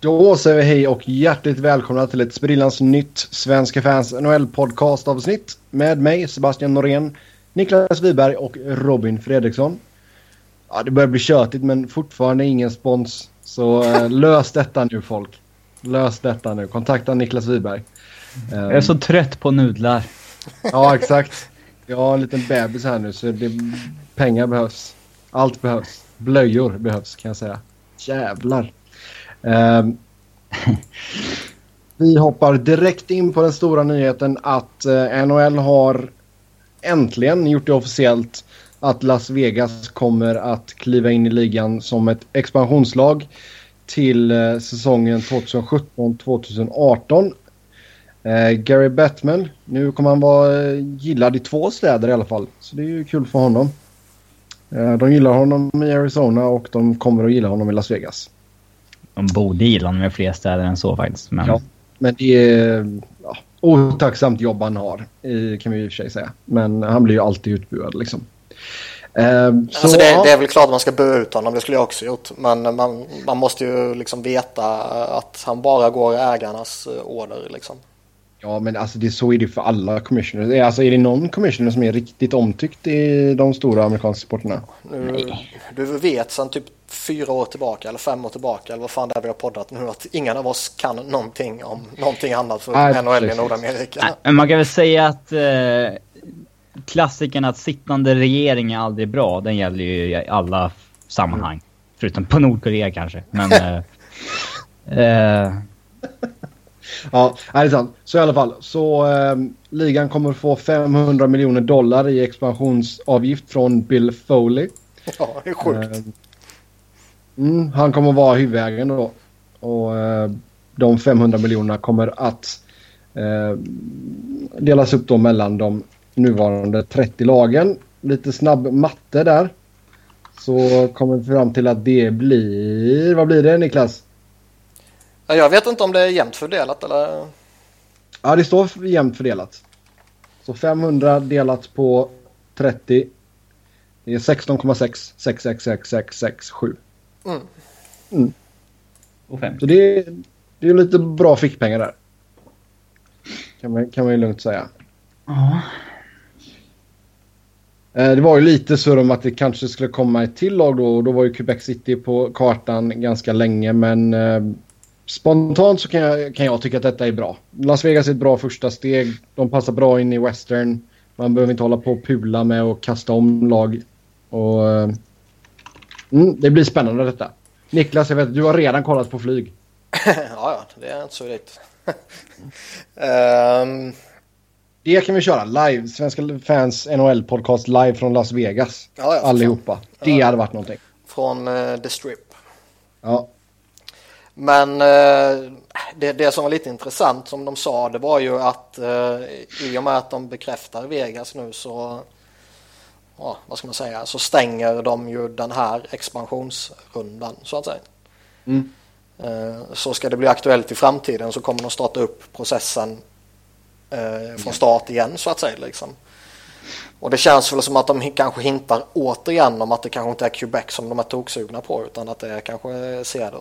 Då säger vi hej och hjärtligt välkomna till ett sprillans nytt Svenska fans NHL-podcast avsnitt med mig Sebastian Norén, Niklas Wiberg och Robin Fredriksson. Ja, det börjar bli tjötigt men fortfarande ingen spons. Så eh, lös detta nu folk. Lös detta nu. Kontakta Niklas Wiberg. Jag är så trött på nudlar. Ja, exakt. Jag har en liten bebis här nu så det, pengar behövs. Allt behövs. Blöjor behövs kan jag säga. Jävlar. Ehm, vi hoppar direkt in på den stora nyheten att eh, NHL har äntligen gjort det officiellt att Las Vegas kommer att kliva in i ligan som ett expansionslag till eh, säsongen 2017-2018. Eh, Gary Bettman, nu kommer han vara gillad i två städer i alla fall. Så det är ju kul för honom. de gillar honom i Arizona och de kommer att gilla honom i Las Vegas. De borde gilla honom i fler städer än så faktiskt. Men, ja, men det är ja, otacksamt jobb han har, kan vi i och för sig säga. Men han blir ju alltid utbuad liksom. Eh, alltså så, det, det, är väl klart att man ska böa ut honom, det skulle jag också gjort. Men man, man måste ju liksom veta att han bara går ägarnas eh, order liksom. Ja, men alltså det, så är det för alla commissioners. Alltså är det någon commissioner som är riktigt omtyckt i de stora amerikanska sporterna? Nu, du vet sen typ fyra år tillbaka eller fem år tillbaka eller vad fan det är vi har poddat nu att ingen av oss kan någonting om någonting annat för Nej, NHL i Nordamerika. Nej, men man kan väl säga att eh, klassiken att sittande regering är aldrig bra, den gäller ju i alla sammanhang. Mm. Förutom på Nordkorea kanske, men... eh, eh, Ja, det är sant. Så i alla fall. Så eh, ligan kommer få 500 miljoner dollar i expansionsavgift från Bill Foley. Ja, det är sjukt. Eh, mm, han kommer vara huvudägaren då. Och eh, de 500 miljonerna kommer att eh, delas upp då mellan de nuvarande 30 lagen. Lite snabb matte där. Så kommer vi fram till att det blir... Vad blir det Niklas? Jag vet inte om det är jämnt fördelat eller? Ja, det står jämnt fördelat. Så 500 delat på 30. Det är 16,6 66667. Mm. Mm. Och fem. Så det är, det är lite bra fickpengar där. Kan man, kan man ju lugnt säga. Ja. Eh, det var ju lite surr om att det kanske skulle komma ett till lag då och då var ju Quebec City på kartan ganska länge men eh, Spontant så kan jag, kan jag tycka att detta är bra. Las Vegas är ett bra första steg. De passar bra in i western. Man behöver inte hålla på och pula med och kasta om lag. Och, uh, mm, det blir spännande detta. Niklas, jag vet du har redan kollat på flyg. ja, ja, det är inte så vitt. um... Det kan vi köra live. Svenska fans NHL-podcast live från Las Vegas. Ja, ja, Allihopa. Det ja. hade varit någonting. Från uh, The Strip. Ja. Men eh, det, det som var lite intressant som de sa det var ju att eh, i och med att de bekräftar Vegas nu så ja, vad ska man säga, så stänger de ju den här expansionsrundan så att säga. Mm. Eh, så ska det bli aktuellt i framtiden så kommer de starta upp processen från start igen så att säga. Liksom. Och det känns väl som att de kanske hintar återigen om att det kanske inte är Quebec som de är toksugna på utan att det är kanske Seattle.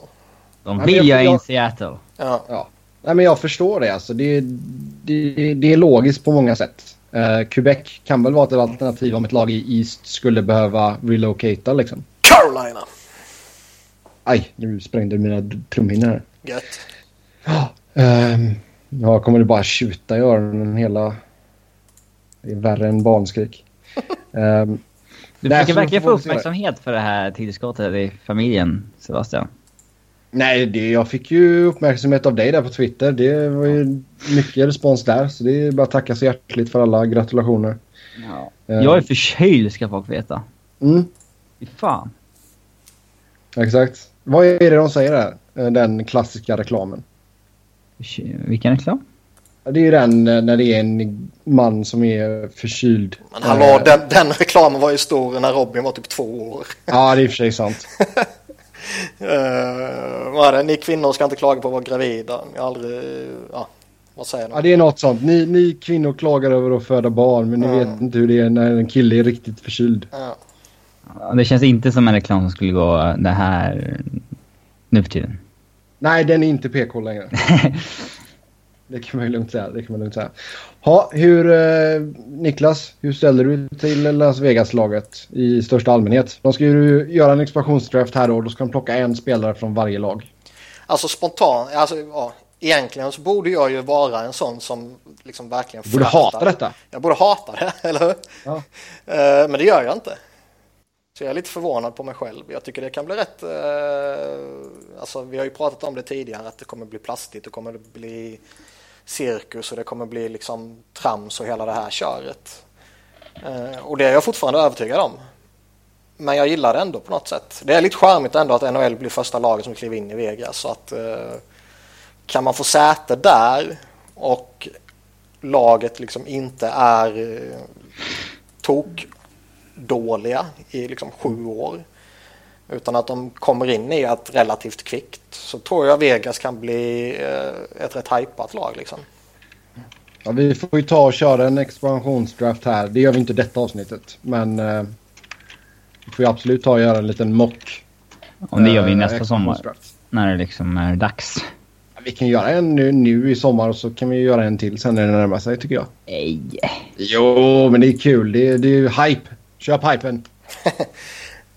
De vill ju in Seattle. Ja. ja. Nej, men jag förstår det. Alltså. Det, det, det är logiskt på många sätt. Uh, Quebec kan väl vara ett alternativ om ett lag i East skulle behöva relocata liksom. Carolina! Aj, nu sprängde mina trumhinnor. Gött. Ja, um, jag kommer det bara tjuta i öronen hela... Det är värre än barnskrik. um, du försöker verkligen få uppmärksamhet för det här tillskottet i familjen, Sebastian. Nej, det, jag fick ju uppmärksamhet av dig där på Twitter. Det var ju mycket respons där. Så det är bara att tacka så hjärtligt för alla gratulationer. Ja. Uh, jag är förkyld ska folk veta. Mm. Fy fan. Exakt. Vad är det de säger där? Eh, den klassiska reklamen. Vilken reklam? Det är ju den eh, när det är en man som är förkyld. Men hallå, den, den reklamen var ju stor när Robin var typ två år. Ja, det är i och för sig sant. Uh, vad är det? Ni kvinnor ska inte klaga på att vara gravida. Jag aldrig, ja, vad säger du? Ja, det är något sånt. Ni, ni kvinnor klagar över att föda barn men ni mm. vet inte hur det är när en kille är riktigt förkyld. Ja. Det känns inte som en reklam som skulle gå det här nu för tiden. Nej, den är inte PK längre. det kan man lugnt säga. Det kan man lugnt säga. Ha, hur, eh, Niklas, hur ställer du till Las Vegas-laget i största allmänhet? De ska ju göra en expansionsdraft här och då ska de plocka en spelare från varje lag. Alltså spontant, alltså ja, egentligen så borde jag ju vara en sån som liksom verkligen Du borde hata detta. Jag borde hata det, eller hur? Ja. Eh, Men det gör jag inte. Så jag är lite förvånad på mig själv. Jag tycker det kan bli rätt... eh, Alltså vi har ju pratat om det tidigare att det kommer bli plastigt, det kommer bli cirkus och det kommer bli liksom trams och hela det här köret. Eh, Och det är jag fortfarande övertygad om. Men jag gillar det ändå på något sätt. Det är lite charmigt ändå att NHL blir första laget som kliver in i Vegas. Så att, eh, kan man få säte där och laget liksom inte är eh, tok dåliga i liksom sju år utan att de kommer in i ett relativt kvickt så tror jag Vegas kan bli eh, ett rätt hypat lag liksom. Ja, vi får ju ta och köra en expansionsdraft här. Det gör vi inte detta avsnittet. Men eh, vi får ju absolut ta och göra en liten mock. Om det gör vi eh, nästa sommar. När det liksom är dags. Ja, Vi kan göra en nu, nu i sommar och så kan vi göra en till sen när det närmar sig tycker jag. Nej. Jo, men det är kul. Det, är- det är ju hype. Köp hypen.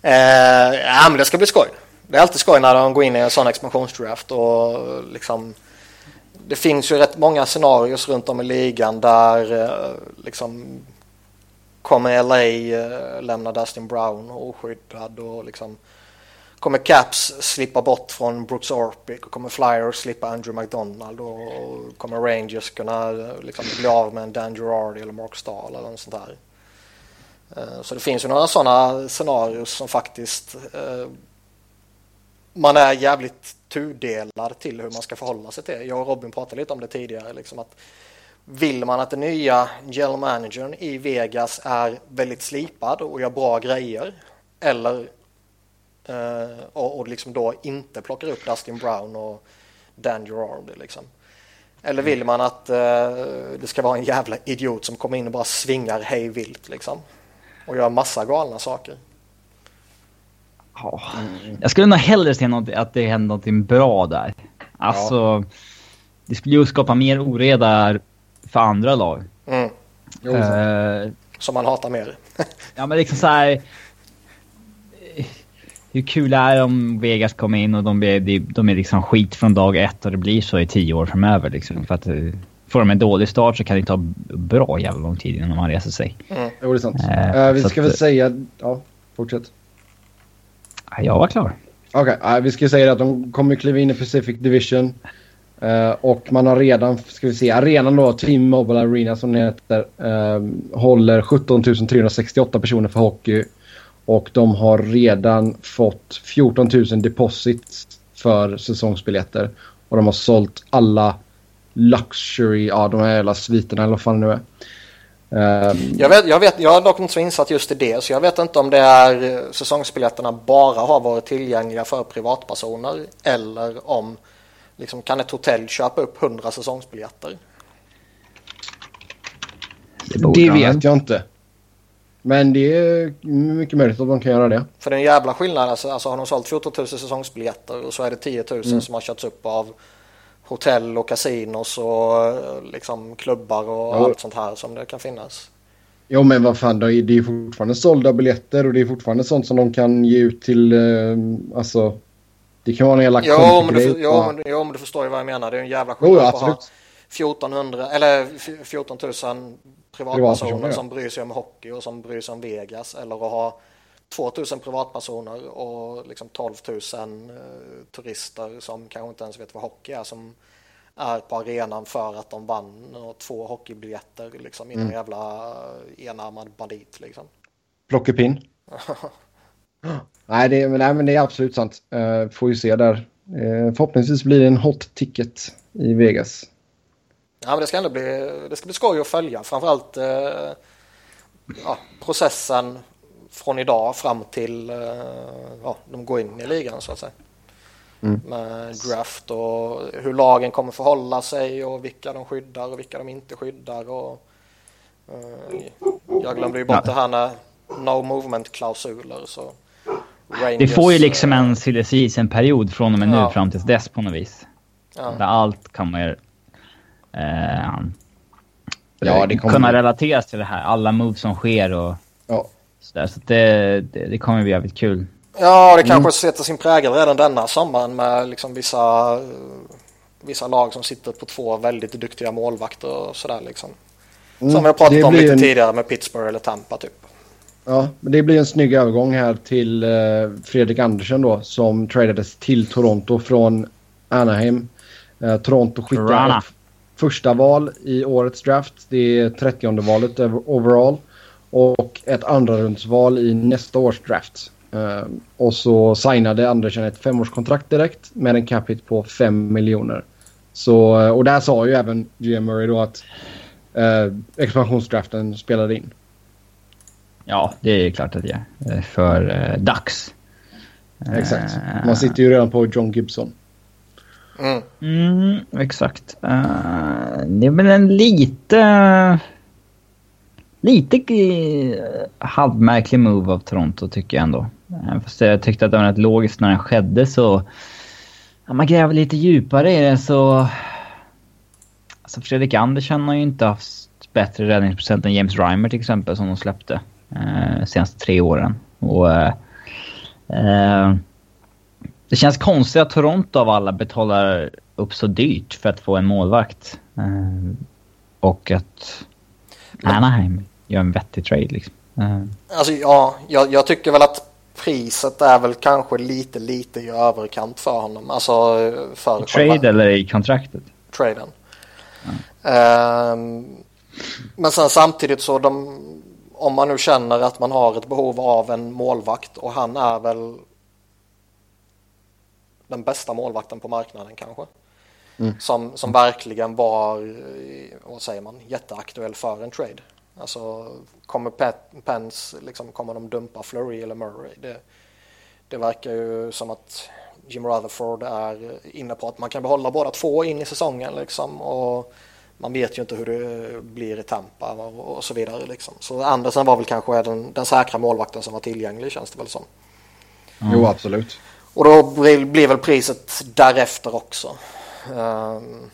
Eh, ja, men det ska bli skoj. Det är alltid skoj när de går in i en sån expansionsdraft och liksom det finns ju rätt många scenarios runt om i ligan där eh, liksom kommer LA eh, lämna Dustin Brown oskyddad och liksom kommer Caps slippa bort från Brooks Orpik och kommer Flyers slippa Andrew McDonald och kommer Rangers kunna eh, liksom bli av med en Dan Girardi eller Mark Stahl eller något sånt där. Eh, Så det finns ju några sådana scenarios som faktiskt eh, man är jävligt tudelad till hur man ska förhålla sig till. Jag och Robin pratade lite om det tidigare. Liksom att vill man att den nya general managern i Vegas är väldigt slipad och gör bra grejer eller eh, och, och liksom då inte plockar upp Dustin Brown och Dan Girardi liksom. Eller vill man att eh, det ska vara en jävla idiot som kommer in och bara svingar hej vilt liksom och gör massa galna saker. Ja. Jag skulle nog hellre se något, att det händer någonting bra där. Alltså, det skulle ju skapa mer oreda för andra lag. Mm. Jo. Eh, Som man hatar mer. ja men liksom så här. Hur kul är det om Vegas kommer in och de är, de- de är liksom skit från dag ett och det blir så i tio år framöver liksom. För att eh, får de en dålig start så kan det ta bra jävla lång tid innan man reser sig. Jo, det är sant. Eh, Eh, vi ska att- väl säga... Ja, fortsätt. Ja, Jag var klar. Okej, eh, vi ska säga att de kommer kliva in i Pacific Division. Eh, och man har redan, ska vi se, arenan då, Team Mobile Arena som den heter, eh, håller 17 368 personer för hockey. Och de har redan fått 14 000 deposits för säsongsbiljetter. Och de har sålt alla luxury, ja de här jävla sviterna eller vad fan det nu är. Eh, Jag, vet, jag, vet, jag är dock inte så insatt just i det så jag vet inte om det är eh, säsongsbiljetterna bara har varit tillgängliga för privatpersoner eller om liksom, kan ett hotell köpa upp 100 säsongsbiljetter. det de vet jag inte. Men det är mycket möjligt att de kan göra det. För det är en jävla skillnad. Alltså, alltså har de sålt 14 000 säsongsbiljetter och så är det 10 000 Mm. som har körts upp av hotell och kasinos och eh, liksom klubbar och Ja. allt sånt här som det kan finnas. Jo men vad fan, det är fortfarande sålda biljetter och det är fortfarande sånt som de kan ge ut till, eh, alltså... Det kan vara en jävla Jo men, du, jo, Ja. men, jo men du förstår ju vad jag menar. Det är en jävla Jo, skillnad ja, på att ha absolut. 1400 eller f- 14 000 privatpersoner ja. som bryr sig om hockey och som bryr sig om Vegas eller att ha 2000 privatpersoner och liksom 12 000 eh, turister som kanske inte ens vet vad hockey är som är på arenan för att de vann och två hockeybiljetter liksom i Mm. en jävla eh, enarmad bandit liksom. Plockepinn. nej, det, nej men det är absolut sant. Uh, får ju se där. Eh, förhoppningsvis blir det en hot ticket i Vegas. Ja, men det ska ändå bli, det ska bli skoj att följa. Framförallt eh, ja, processen från idag fram till eh, ja, de går in i ligan så att säga. Mm. Med draft och hur lagen kommer förhålla sig och vilka de skyddar och vilka de inte skyddar. Och, eh, jag glömde ju bort Ja. det här med no movement klausuler så Rangers, Det får ju liksom en silly season-period från och med nu Ja. fram tills dess på något vis. Ja. Där allt kommer eh, Ja, det kommer- kunna relateras till det här. Alla moves som sker och Så det, det, det kommer bli jävligt kul. Ja, det kanske Mm. sätter sin prägel redan denna sommaren med liksom vissa, eh, vissa lag som sitter på två väldigt duktiga målvakter och sådär liksom. Mm, Som vi har pratat det om lite en- tidigare med Pittsburgh eller Tampa typ. Ja, men det blir en snygg övergång här till eh, Fredrik Andersen då som tradades till Toronto från Anaheim. Eh, Toronto skickar första val i årets draft. Det är 30 valet overall. Och ett andra rundsval i nästa års draft. Eh, och så signade Andersen ett femårskontrakt direkt med en cap hit på 5 miljoner. Så, eh, och där sa ju även GM Murray då att eh, expansionsdraften spelade in. Ja, det är klart att det är. Eh, För eh, Ducks. Exakt. Man sitter ju redan på John Gibson. Mm. Mm, exakt. Uh, det är väl en lite... Lite uh, halvmärklig move av Toronto tycker jag ändå. Uh, fast jag tyckte att det var rätt logiskt när den skedde så... Om man gräver lite djupare i det så... Alltså Fredrik Andersson har ju inte haft bättre räddningsprocent än James Reimer till exempel som de släppte. Uh, senaste tre åren. Och... eh, eh, det känns konstigt att Toronto av alla betalar upp så dyrt för att få en målvakt. Eh, och att Anaheim gör en vettig trade liksom. Eh, Alltså ja, jag, jag tycker väl att priset är väl kanske lite, lite i överkant för honom. Alltså för trade eller i kontraktet? traden. Ehm, men sen samtidigt så de, om man nu känner att man har ett behov av en målvakt och han är väl den bästa målvakten på marknaden kanske. Som, som verkligen var, eh, vad säger man, jätteaktuell för en trade. Alltså kommer Pe- Pence, liksom, kommer de dumpa Flurry eller Murray? Det, det verkar ju som att Jim Rutherford är inne på att man kan behålla båda två in i säsongen liksom. Och man vet ju inte hur det blir i Tampa och, och så vidare liksom. Så Andersen var väl kanske den, den säkra målvakten som var tillgänglig känns det väl som. Jo, absolut. Och då blir, blir väl priset därefter också. Ehm,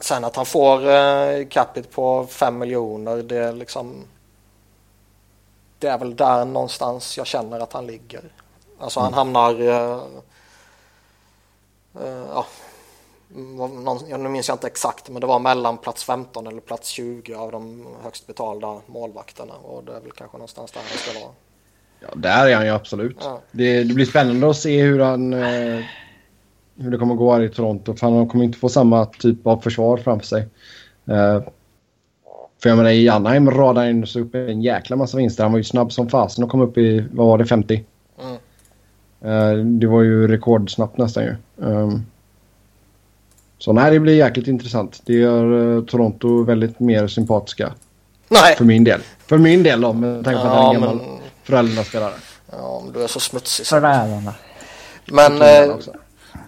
sen att han får uh, capita på 5 miljoner det är liksom det är väl där någonstans jag känner att han ligger. Alltså han hamnar eh, eh, ja, vad- någon, jag, nu minns jag inte exakt men det var mellan plats 15 eller plats 20 av de högst betalda målvakterna och det är väl kanske någonstans där han ska vara. Ja, där är han ju absolut. Ja. Det, det blir spännande att se hur han... Eh, hur det kommer gå här i Toronto. För han kommer inte få samma typ av försvar framför sig. Eh, för jag menar i Anaheim radade han så upp en jäkla massa vinster. Han var ju snabb som fasen och kom upp i, vad var det, 50? Mm. Eh, det var ju rekordsnabbt nästan ju. Um, så nej, det blir jäkligt intressant. Det gör eh, Toronto väldigt mer sympatiska. Nej! För min del. För min del då, med tanke på att han är Ja, en gammal men, Frölunda-spelare. ja, men du är så smutsig. så. Förvärvande. Men eh, också.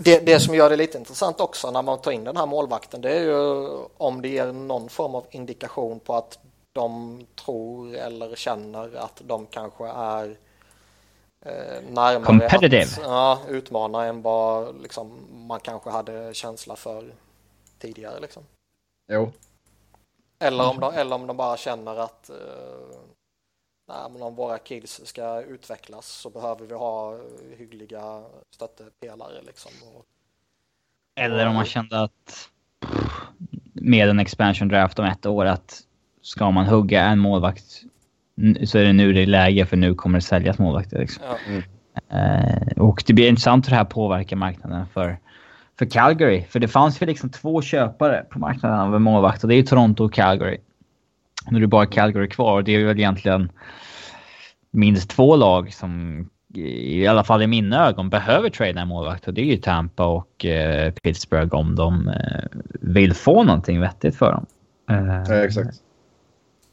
Det, det som gör det lite intressant också när man tar in den här målvakten det är ju om det ger någon form av indikation på att de tror eller känner att de kanske är eh, närmare Competitive. att ja, utmana än vad liksom, man kanske hade känsla för tidigare. Liksom. Jo. Eller, om de, eller om de bara känner att eh, nej, men om våra kids ska utvecklas så behöver vi ha hyggliga stöttepelare. Liksom. Och, Eller om man kände att med en expansion draft om ett år att ska man hugga en målvakt så är det nu det är läge för nu kommer det säljas målvakter. Liksom. ja. Eh, och det blir intressant hur det här påverkar marknaden för, för Calgary. För det fanns ju liksom två köpare på marknaden av en målvakt och det är ju Toronto och Calgary. Nu är det bara Calgary kvar och det är väl egentligen minst två lag som i alla fall i mina ögon behöver trada en målvakt och det är ju Tampa och eh, Pittsburgh om de eh, vill få någonting vettigt för dem. Eh, Ja, exakt.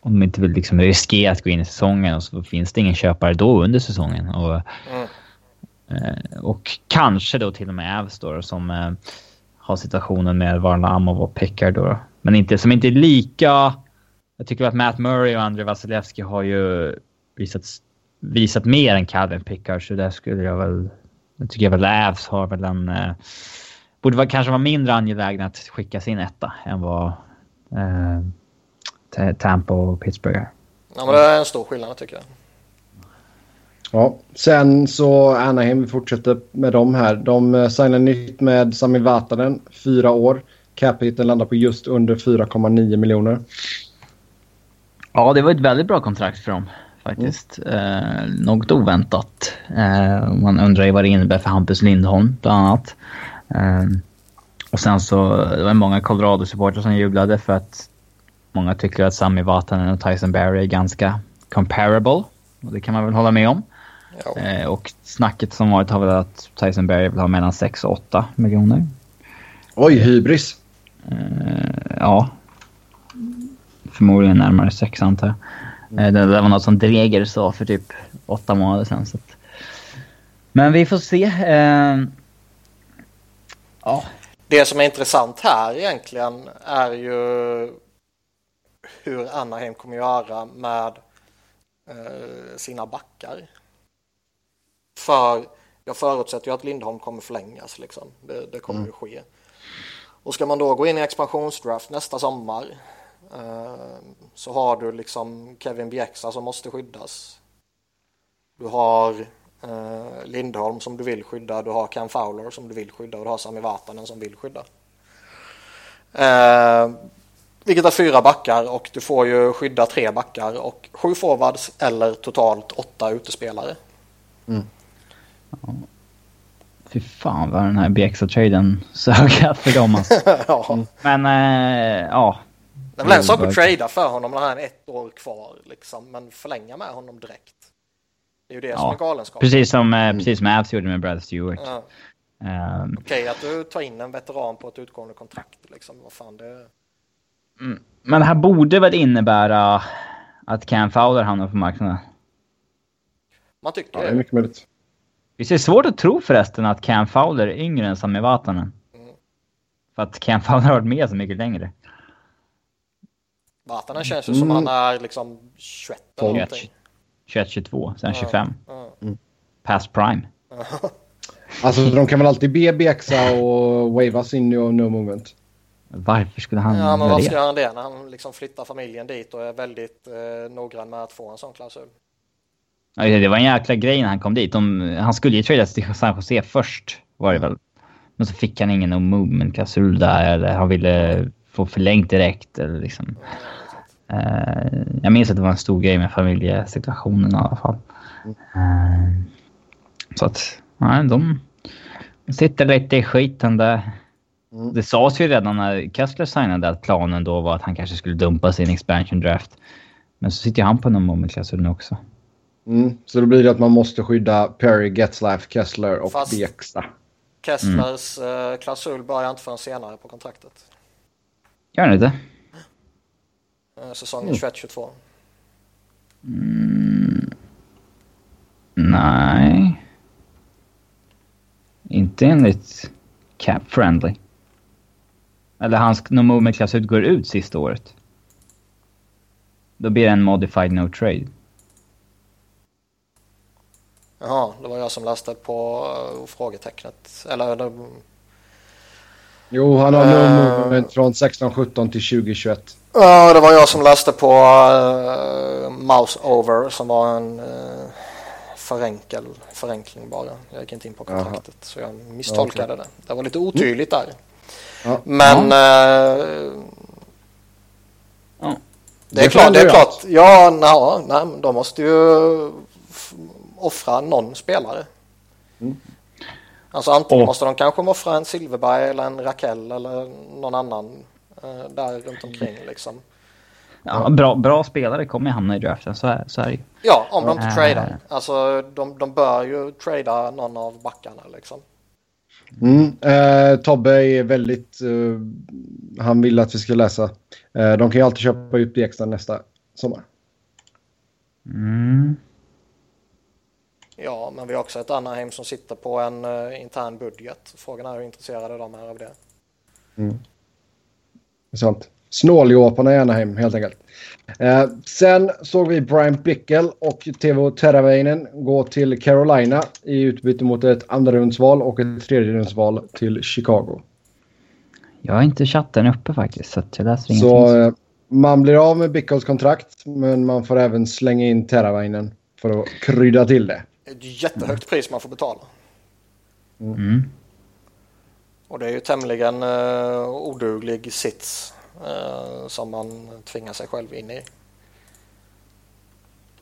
Om de inte vill liksom riskera att gå in i säsongen och så finns det ingen köpare då under säsongen. Och, Mm. eh, och kanske då till och med Avs då, som eh, har situationen med Varlamov och Pickard då. Men inte, som inte är lika... Jag tycker att Matt Murray och Andrei Vasilevski har ju visat visat mer än Calvin Pickard så där skulle jag väl... Jag tycker väl Avs har väl en... Eh, borde vara, kanske vara mindre angelägna att skicka sin etta än vad eh, Tampa och Pittsburgh är. Ja, men det är en stor skillnad tycker jag. Ja, sen så Anaheim, vi fortsätter med dem här. De eh, signar nytt med Sami Vatanen, fyra år. Capiten landar på just under 4,9 miljoner. Ja, det var ett väldigt bra kontrakt för dem faktiskt. Mm. Eh, något oväntat. Eh, man undrar ju vad det innebär för Hampus Lindholm bland annat. Eh, och sen så det var många Colorado-supportrar som jublade för att många tycker att Sami Vatanen och Tyson Barry är ganska comparable. Och det kan man väl hålla med om. Eh, och snacket som varit har väl att Tyson Berry vill ha mellan 6 och 8 miljoner. Oj, hybris. Eh, ja. Förmodligen närmare 6 antar jag. Mm. det, det var något som Dreger sa för typ 8 månader sedan. Så att... Men vi får se. Eh, ja. Det som är intressant här egentligen är ju hur Anaheim kommer göra med eh, sina backar. För jag förutsätter ju att Lindholm kommer förlängas liksom. Det, det kommer mm. ju ske. Och ska man då gå in i expansionsdraft nästa sommar eh, så har du liksom Kevin Bjäxa som måste skyddas. Du har eh, Lindholm som du vill skydda, du har Ken Fowler som du vill skydda och du har Sami Vatanen som vill skydda. Eh, vilket är fyra backar och du får ju skydda tre backar och sju forwards eller totalt åtta utespelare. Mm. Ja. Fy fan vad den här Bjäxa-traden sög för dem alltså. ja. Men äh, ja. Det är väl en sak att trada för honom när han är ett år kvar liksom. Men förlänga med honom direkt. Det är ju det ja. som är galenskap. Precis som, mm. precis som Avs gjorde med Brad Stewart. Ja. Um, Okej okay, att du tar in en veteran på ett utgående kontrakt liksom. Vad fan det... Mm. Men det här borde väl innebära att Cam Fowler hamnar på marknaden? Man tycker ja, det. är mycket möjligt. Visst är det svårt att tro förresten att Cam Fowler är yngre än Sami Vatanen? Mm. För att Cam Fowler har varit med så mycket längre. Vatanen känns ju mm. som han är liksom 21 eller någonting. 21, 22, sen 25. Mm. Past prime. alltså de kan väl alltid be Bexa och wavas in i no movement. Varför skulle han Ja, men varför skulle han det när han liksom flyttar familjen dit och är väldigt eh, noggrann med att få en sån klausul? Ja, det var en jäkla grej när han kom dit. De, han skulle ju tradas till San Jose först, var det väl. Men så fick han ingen movement-klausul där, eller han ville få förlängt direkt. Eller liksom. Uh, jag minns att det var en stor grej med familjesituationen i alla fall. Uh, så att, nej, de sitter lite i skiten där. Mm. Det sades ju redan när Kessler signade att planen då var att han kanske skulle dumpa sin expansion draft. Men så sitter han på någon moment nu också. Mm, så då blir det att man måste skydda Perry, Getzlaff, Kessler och Fast. Kesslers mm. Klausul börjar inte förrän senare på kontraktet. Gör den inte? Eh, säsongen mm. 21-22. Mm. Nej. Inte enligt Cap Friendly. Eller hans no movement klausul går ut sista året. Då blir det en modified no trade. Jaha, det var jag som läste på uh, frågetecknet. Eller... Jo, han har uh, movement från 1617 till 2021. Ja, det var jag som läste på uh, Mouse Over som var en uh, förenkel, förenkling bara. Jag gick inte in på kontraktet Aha. så jag misstolkade okay. det. Det var lite otydligt där. Ja. Men... Ja. Uh, det är det klart, det är klart. Ja, na, nej, de måste ju offra någon spelare. Mm. Alltså antingen och. måste de kanske offra en Silverberg eller en Rakell eller någon annan eh, där runt omkring liksom. Ja, bra, bra spelare kommer hamna i draften, så är, så är det ju. Ja, om de inte äh... tradar. Alltså de, de bör ju trada någon av backarna liksom. Mm, eh, Tobbe är väldigt... Eh, han vill att vi ska läsa. Eh, de kan ju alltid köpa ut det extra nästa sommar. Mm. Ja, men vi har också ett Anaheim som sitter på en uh, intern budget. Frågan är hur intresserade de är av det. Mm. Sånt. Snåljåparna i Anaheim helt enkelt. Eh, sen såg vi Brian Bickel och Teuvo Teravainen gå till Carolina i utbyte mot ett andrarumsval och ett tredjerumsval till Chicago. Jag har inte chatten uppe faktiskt, så jag läser ingenting. Så eh, man blir av med Bickels kontrakt, men man får även slänga in Teravainen för att krydda till det. Ett jättehögt pris man får betala. Mm. Och det är ju tämligen uh, oduglig sits uh, som man tvingar sig själv in i.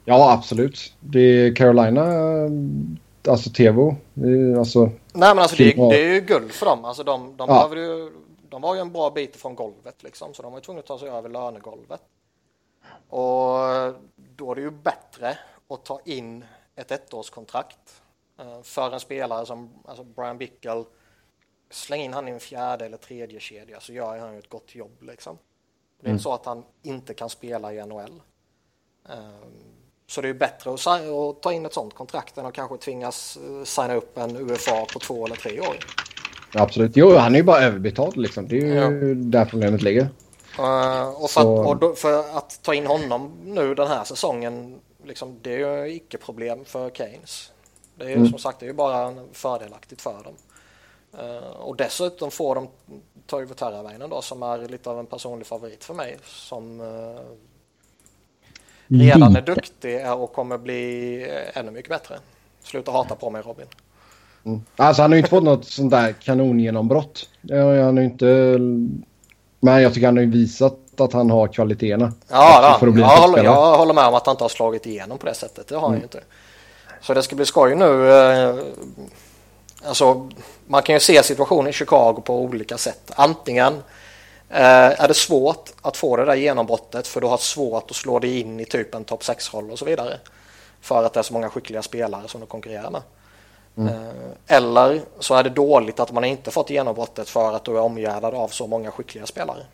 Ja, absolut. Det är Carolina, alltså Tevo. Alltså, Nej, men alltså det, det, är ju guld för dem. Alltså de, de, ja. ju, de var ju en bra bit från golvet liksom, så de var ju tvungna att ta sig över lönegolvet. Och då är det ju bättre att ta in ett ettårskontrakt uh, för en spelare som alltså Brian Bickle släng in han i en fjärde eller tredje kedja så gör han ju ett gott jobb liksom. Det är mm. inte så att han inte kan spela i NHL. Um, så det är bättre att, ta in ett sånt kontrakt än att kanske tvingas uh, signa upp en UFA på två eller tre år. Absolut. Jo, han är ju bara överbetald liksom. Det är ju ja. där problemet ligger. Uh, och, för att, och då, för att, ta in honom nu den här säsongen, liksom, det är ju icke-problem för Keynes. Det är ju mm. som sagt det är ju bara fördelaktigt för dem. Uh, och dessutom får de Toivo Teravainen då som är lite av en personlig favorit för mig som uh, redan är duktig och kommer bli ännu mycket bättre. Sluta hata på mig Robin. Mm. Alltså han har ju inte fått något sånt där kanongenombrott. Han har inte... Men jag tycker han har ju visat att han har kvaliteterna. Ja, för att bli jag, håller, jag håller med om att han inte har slagit igenom på det sättet. Det har mm. han ju inte. Så det ska bli skoj nu. Eh, alltså, man kan ju se situationen i Chicago på olika sätt. Antingen eh, är det svårt att få det där genombrottet för du har svårt att slå dig in i typ en topp 6-roll och så vidare. För att det är så många skickliga spelare som du konkurrerar med. Mm. Eh, eller så är det dåligt att man inte fått genombrottet för att du är omgärdad av så många skickliga spelare.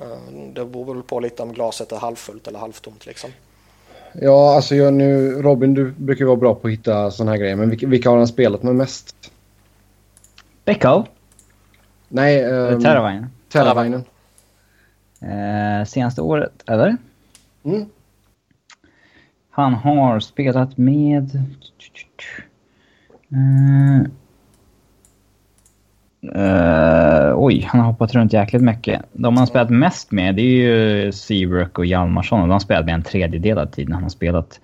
Eh, det beror väl på lite om glaset är halvfullt eller halvtomt liksom. Ja, alltså jag nu, Robin du brukar vara bra på att hitta sådana här grejer. Men vilka, vilka har han spelat med mest? Beckow? Nej. Um, Terravainen. Terravainen. Eh, senaste året, eller? Mm. Han har spelat med... Uh, uh, oj, han har hoppat runt jäkligt mycket. De han spelat mest med det är ju Seabrook och Hjalmarsson och de har spelat med en tredjedel av tiden han har spelat.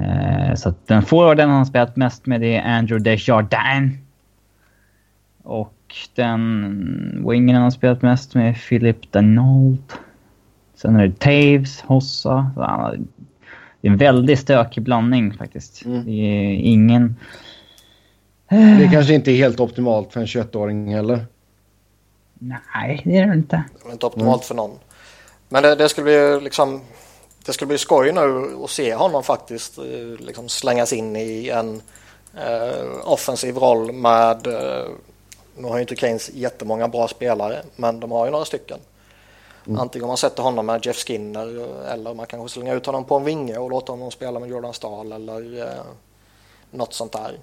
Uh, så att den forwarden han har spelat mest med det är Andrew Desjardins. Och den wingen han har spelat mest med är Philip Danault. Sen är det Taves, Hossa. Det är en väldigt stökig blandning faktiskt. Mm. Det är ingen... Det är kanske inte helt optimalt för en 21-åring heller. Nej, det är det inte. Det är inte optimalt mm. för någon. Men det, det, skulle bli liksom... Det skulle bli skoj nu att se honom faktiskt eh, liksom slängas in i en eh, offensiv roll med... Eh, nu har ju inte Keynes jättemånga bra spelare, men de har ju några stycken. Mm. Antingen om man sätter honom med Jeff Skinner eller man kanske slänger ut honom på en vinge och låter honom spela med Jordan Stahl eller eh, något sånt där.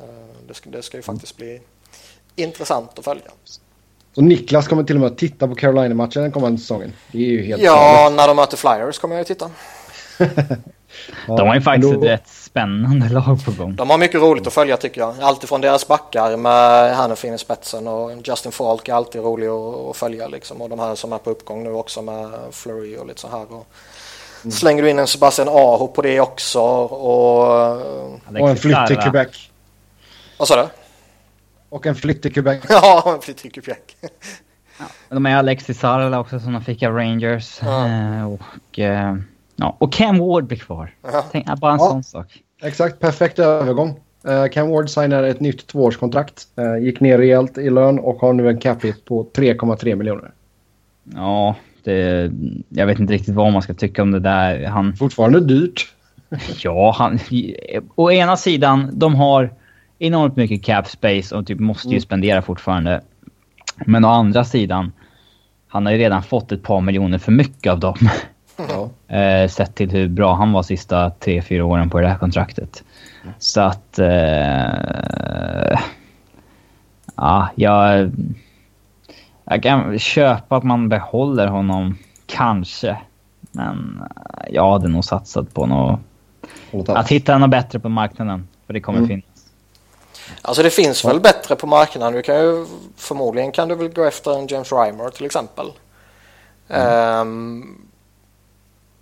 Eh, det, ska, det ska ju faktiskt bli intressant att följa. Så Niklas kommer till och med att titta på Carolina-matchen den kommande säsongen? Det är ju helt Ja, farligt. när de möter Flyers kommer jag att titta. de har ju faktiskt då... ett rätt spännande lag på gång. De har mycket roligt att följa tycker jag. Alltifrån deras backar med Hannifin i spetsen och Justin Falk är alltid rolig att, följa liksom. Och de här som är på uppgång nu också med Flurry och lite så här. Och mm. Slänger du in en Sebastian Aho på det också och... Och en flytt till Quebec. Vad sa du? Och en Quebec. ja, en Quebec. ja, de är Alexis Sarla också som de fick av Rangers. Ja. Eh, och, eh, ja, och Cam Ward blir kvar. Ja. Tänk, bara en ja. sån sak. Exakt, perfekt övergång. Uh, Cam Ward signade ett nytt tvåårskontrakt. Uh, gick ner rejält i lön och har nu en cap hit på 3,3 miljoner. Ja, det, jag vet inte riktigt vad man ska tycka om det där. Han... Fortfarande dyrt. ja, han, å ena sidan, de har enormt mycket cap space och typ måste ju mm. spendera fortfarande. Men å andra sidan, han har ju redan fått ett par miljoner för mycket av dem. Ja. Eh, sett till hur bra han var sista tre, fyra åren på det här kontraktet. Så att... Eh, ja, jag... Jag kan köpa att man behåller honom, kanske. Men eh, jag hade nog satsat på något... Att hitta något bättre på marknaden. För det kommer mm. finnas. Alltså det finns väl bättre på marknaden. Du kan ju, förmodligen kan du väl gå efter en James Reimer till exempel. Mm. Um,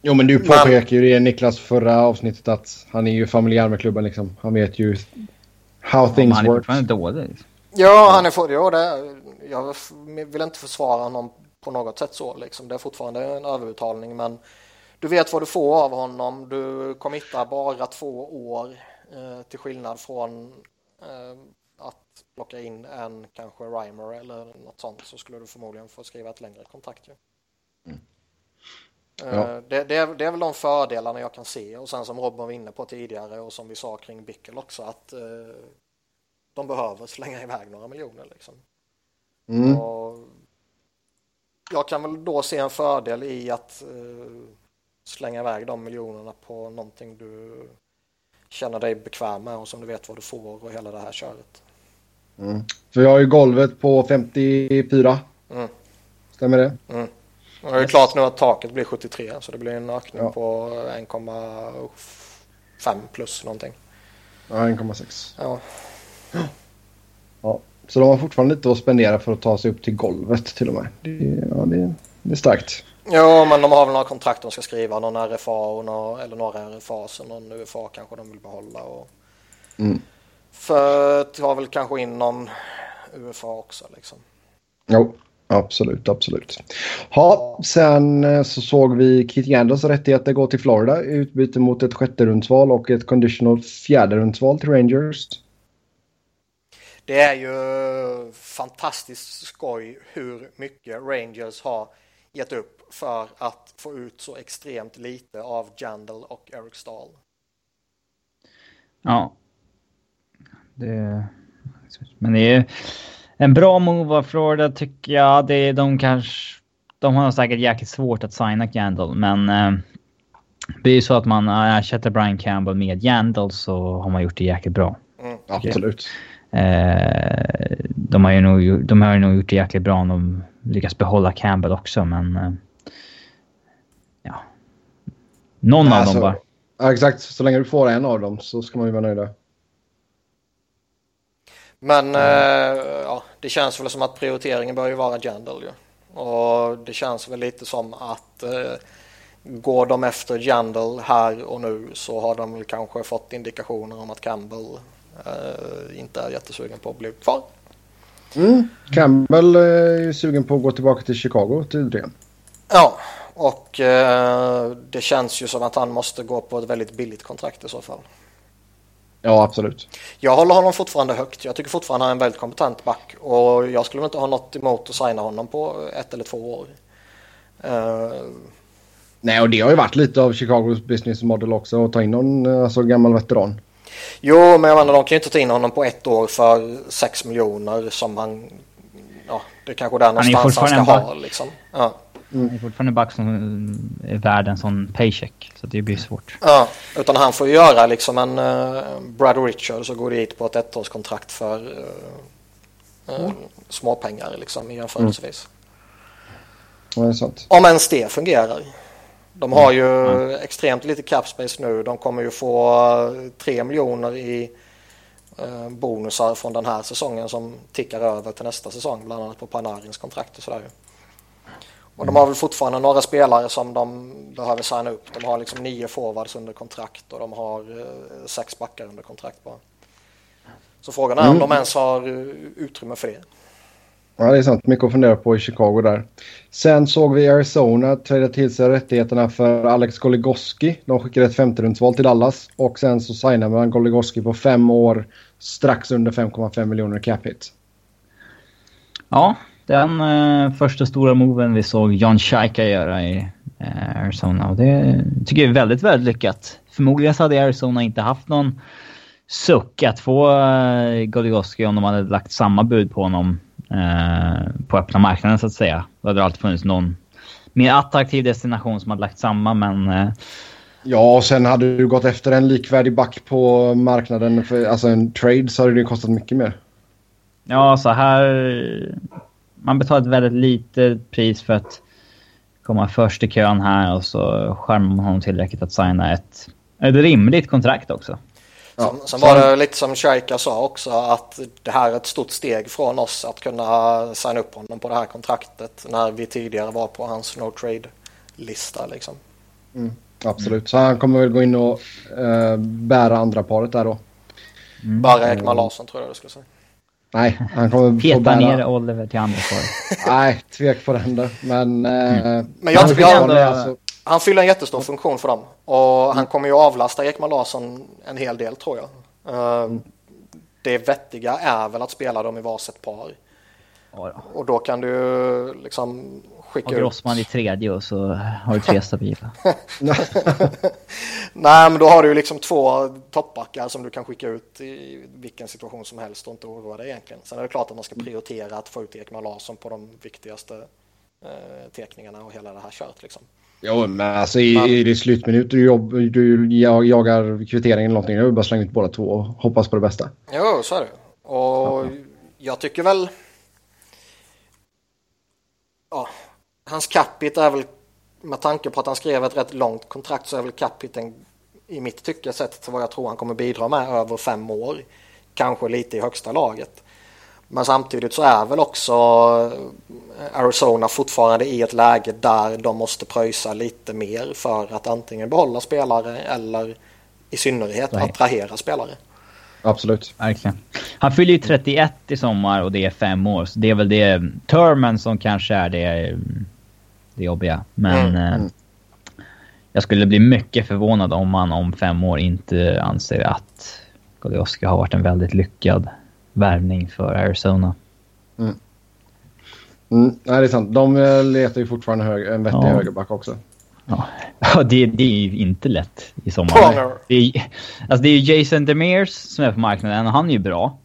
jo men du påpekade ju det i Niklas förra avsnittet att han är ju familjär med klubben liksom. Han vet ju how ja, things work. Han är dålig. Ja, han är för, ja, det, jag vill inte försvara honom på något sätt så liksom. Det är fortfarande en överuttalning men du vet vad du får av honom. Du committar bara två år eh, till skillnad från att plocka in en kanske Reimer eller något sånt så skulle du förmodligen få skriva ett längre kontrakt. Ju. Mm. Eh, ja. Det, det, är, det, är, väl de fördelarna jag kan se och sen som Robin var inne på tidigare och som vi sa kring Bickel också att eh, de behöver slänga iväg några miljoner liksom. Mm. Och jag kan väl då se en fördel i att eh, slänga iväg de miljonerna på någonting du känner dig bekväm med och som du vet vad du får och hela det här köret. Mm. För jag har ju golvet på 54. Mm. Stämmer det? Mm. Och det är klart nu att taket blir 73 så det blir en ökning ja. på 1,5 plus någonting. Ja, 1,6. Ja. ja. Så de har fortfarande lite att spendera för att ta sig upp till golvet till och med. Det, ja, det, det är starkt. Ja, men de har väl några kontrakt de ska skriva, någon RFA och några, eller några RFA, så någon UFA kanske de vill behålla. Och... Mm. För ta väl kanske in någon UFA också liksom. Jo, absolut, absolut. Ja, sen eh, så såg vi Kit Yanders rättigheter gå till Florida i utbyte mot ett sjätte rundsval och ett conditional fjärde rundsval till Rangers. Det är ju fantastiskt skoj hur mycket Rangers har gett upp för att få ut så extremt lite av Jandal och Eric Stahl. Ja. Det... Men det är en bra move av Florida tycker jag. Det är de kanske... De har säkert jäkligt svårt att signa Jandal, men... Eh, det är ju så att man ersätter Brian Campbell med Jandal så har man gjort det jäkligt bra. Mm. Absolut. Eh, de, har ju nog, de har ju nog gjort det jäkligt bra om de lyckas behålla Campbell också, men... Eh, ja. Någon Nej, av dem bara. Ja, exakt. Så länge du får en av dem så ska man ju vara nöjd. Men mm. eh, ja, det känns väl som att prioriteringen bör ju vara Jandal ju. Och det känns väl lite som att eh, går de efter Jandal här och nu så har de väl kanske fått indikationer om att Campbell eh, inte är jättesugen på att bli kvar. Mm. Campbell är sugen på att gå tillbaka till Chicago tydligen. Ja, och eh, det känns ju som att han måste gå på ett väldigt billigt kontrakt i så fall. Ja, absolut. Jag håller honom fortfarande högt. Jag tycker fortfarande han är en väldigt kompetent back. Och jag skulle inte ha något emot att signa honom på ett eller två år. Uh... Nej, och det har ju varit lite av Chicagos business model också att ta in någon alltså, gammal veteran. Jo, men jag menar de kan ju inte ta in honom på ett år för 6 miljoner som han... Ja, det är kanske där någonstans han, han ska ha liksom. Ja. Mm. Det är fortfarande back som är värd en sån paycheck. Så det blir svårt. Ja, utan han får göra liksom en uh, Brad Richards och gå dit på ett ettårskontrakt för uh, mm. småpengar liksom i jämförelsevis. Mm. Ja. Om ens det fungerar. De har ju mm. extremt lite capspace nu. De kommer ju få 3 miljoner i uh, bonusar från den här säsongen som tickar över till nästa säsong. Bland annat på Panarins kontrakt och sådär. Och de har väl fortfarande några spelare som de behöver signa upp. De har liksom nio forwards under kontrakt och de har eh, sex backar under kontrakt bara. Så frågan är mm. om de ens har eh, utrymme för det. Ja, det är sant. Mycket att fundera på i Chicago där. Sen såg vi Arizona träda till sig rättigheterna för Alex Goligoski. De skickade ett femterumsval till Dallas och sen så signade man Goligoski på fem år strax under 5,5 miljoner cap hit. Ja, den eh, första stora moven vi såg John Shaika göra i eh, Arizona. Och det tycker jag är väldigt, väldigt lyckat. Förmodligen så hade Arizona inte haft någon suck att få eh, Goligoski om de hade lagt samma bud på honom eh, på öppna marknaden så att säga. Då hade det alltid funnits någon mer attraktiv destination som hade lagt samma men... Eh, Ja, och sen hade du gått efter en likvärdig back på marknaden. För, alltså en trade så hade det kostat mycket mer. Ja, så här man betalar ett väldigt litet pris för att komma först i kön här och så skärmar man honom tillräckligt att signa ett, ett rimligt kontrakt också. Ja, sen, sen var det lite som Shaika sa också att det här är ett stort steg från oss att kunna signa upp honom på det här kontraktet när vi tidigare var på hans no trade-lista liksom. Mm, absolut, så han kommer väl gå in och uh, bära andra paret där då. Mm. Bara Ekman Larsson tror jag du skulle säga. Nej, han kommer Peta bära... ner Oliver till andra paret. Nej, tvek på den då. Men, mm. Men jag tycker ändå... Alltså... Han fyller en jättestor funktion för dem och mm. han kommer ju avlasta Ekman Larsson en hel del tror jag. Uh, det vettiga är väl att spela dem i varsitt par. Ja, och då kan du liksom skicka och Grossman ut... i tredje och så har du tre stabila. Nej, men då har du ju liksom två toppbackar som du kan skicka ut i vilken situation som helst och inte oroa dig egentligen. Sen är det klart att man ska prioritera att få ut Ekman Larsson på de viktigaste eh, teckningarna och hela det här kört liksom. Jo, men alltså i, men... i det slutminuter du, jobb, du jagar kvitteringen eller någonting. Jag vill bara slänga ut båda två och hoppas på det bästa. Jo, så är det. Och ja. jag tycker väl... Ja, hans capita är väl, med tanke på att han skrev ett rätt långt kontrakt så är väl capiten i mitt tycke sett till vad jag tror han kommer bidra med över fem år. Kanske lite i högsta laget. Men samtidigt så är väl också Arizona fortfarande i ett läge där de måste pröjsa lite mer för att antingen behålla spelare eller i synnerhet Nej. attrahera spelare. Absolut. Verkligen. Han fyller ju 31 i sommar och det är fem år. Så det är väl det termen som kanske är det, det jobbiga. Men mm. eh, jag skulle bli mycket förvånad om man om fem år inte anser att Golioski har varit en väldigt lyckad värvning för Arizona. Mm. Mm, nej, det är sant. De eh, letar ju fortfarande hög, en vettig ja. högerback också. Ja, ja det, det, är ju inte lätt i sommar. Det är, alltså det är ju Jason Demers som är på marknaden och han är ju bra.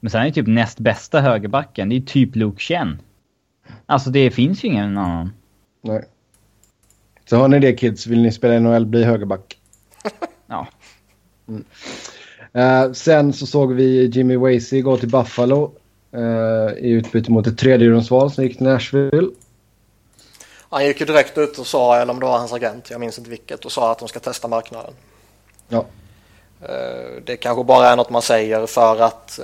Men sen är det typ näst bästa högerbacken. Det är typ Luke Chen. Alltså det finns ju ingen annan. Nej. Så har ni det kids, vill ni spela NHL, bli högerback. ja. Mm. Uh, sen så såg vi Jimmy Wasey gå till Buffalo uh, i utbyte mot ett tredjerumsval som gick till Nashville. Han gick ju direkt ut och sa, eller om det var hans agent, jag minns inte vilket, och sa att de ska testa marknaden. Ja. Uh, det kanske bara är något man säger för att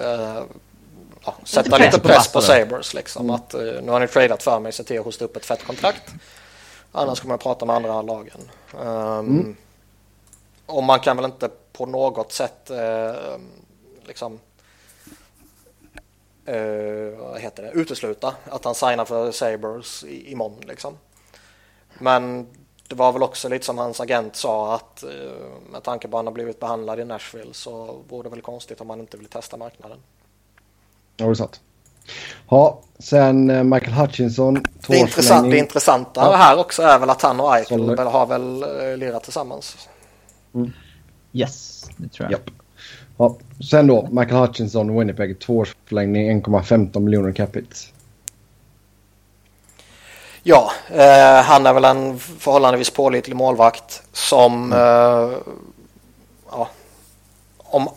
ja, sätta lite, lite press på, på Sabres. Liksom. Mm. Att, nu har ni tradat för mig, se till att hosta upp ett fett kontrakt. Annars kommer jag prata med andra lagen. Um, mm. Och man kan väl inte på något sätt eh, liksom eh, vad heter det, utesluta att han signar för Sabres i, imorgon liksom. Men det var väl också lite som hans agent sa att med tanke på att han har blivit behandlad i Nashville så vore det väl konstigt om han inte vill testa marknaden. Ja, det är sant. Ja, sen eh, Michael Hutchinson. Det, intressant, det intressanta ja. här också är väl att han och Eichel har väl eh, lirat tillsammans. Mm. Yes, det tror jag. Japp. Ja, sen då, Michael Hutchinson, Winnipeg, tvåårsförlängning, 1,15 miljoner capita. Ja, eh, han är väl en förhållandevis pålitlig målvakt som, mm. eh, ja, om,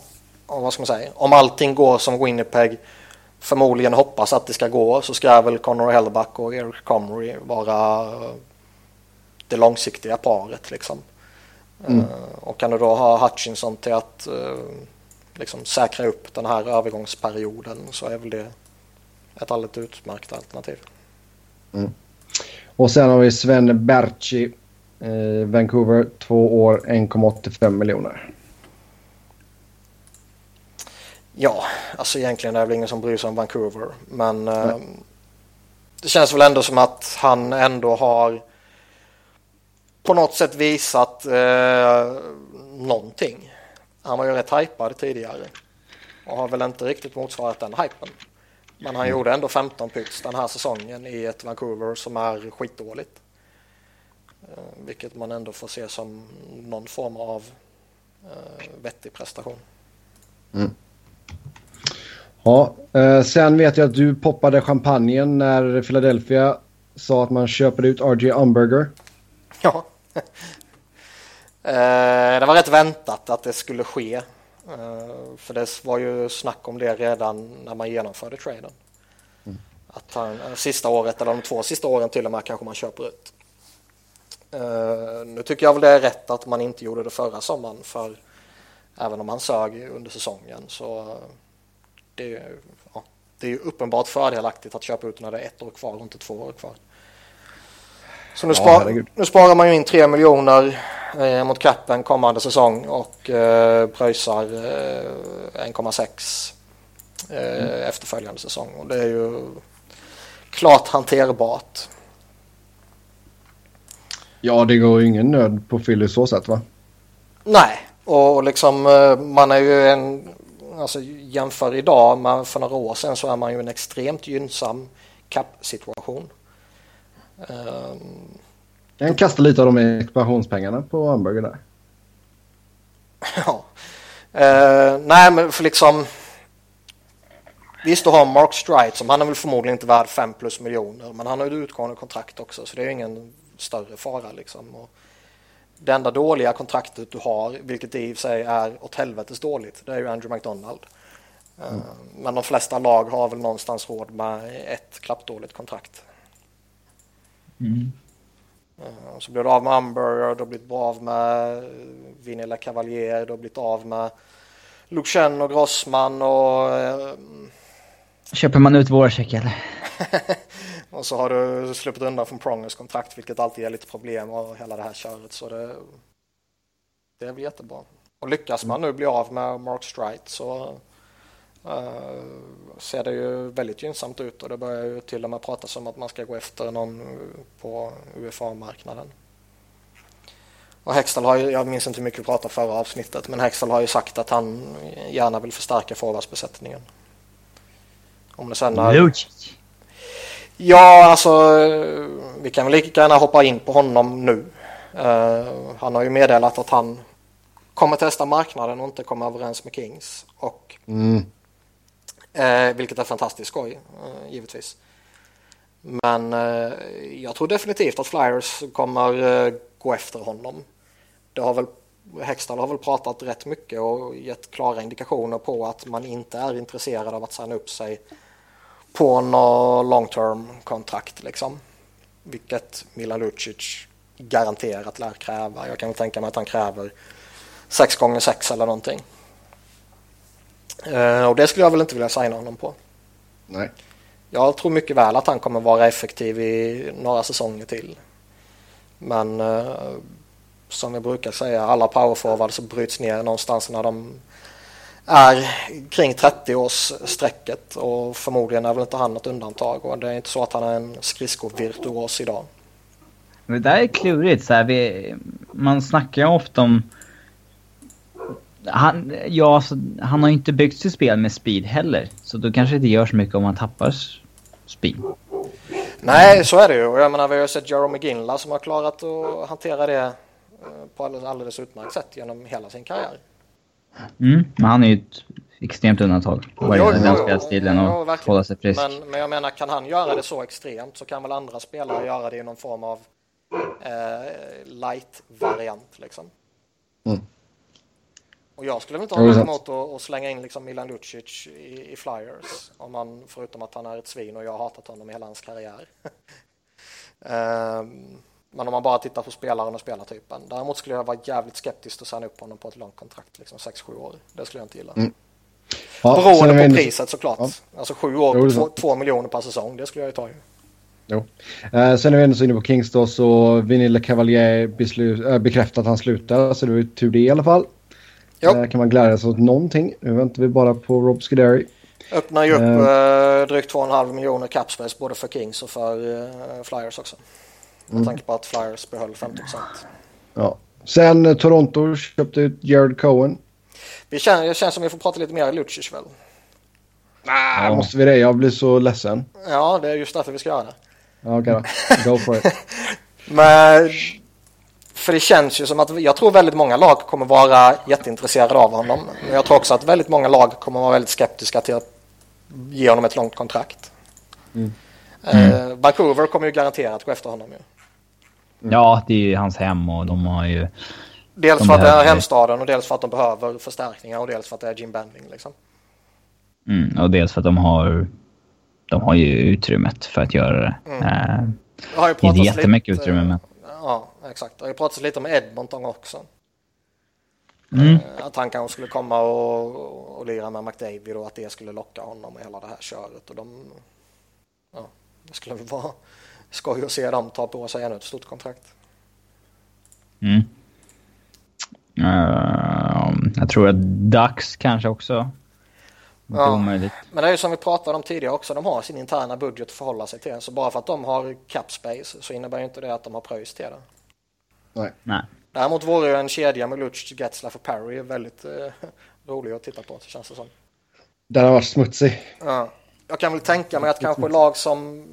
vad ska man säga, om allting går som Winnipeg förmodligen hoppas att det ska gå så ska väl Connor Hellback och Eric Comrie vara det långsiktiga paret liksom. Mm. Eh, och kan du då ha Hutchinson till att eh, liksom säkra upp den här övergångsperioden så är väl det ett alldeles utmärkt alternativ. Mm. Och sen har vi Sven Berchi, eh, Vancouver, två år, 1,85 miljoner. Ja, alltså egentligen är det väl ingen som bryr sig om Vancouver. Men eh, det känns väl ändå som att han ändå har på något sätt visat eh, någonting. Han var ju rätt hypad tidigare och har väl inte riktigt motsvarat den hypen. Men han mm. gjorde ändå 15 pyts den här säsongen i ett Vancouver som är skitdåligt. Eh, vilket man ändå får se som någon form av eh, vettig prestation. Mm. Ja, eh, sen vet jag att du poppade champagnen när Philadelphia sa att man köper ut RJ Umberger. Ja. Eh, det var rätt väntat att det skulle ske. Eh, för det var ju snack om det redan när man genomförde traden. Mm. Att han, sista året eller de två sista åren till och med kanske man köper ut. Nu tycker jag väl det är rätt att man inte gjorde det förra sommaren för även om han sög under säsongen så det, ja, det är ju uppenbart fördelaktigt att köpa ut när det är ett år kvar och inte två år kvar. Så nu, ja, spar, nu sparar man ju in 3 miljoner eh, mot capen kommande säsong och eh, pröjsar eh, 1,6 eh, mm. efterföljande säsong. Och det är ju klart hanterbart. Ja, det går ju ingen nöd på Philly så sätt va? Nej, och liksom eh, man är ju en, alltså jämför idag med för några år sedan så är man ju en extremt gynnsam cap-situation. Um, jag kan kasta lite av de expansionspengarna på hamburger där. ja. Uh, nej men för liksom Visst du har Mark Strite som han är väl förmodligen inte värd 5 plus miljoner men han har ju utgående kontrakt också så det är ingen större fara liksom. Och det enda dåliga kontraktet du har, vilket i och för sig är åt helvetes dåligt, det är ju Andrew McDonald. Mm. Men de flesta lag har väl någonstans råd med ett klappdåligt kontrakt. Mm. Eh, så blir du av med Umber, du har blivit av med Vinilla Cavalier, du har blivit av med Lucian och Grossman och... Eh, Köper man ut Voracek eller? och så har du sluppit undan från Prongers kontrakt vilket alltid ger lite problem och hela det här köret så det, det är väl jättebra. Och lyckas man nu bli av med Mark Strite så Uh, ser det ju väldigt gynnsamt ut och det börjar ju till och med pratas om att man ska gå efter någon på UFA-marknaden. Och Hextall har ju, jag minns inte hur mycket vi pratade förra avsnittet, men Hextall har ju sagt att han gärna vill förstärka forwardsbesättningen. Om det sen är... Ja, alltså vi kan väl lika gärna hoppa in på honom nu. Uh, han har ju meddelat att han kommer testa marknaden och inte komma överens med Kings. Och mm. Eh, vilket är fantastiskt skoj, eh, givetvis. Men jag tror definitivt att Flyers kommer gå efter honom. Det har väl, Hextall har väl pratat rätt mycket och gett klara indikationer på att man inte är intresserad av att signa upp sig på något long term kontrakt liksom. Vilket Milan Lucic garanterat lär kräva. Jag kan tänka mig att han kräver 6 gånger 6 eller någonting. Uh, och det skulle jag väl inte vilja signa honom på. Nej. Jag tror mycket väl att han kommer vara effektiv i några säsonger till. Men uh, som jag brukar säga, alla powerforwards bryts ner någonstans när de är kring 30-årsstrecket och förmodligen är väl inte han något undantag och det är inte så att han är en skridskovirtuos idag. Det där är klurigt. Så här, vi, man snackar ju ofta om han, ja, alltså, han har ju inte byggt sitt spel med speed heller. Så då kanske det inte gör så mycket om han tappar speed. Nej, så är det ju. Och jag menar, vi har ju sett Jerome McGinley som har klarat att hantera det eh, på alldeles, alldeles utmärkt sätt genom hela sin karriär. Mm, men han är ju ett extremt undantag vad gäller den spelstilen och jo, hålla sig frisk. Men, men jag menar, kan han göra det så extremt så kan väl andra spelare göra det i någon form av eh, light-variant liksom. Mm. Och jag skulle inte ha något emot att, slänga in liksom Milan Lucic i, i, Flyers. Om man, förutom att han är ett svin och jag har hatat honom i hela hans karriär. um, men om man bara tittar på spelaren och spelartypen. Däremot skulle jag vara jävligt skeptisk att signa upp honom på ett långt kontrakt, liksom 6-7 år. Det skulle jag inte gilla. Mm. Ja, Beroende på priset såklart. Ja. Alltså 7 år, 2 miljoner per säsong, det skulle jag ju ta ju. Jo. Eh, sen är vi ändå så inne på Kings då så Vinilla Cavalier beslut, äh, bekräftat att han slutar så det var ju tur det i alla fall. Där kan man glädja sig åt någonting. Nu väntar vi bara på Rob Scuderi. Öppnar ju upp uh, drygt 2,5 miljoner capspace både för Kings och för uh, Flyers också. Med mm. tanke på att Flyers behöll 50% Ja. Sen uh, Toronto köpte ut Jared Cohen. Vi känner, det känns som vi får prata lite mer i Lucic väl? Nej, ja. måste vi det? Jag blir så ledsen. Ja, det är just därför vi ska göra det. Ja, okej okay, Go for it. Men för det känns ju som att jag tror väldigt många lag kommer vara jätteintresserade av honom. Men jag tror också att väldigt många lag kommer vara väldigt skeptiska till att ge honom ett långt kontrakt. Mm. Eh, Vancouver kommer ju garanterat gå efter honom ju. Mm. Ja, det är ju hans hem och de har ju... Dels de för att det är hemstaden och dels för att de behöver förstärkningar och dels för att det är Jim Bending liksom. Mm, och dels för att de har de har ju utrymmet för att göra det. Mm. Eh, Det har ju inte pratats jättemycket lite, utrymme, men- Ja, exakt. Det har ju pratats lite om Edmonton också. mm. Eh, Att han kanske skulle komma och, och lira med McDavid och att det skulle locka honom i hela det här köret. Och de, ja, det skulle väl vara skoj att se dem ta på sig ännu ett stort kontrakt. Mm. Eh, jag tror att Ducks kanske också. Ja. omöjligt. Men det är ju som vi pratade om tidigare också, de har sin interna budget att förhålla sig till. Så bara för att de har cap space så innebär ju inte det att de har pröjs till det. Nej. Nej. Däremot vore ju en kedja med Luch, Getzlaff och Perry väldigt eh, rolig att titta på, så känns det som. Den har varit smutsig. Ja. Jag kan väl tänka mig att kanske lag som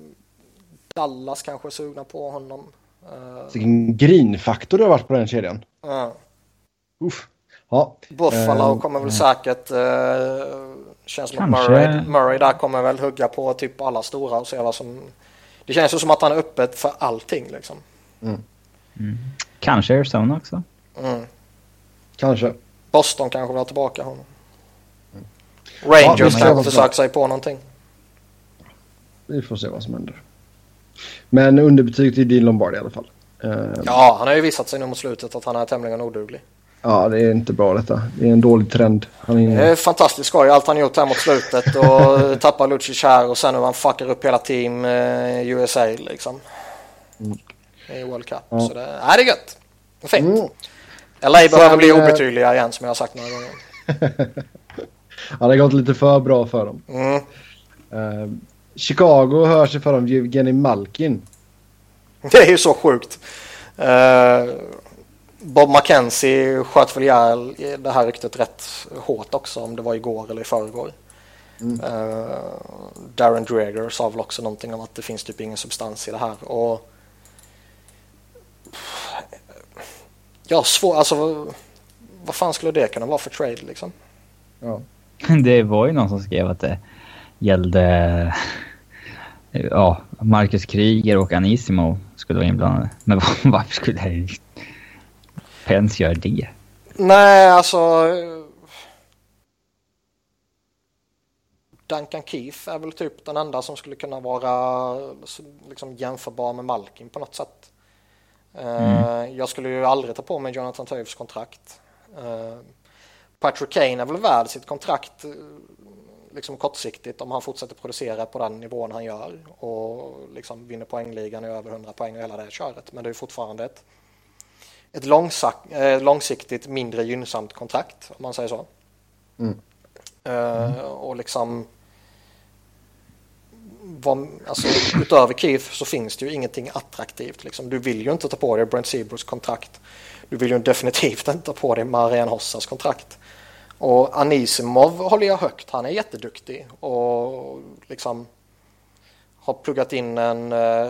Dallas kanske är sugna på honom. Eh, Vilken grinfaktor det har varit på den kedjan. ja. Uff. Ja. Buffalo Eh, kommer väl säkert, uh, känns som att. Murray, Murray där kommer väl hugga på typ alla stora och se vad som... Det känns ju som att han är öppet för allting liksom. Kanske Arizona också. Mm. Kanske. Boston kanske vill ha tillbaka honom. Ja, vi Rangers se kanske försöker sig på någonting. Vi får se vad som händer. Men underbetyg till Dean Lombardi i alla fall. Eh, Ja, han har ju visat sig nu mot slutet att han är tämligen oduglig. ja, det är inte bra detta. Det är en dålig trend. Han är... Det är fantastiskt skoj allt han gjort här mot slutet och tappar Lucic här och sen hur han fuckar upp hela team eh, USA liksom. I World Cup. Ja. Så det, ja, det är gött. Fint. Mm. LA behöver bli eh, obetydliga igen som jag har sagt några gånger. Ja, det har gått lite för bra för dem. Mm. Eh, Chicago hör sig för om Evgeni Malkin. Det är ju så sjukt. Eh, Bob McKenzie sköt väl ihjäl det här ryktet rätt hårt också om det var igår eller i förrgår. Mm. Eh, Darren Dreger sa väl också någonting om att det finns typ ingen substans i det här. Och Ja, svår, alltså vad, vad fan skulle det kunna vara för trade liksom? Ja. Det var ju någon som skrev att det gällde ja, Marcus Kryger och Anissimo skulle vara inblandade. Men var- varför skulle Pence göra det? Nej, alltså... Duncan Keith är väl typ den enda som skulle kunna vara liksom jämförbar med Malkin på något sätt. Eh, Jag skulle ju aldrig ta på mig Jonathan Toews kontrakt. Eh, Patrick Kane är väl värd sitt kontrakt liksom kortsiktigt om han fortsätter producera på den nivån han gör och liksom vinner poängligan i över 100 poäng och hela det här köret. Men det är fortfarande ett ett eh, långsiktigt mindre gynnsamt kontrakt om man säger så. Mm. Eh, och liksom vad, alltså, utöver Keith så finns det ju ingenting attraktivt. Liksom. Du vill ju inte ta på dig Brent Seabroos kontrakt. Du vill ju definitivt inte ta på dig Marian Hossas kontrakt. Och Anisimov håller jag högt. Han är jätteduktig och liksom har pluggat in en, eh,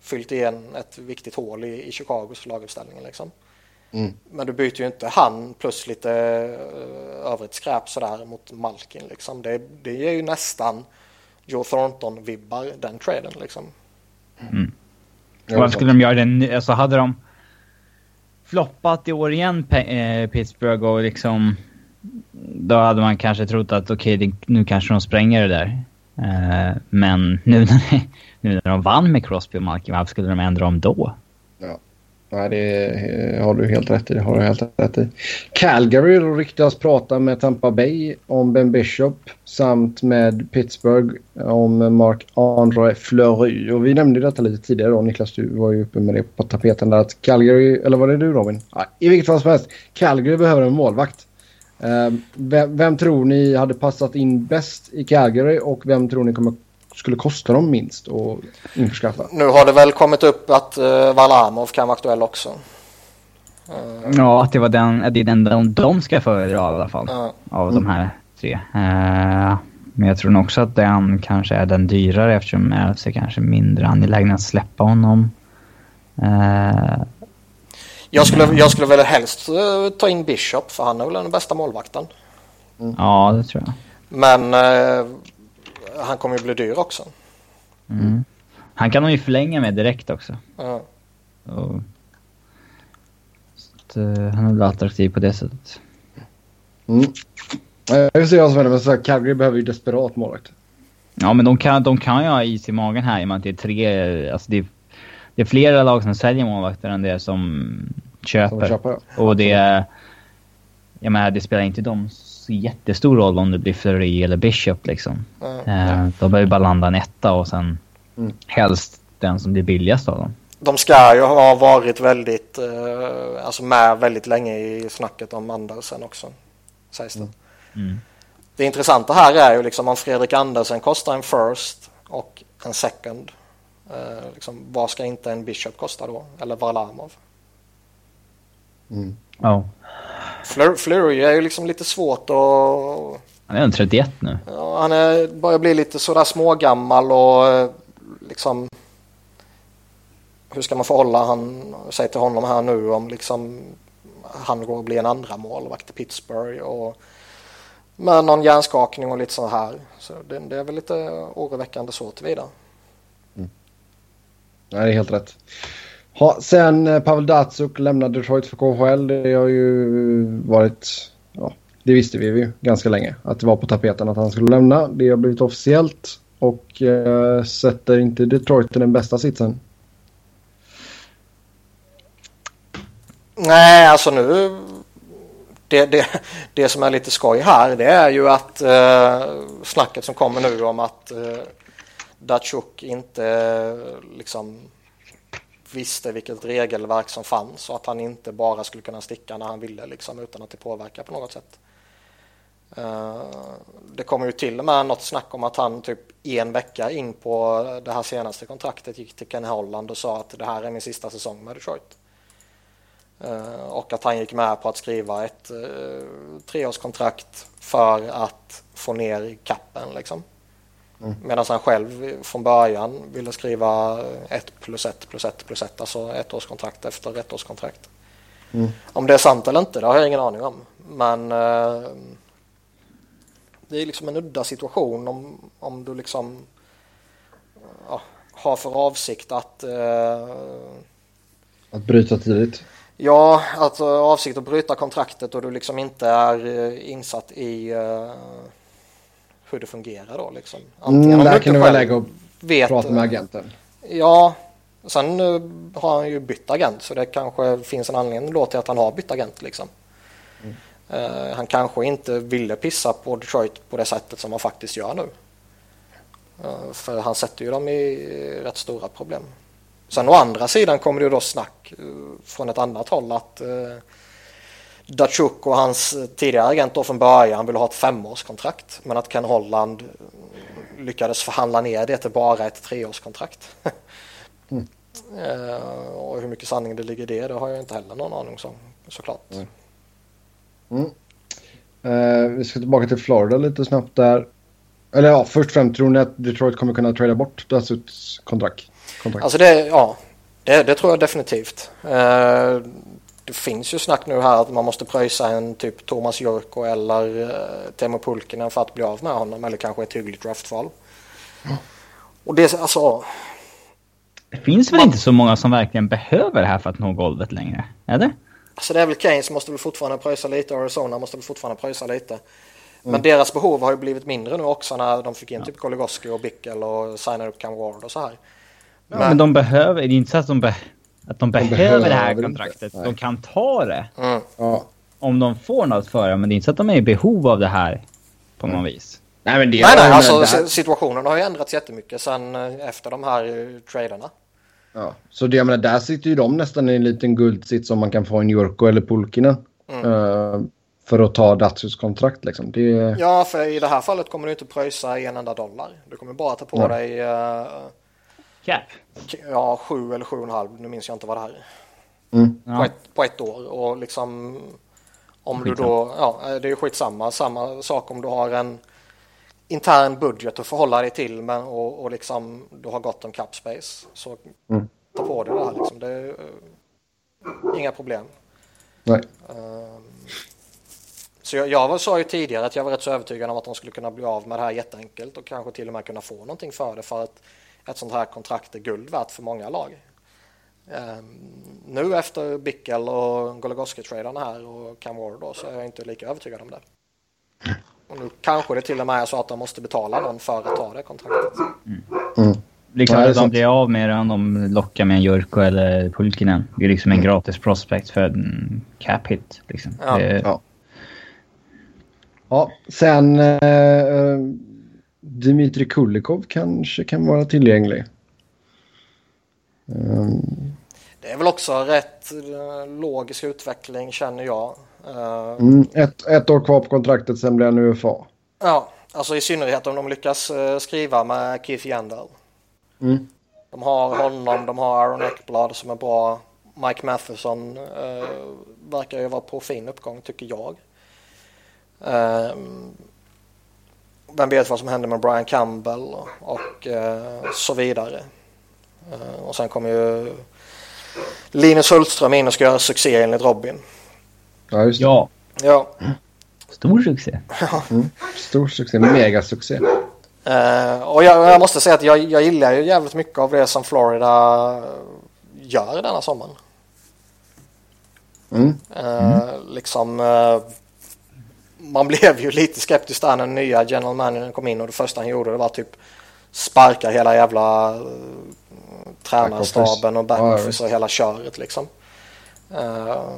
fyllt igen ett viktigt hål i, i Chicagos laguppställning. Liksom. Mm. Men du byter ju inte han plus lite eh, övrigt skräp sådär mot Malkin. Liksom. Det, det ger ju nästan Joe Thornton-vibbar den traden. Liksom. Ja, Varför skulle de göra det nu? Alltså hade de floppat i år igen, eh, Pittsburgh, och liksom... Då hade man kanske trott att okej, okay, nu kanske de spränger det där. Eh, men nu när, nu när de vann med Crosby och Malkin, varför skulle de ändra om då? Nej, det har du helt rätt i. Det har du helt rätt i. Calgary ryktas prata med Tampa Bay om Ben Bishop samt med Pittsburgh om Mark-André Fleury. Och vi nämnde detta lite tidigare då. Niklas, du var ju uppe med det på tapeten där att Calgary, eller var det du Robin? Ja, I vilket fall som helst. Calgary behöver en målvakt. Eh, vem, vem tror ni hade passat in bäst i Calgary och vem tror ni kommer, skulle kosta dem minst att införskaffa? Nu har det väl kommit upp att uh, Valamov kan vara aktuell också. Eh, Ja, att det var den, att det är den de, de ska föredra i alla fall. Ja. Av de här tre. Eh, men jag tror nog också att den kanske är den dyrare eftersom RFC kanske är mindre angelägna att släppa honom. Eh, jag, skulle, jag skulle väl helst eh, ta in Bishop för han är väl den bästa målvakten. Ja, det tror jag. Men eh, han kommer ju bli dyr också. Mm. Han kan de ju förlänga med direkt också. Ja. Och, så att, eh, han är väl attraktiv på det sättet. Mm. Eh, Jag vill se vad som händer, men så här, Calgary behöver ju desperat målvakt. Ja, men de kan, de kan ju ha is i magen här i och med att det är tre... Alltså det, är, det är flera lag som säljer målvakter än det som köper. Som köper, ja. Och det... Jag menar, det spelar inte dem så jättestor roll om det blir Fleury eller Bishop liksom. Mm. De behöver bara landa en etta och sen Mm. helst den som blir billigast av dem. De ska ju ha varit väldigt, eh, alltså med väldigt länge i snacket om Andersen också. Sägs det. Mm. Det intressanta här är ju liksom om Fredrik Andersen kostar en first och en second. Eh, liksom, vad ska inte en Bishop kosta då? Eller Varlamov? Mm. Ja. Fleur, Fleury är ju liksom lite svårt att... Han är en 31 nu. Ja, han är, börjar bli lite sådär smågammal och eh, liksom... Hur ska man förhålla han, sig till honom här nu om liksom han går och blir en andra målvakt i Pittsburgh och med någon hjärnskakning och lite så här. Så det, det är väl lite oroväckande så tillvida. Nej, det är helt rätt. Ha, sen eh, Pavel Datsuk lämnade Detroit för KHL. Det har ju varit... Ja, det visste vi ju ganska länge. Att det var på tapeten att han skulle lämna. Det har blivit officiellt. Och eh, sätter inte Detroit i den bästa sitsen. Nej, alltså nu... Det, det, det som är lite skoj här det är ju att eh, snacket som kommer nu om att eh, Datsjuk inte liksom visste vilket regelverk som fanns och att han inte bara skulle kunna sticka när han ville liksom, utan att det påverkar på något sätt. Eh, det kommer ju till och med något snack om att han typ en vecka in på det här senaste kontraktet gick till Ken Holland och sa att det här är min sista säsong med Detroit. Eh, och att han gick med på att skriva ett eh, treårskontrakt för att få ner kappen liksom. Mm. Medan han själv från början ville skriva ett plus ett plus ett plus ett, alltså ett årskontrakt efter ett årskontrakt. Mm. Om det är sant eller inte, det har jag ingen aning om. Men eh, det är liksom en udda situation om, om du liksom ja, har för avsikt att eh, Att bryta tidigt. Ja, att uh, avsikt att bryta kontraktet och du liksom inte är uh, insatt i uh, hur det fungerar då liksom. Mm, om du där kan vara själv läge att vet, prata med uh, agenten. Ja, sen uh, har han ju bytt agent så det kanske finns en anledning då till att han har bytt agent liksom. Uh, han kanske inte ville pissa på Detroit på det sättet som han faktiskt gör nu. Uh, för han sätter ju dem i rätt stora problem. Sen å andra sidan kommer det ju då snack uh, från ett annat håll att Datsjuk och hans tidigare agent då från början ville ha ett femårskontrakt men att Ken Holland uh, lyckades förhandla ner det till bara ett treårskontrakt. Mm. Uh, och hur mycket sanning det ligger i det, det har jag inte heller någon aning om såklart. Mm. Mm. Eh, vi ska tillbaka till Florida lite snabbt där. Eller ja, först och främst tror ni att Detroit kommer kunna trada bort Datsuts kontrakt? kontrakt? Alltså det, ja, det, det tror jag definitivt. Eh, det finns ju snack nu här att man måste pröjsa en typ Thomas Jurko eller uh, Teemu Pulkkinen för att bli av med honom eller kanske ett hyggligt draftval. Och det är alltså... Det finns väl Man- inte så många som verkligen behöver det här för att nå golvet längre? Eller? Alltså det är väl Keynes måste väl fortfarande pröjsa lite och Arizona måste väl fortfarande pröjsa lite. Men deras behov har ju blivit mindre nu också när de fick in typ Goligoski och Bickel och signar upp Cam Ward och så här. Ja, men de behöver... Det är inte så att de, be, att de behöver det här behöver kontraktet. De kan ta det Mm. Ja. om de får något för det, men det är inte så att de är i behov av det här på något vis. Nej, men det Nej, nej, alltså situationen har ju ändrats jättemycket sen eh, efter de här uh, traderna. Ja, så det, jag menar, där sitter ju de nästan i en liten guldsits som man kan få en Jurko eller Pulkinen. Mm. eh, för att ta Datsus kontrakt liksom. Det, Ja, för i det här fallet kommer du inte pröjsa en enda dollar. Du kommer bara ta på Nej. dig uh, Cap. Ja, sju eller sju och en halv, nu minns jag inte vad det här är. mm, På, ett, på ett år och liksom om du då, ja det är ju skitsamma, samma sak om du har en intern budget att förhålla dig till men, och, och liksom du har gott om cap space så Mm. ta på dig det här liksom. Det är eh, inga problem. nej. Ehm, Så jag, jag var- sa ju tidigare att jag var rätt så övertygad om att de skulle kunna bli av med det här jätteenkelt och kanske till och med kunna få någonting för det för att ett sånt här kontrakt är guld värt för många lag. Ehm, nu efter Bickel och Goligoski-tradarna här och Cam Ward då så är jag inte lika övertygad om det. Och nu kanske det till och med är så att de måste betala någon för att ta det kontraktet. Mm. Liksom Ja, det är att de blir av med det om de lockar med en Jurko eller Pulkinen. Det är liksom en gratis prospect för en cap hit. Liksom. Ja. Det, Ja. Ja, sen eh, Dmitri Kulikov kanske kan vara tillgänglig. Um, Det är väl också rätt eh, logisk utveckling känner jag. Eh, mm, ett, ett år kvar på kontraktet, sen blir han UFA. Ja, alltså i synnerhet om de lyckas eh, skriva med Keith Yandel. Mm. De har honom, de har Aaron Ekblad som är bra. Mike Matheson eh, verkar ju vara på fin uppgång tycker jag. Eh, vem vet vad som händer med Brian Campbell och eh, så vidare. Eh, och sen kommer ju Linus Hultström in och ska göra succé enligt Robin. Ja, just det. ja, Ja, stor succé. Stor succé, megasuccé. Eh, och jag, jag måste säga att jag, jag gillar ju jävligt mycket av det som Florida gör denna sommaren. Mm. Eh, Liksom, eh, man blev ju lite skeptisk där när den nya general managern kom in och det första han gjorde det var typ sparka hela jävla uh, tränarstaben och backoffice och hela köret liksom. Eh,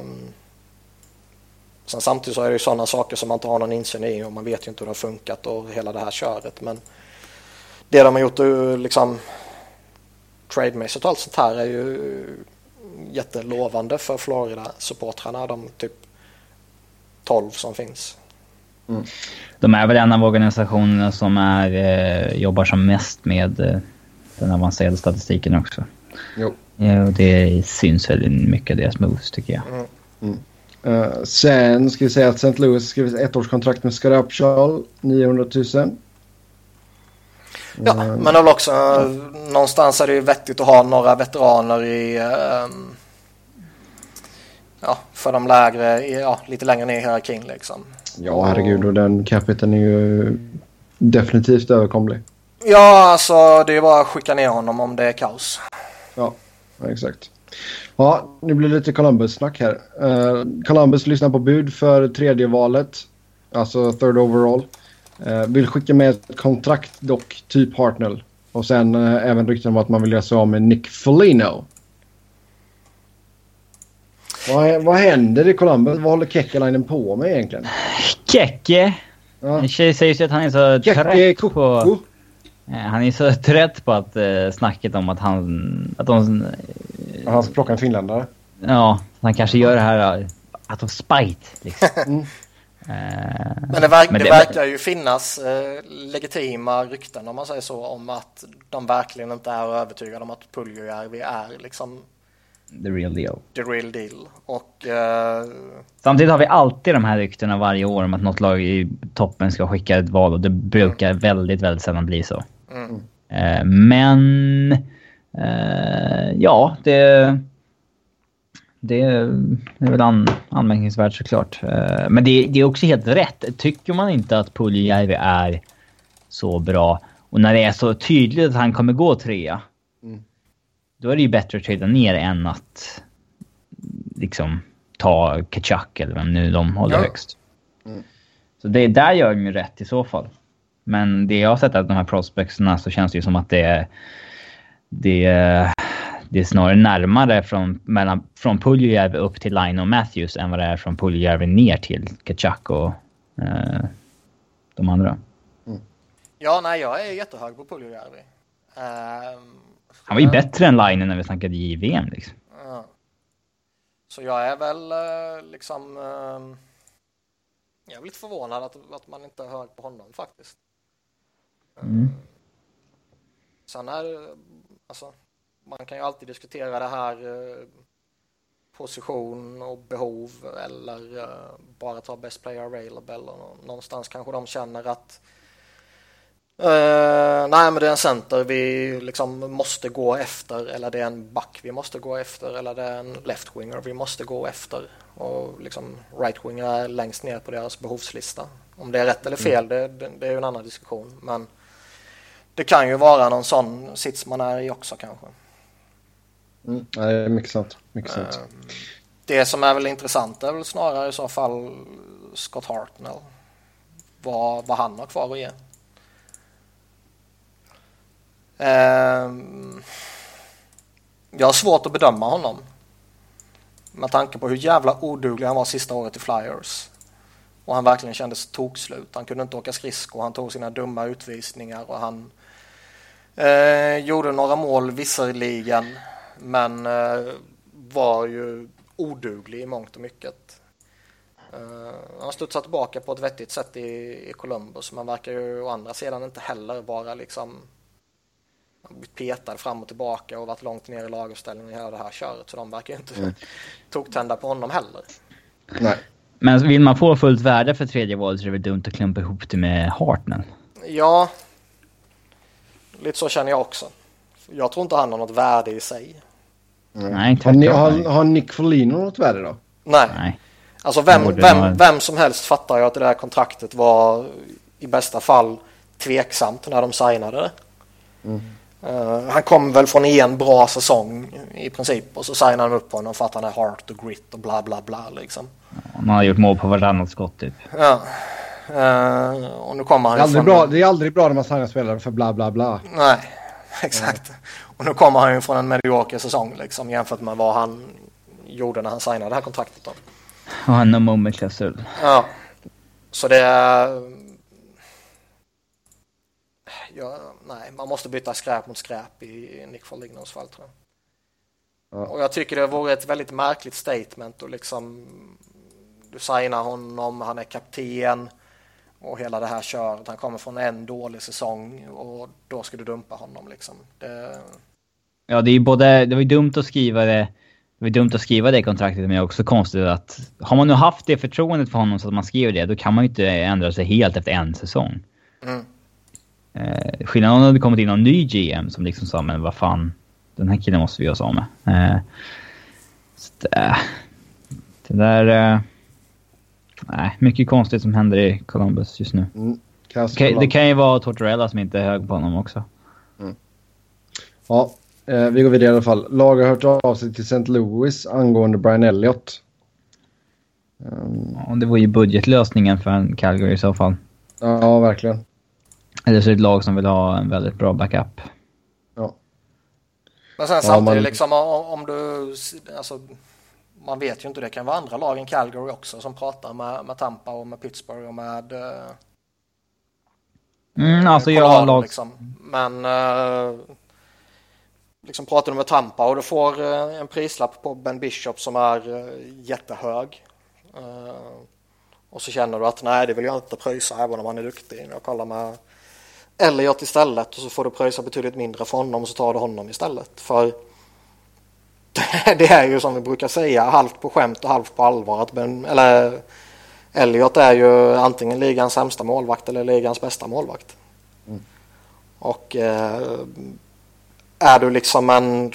sen samtidigt så är det ju sådana saker som man inte har någon insyn i och man vet ju inte hur det har funkat och hela det här köret men det de har gjort uh, liksom trademässigt och allt sånt här är ju jättelovande för Florida-supportrarna. De typ 12 som finns. De är väl en av organisationerna som är, eh, jobbar som mest med eh, den avancerade statistiken också. Jo. Ja, och det syns väl i mycket av deras moves tycker jag. Eh, sen ska vi säga att St. Louis skrivit ett ettårskontrakt med Scott Upshall, 900 000. Ja, men det är väl också eh, någonstans är det ju vettigt att ha några veteraner i ehm, ja, för de lägre, i, ja, lite längre ner i hierarkin liksom. Ja, herregud. Och den capiten är ju definitivt överkomlig. Ja, alltså det är bara att skicka ner honom om det är kaos. Ja, exakt. Ja, nu blir det lite Columbus-snack här. Uh, Columbus lyssnar på bud för tredje valet, alltså third overall. Uh, vill skicka med ett kontrakt dock, typ Hartnell. Och sen uh, även rykten om att man vill göra sig av med Nick Foligno. Vad, vad händer i Columbus? Vad håller Kekkelainen på med egentligen? Kekke! Ja. En tjej säger ju att han är så Kekke trött Koko. på... Eh, Han är så trött på att eh, snacket om att han... Att de... Ja, Han ska plocka en finländare. Ja, han kanske gör det här uh, out of spite. Liksom. Mm. Eh, Men det, verk, Men det, det- verkar ju finnas eh, legitima rykten om man säger så om att de verkligen inte är övertygade om att Puljujärvi är liksom the real deal. the real deal. Och eh, Samtidigt har vi alltid de här ryktena varje år om att något lag i toppen ska skicka ett val och det brukar väldigt, väldigt sällan bli så. Mm. Eh, men... Eh, ja, det... Det är väl an, anmärkningsvärt såklart. Men det, det är också helt rätt. Tycker man inte att Puljujärvi är så bra och när det är så tydligt att han kommer gå trea. Mm. Då är det ju bättre att trada ner än att liksom ta Kachak eller vem nu de håller Ja. högst. Så det, där gör de ju rätt i så fall. Men det jag har sett av de här prospectsna så känns det ju som att det är... Det, är- det är snarare närmare från, mellan, från Puljujärvi upp till Line och Matthews än vad det är från Puljujärvi ner till Kachak och eh, de andra. ja, nej, jag är jättehög på Puljujärvi. Ehm, Han var ju bättre än Line när vi snackade JVM liksom. Så jag är väl eh, liksom... ehm, jag är lite förvånad att, att man inte hög på honom faktiskt. Mm. Sen är alltså, man kan ju alltid diskutera det här eh, position och behov eller eh, bara ta best player available och nå- någonstans kanske de känner att eh, nej men det är en center vi liksom måste gå efter eller det är en back vi måste gå efter eller det är en left winger vi måste gå efter och liksom right winger är längst ner på deras behovslista. Om det är rätt eller fel det, det, det är ju en annan diskussion men det kan ju vara någon sån sits man är i också kanske. Mm. Nej, mycket sant. Mycket sant. Eh, Det som är väl intressant är väl snarare i så fall Scott Hartnell. vad, vad han har kvar att ge. Eh, jag har svårt att bedöma honom. Med tanke på hur jävla oduglig han var sista året i Flyers. Och han verkligen kändes tokslut. Han kunde inte åka skridskor, han tog sina dumma utvisningar och han eh, gjorde några mål visserligen. Men eh, var ju oduglig i mångt och mycket. Uh, han studsar tillbaka på ett vettigt sätt i, i Columbus men verkar ju å andra sidan inte heller vara liksom petad fram och tillbaka och varit långt ner i laguppställningen i hela det här köret så de verkar ju inte mm. toktända på honom heller. Nej. Men vill man få fullt värde för tredje valet så är det väl dumt att klumpa ihop det med Hartnell? Ja, lite så känner jag också. Jag tror inte han har något värde i sig. Mm. Nej, har, ni, har, har Nick Folino något värde då? Nej. Nej. Alltså vem, vem, vem som helst fattar ju att det där kontraktet var i bästa fall tveksamt när de signade det. Mm. Uh, han kom väl från en bra säsong i princip och så signade han upp honom för att han är heart och grit och bla bla bla liksom. Han har gjort mål på varannat skott typ. Ja. Uh, och nu kommer han det är, aldrig från... bra, det är aldrig bra när man signar spelare för bla bla bla. Nej, exakt. Mm. Och nu kommer han ju från en medioker säsong liksom jämfört med vad han gjorde när han signade det här kontraktet. Då. Och han har moment-klausul. Ja. Så det är... Ja, nej, man måste byta skräp mot skräp i Nick Folignos fall tror jag. Ja. Och jag tycker det vore ett väldigt märkligt statement och liksom du signar honom, han är kapten och hela det här köret. Han kommer från en dålig säsong och då ska du dumpa honom liksom. Det... Ja, det är både, det var ju dumt att skriva det det var dumt att skriva det kontraktet men det är också konstigt att har man nu haft det förtroendet för honom så att man skriver det, då kan man ju inte ändra sig helt efter en säsong. Mm. Eh, skillnaden om det hade kommit in någon ny GM som liksom sa men vad fan, den här killen måste vi göra oss av med. Eh, det, det där... Eh, nej, mycket konstigt som händer i Columbus just nu. Mm. Det, det kan ju vara Tortorella som inte är hög på honom också. Mm. Ja, Eh, vi går vidare i alla fall. Lag har hört av sig till St. Louis angående Brian Elliott. Um, ja, det var ju budgetlösningen för en Calgary i så fall. Ja, verkligen. Eller så är det ett lag som vill ha en väldigt bra backup. Ja. Men sen samtidigt man... liksom om du... Alltså, man vet ju inte, det kan vara andra lag än Calgary också som pratar med, med Tampa och med Pittsburgh och med... Uh, mm, alltså jag har lag... Liksom. Men... Uh, liksom pratar du med Tampa och du får eh, en prislapp på Ben Bishop som är eh, jättehög. Eh, och så känner du att nej, det vill jag inte pröjsa även om han är duktig. Jag kollar med Elliot istället och så får du pröjsa betydligt mindre för honom och så tar du honom istället. För det är ju som vi brukar säga, halvt på skämt och halvt på allvar. Att ben, eller Elliot är ju antingen ligans sämsta målvakt eller ligans bästa målvakt. Mm. Och eh, är du liksom en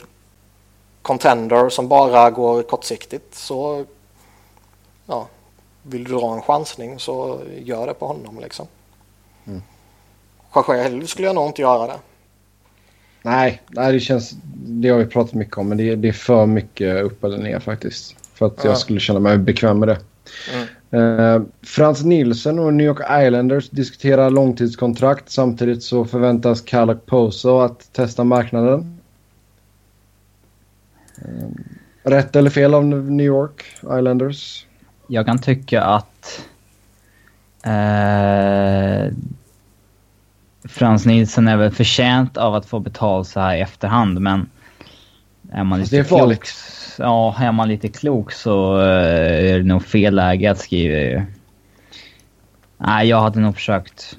contender som bara går kortsiktigt så ja, vill du dra en chansning så gör det på honom liksom. Mm. Själv skulle jag nog inte göra det. Nej, nej det känns, det har vi pratat mycket om men det, det är för mycket upp eller ner faktiskt. För att ja. jag skulle känna mig bekväm med det. Mm. Uh, Frans Nilsson och New York Islanders diskuterar långtidskontrakt. Samtidigt så förväntas Kalak Poso att testa marknaden. Uh, rätt eller fel av New York Islanders? Jag kan tycka att uh, Frans Nilsson är väl förtjänt av att få betalt så här i efterhand men är man lite klok, ja, är man lite klok så eh, är det nog fel läge att skriva. Nej, jag hade nog försökt...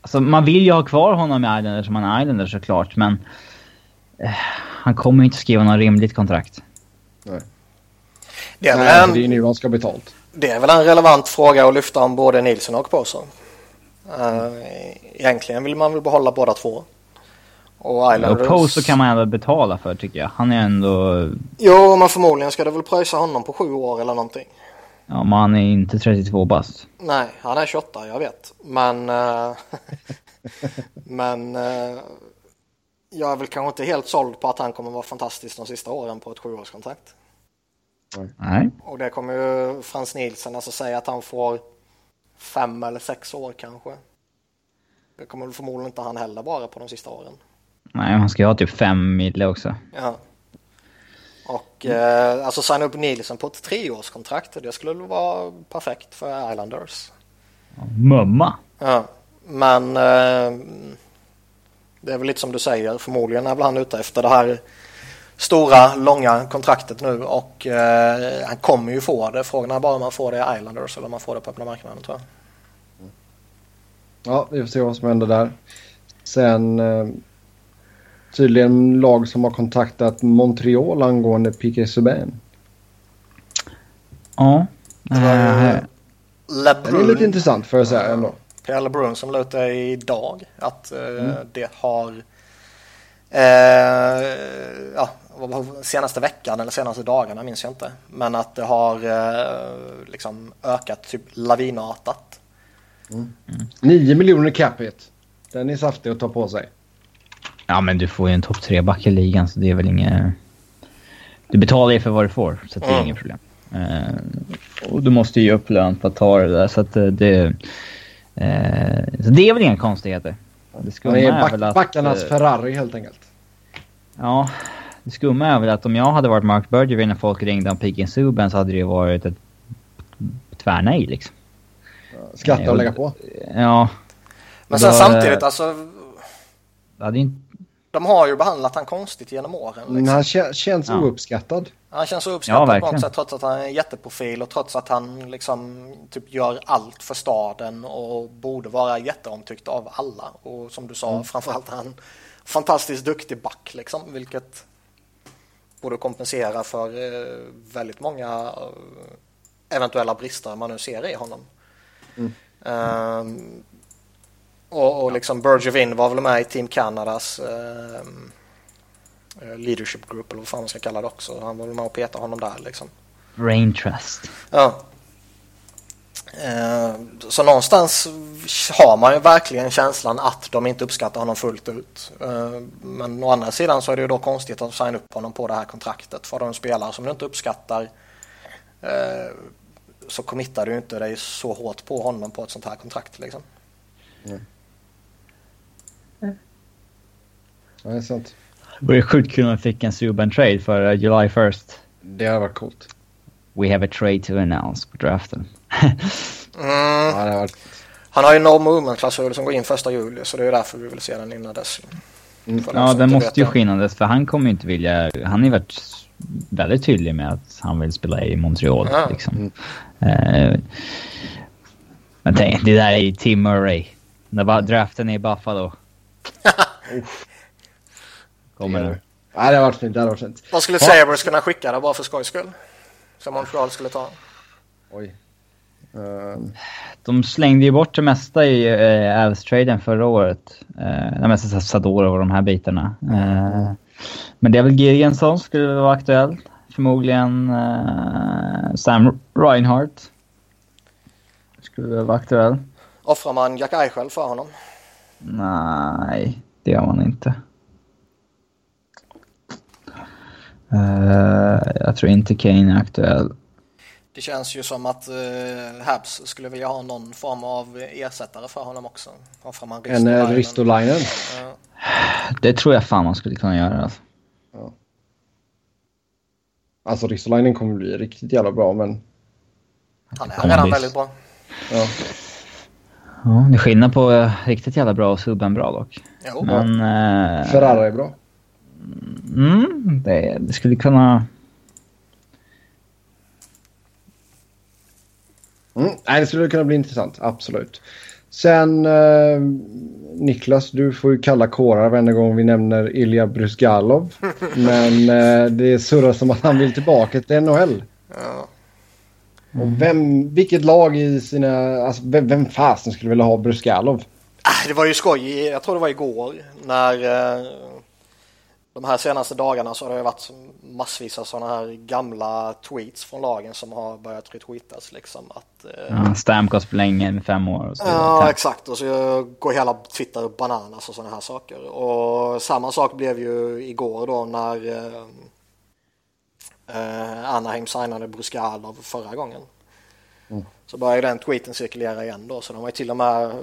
Alltså, man vill ju ha kvar honom i Islanders som han är Islander såklart, men... Eh, han kommer inte skriva något rimligt kontrakt. Nej. Det är, Nej, en, det är nu han ska betalt. Det är väl en relevant fråga att lyfta om både Nilsson och Paulson. Uh, egentligen vill man väl behålla båda två. Och Islanders... Och Poe kan man ändå betala för tycker jag. Han är ändå... Jo, men förmodligen ska det väl pröjsa honom på sju år eller någonting. Ja, men han är inte 32 bast. Nej, han är 28, jag vet. Men... Uh... men... Uh... Jag är väl kanske inte helt såld på att han kommer vara fantastisk de sista åren på ett sjuårskontrakt. Nej. Och det kommer ju Frans Nielsen alltså säga att han får fem eller sex år kanske. Det kommer väl förmodligen inte han heller vara på de sista åren. Nej, han ska ju ha typ fem mille också. Ja. Och eh, alltså signa upp Nielsen på ett treårskontrakt, det skulle vara perfekt för Islanders. Mumma. Ja, men eh, det är väl lite som du säger, förmodligen är väl han ute efter det här stora, långa kontraktet nu och eh, han kommer ju få det. Frågan är bara om man får det i Islanders eller om man får det på öppna marknaden tror jag. Ja, vi får se vad som händer där. Sen eh, tydligen lag som har kontaktat Montreal angående Piqué Subban. Ja. Det är LeBrun, lite intressant för att säga ändå. Pierre LeBrun som la ut det idag att eh, Mm. det har eh, ja, var det, senaste veckan eller senaste dagarna minns jag inte. Men att det har eh, liksom ökat typ lavinartat. 9 miljoner capita. Den är saftig att ta på sig. Ja, men du får ju en topp tre back i ligan så det är väl inget... Du betalar ju för vad du får, så det är Mm. inget problem. Eh, och du måste ju ge upp lön för att ta det där, så att eh, det... Eh, så det är väl inga konstigheter. Det skumma är är back, väl att... backarnas Ferrari helt enkelt. Ja, det skumma är väl att om jag hade varit Mark Bergevin när folk ringde om Piken Subban så hade det ju varit ett tvärnej liksom. Skatta Nej, och lägga på. Ja, Men sen Då, samtidigt eh, alltså det inte... de har ju behandlat han konstigt genom åren. Men Liksom. han kä- känns Ja. ouppskattad. Han känns så Ja, uppskattad på något sätt trots att han är en jätteprofil och trots att han liksom typ gör allt för staden och borde vara jätteomtyckt av alla. Och som du sa, Mm. framförallt är han fantastiskt duktig back liksom, vilket borde kompensera för eh, väldigt många eh, eventuella brister man nu ser i honom. Ehm, och, och liksom Bergevin var väl med i Team Kanadas ehm, eh, leadership group eller vad fan man ska kalla det också. Han var väl med och petade honom där liksom. Rain Trust. Ja. Eh, Så någonstans har man ju verkligen känslan att de inte uppskattar honom fullt ut. Men å andra sidan så är det ju då konstigt att signa upp honom på det här kontraktet. För de spelare som du inte uppskattar eh, så committar du inte dig så hårt på honom på ett sånt här kontrakt liksom. Ja, det är sant. Det vore sjukt kul om vi fick en Subban trade för uh, July 1st. Det hade varit coolt. We have a trade to announce på draften. Mm. Ja, varit... Han har ju no movement-klausul som går in första juli så det är därför vi vill se den innan dess. Mm. Ja, den måste ju det. skillnadas för han kommer ju inte vilja... Han har ju varit väldigt tydlig med att han vill spela i Montreal. Ja. Liksom. Eh, men tänk, det där är ju Tim Murray. När draften är i Buffalo. Kommer den. är- Ja, det hade varit fint. Det hade varit fint. Vad skulle. Sabres kunna skicka det bara för skojs skull? Som Montreal skulle ta. Oj. Ehm, De slängde ju bort det mesta i uh, Avs-traden förra året. Uh, det mesta Sador och de här bitarna. Eh, men det är väl Girgensson skulle vara aktuell. Förmodligen eh, Sam Reinhardt. Skulle vara aktuell. Offrar man Jack Eichel för honom? Nej, det gör man inte. Eh, jag tror inte Kane är aktuell. Det känns ju som att uh, Habs skulle vilja ha någon form av ersättare för honom också. Offrar man en eh, Ristolainen? Ristolainen. Ja. Det tror jag fan man skulle kunna göra. Alltså. Alltså Ristolainen kommer bli riktigt jävla bra men... Han är redan väldigt bra. Ja. Ja, det är skillnad på eh, riktigt jävla bra och subben bra dock. Jo, Men... eh, Ferrara är bra. Mm, det, det skulle kunna... Mm. Nej, det skulle kunna bli intressant. Absolut. Sen eh, Niklas, du får ju kalla kårar varje gång vi nämner Ilja Brysgalov. Men eh, det surras som att han vill tillbaka till NHL. Ja. Och vem, vilket lag i sina... Alltså vem, vem fasen skulle vilja ha Brysgalov? Ah, Det var ju skoj, jag tror det var igår, när eh, de här senaste dagarna så har det varit massvis av sådana här gamla tweets från lagen som har börjat retweetas liksom. Att, eh, Ja, Stamkos förlänger med fem år och så. Ja, Tack. exakt. Och så går hela Twitter bananas och sådana här saker. Och samma sak blev ju igår då när eh, eh, Anaheim signade Bruskalov förra gången. Mm. Så började den tweeten cirkulera igen då. Så de var ju till och med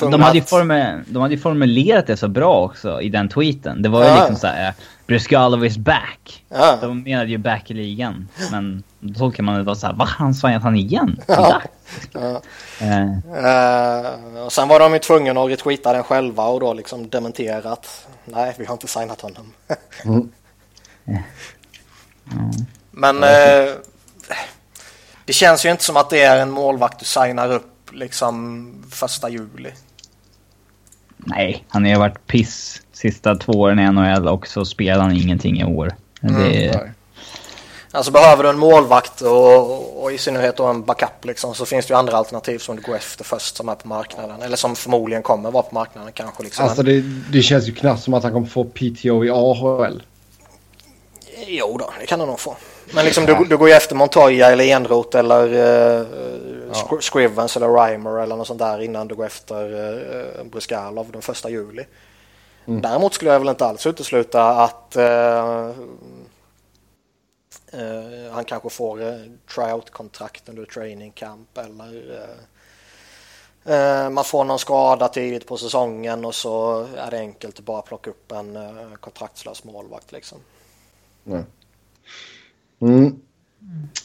de hade, ju formu de hade ju formulerat det så bra också i den tweeten. Det var ju ja. liksom såhär, Bruskalov is back. Ja. De menade ju back i ligan. Men då tolkar man det då såhär, va? Han sa att han igen? Ja. ja. Uh. Uh, och sen var de ju tvungna att retweeta den själva och då liksom dementerat. Nej, vi har inte signat honom. mm. Men uh, det känns ju inte som att det är en målvakt du signar upp liksom första juli. Nej, han har ju varit piss sista två åren i NHL och så spelar han ingenting i år. Mm, det... Alltså behöver du en målvakt och, och, i synnerhet då en backup liksom, så finns det ju andra alternativ som du går efter först som är på marknaden. Eller som förmodligen kommer vara på marknaden kanske. Liksom. Alltså det, det känns ju knappt som att han kommer få PTO i AHL. Jo då, det kan han nog få. Men liksom, du, du går ju efter Montoya eller Enroth eller uh, ja. Scrivens eller Reimer eller något sånt där innan du går efter uh, Bruskalov den första juli. Mm. Däremot skulle jag väl inte alls utesluta att uh, uh, han kanske får uh, tryout-kontrakt under training camp eller man får någon skada tidigt på säsongen och så är det enkelt att bara plocka upp en kontraktslös målvakt liksom. Mm. Mm.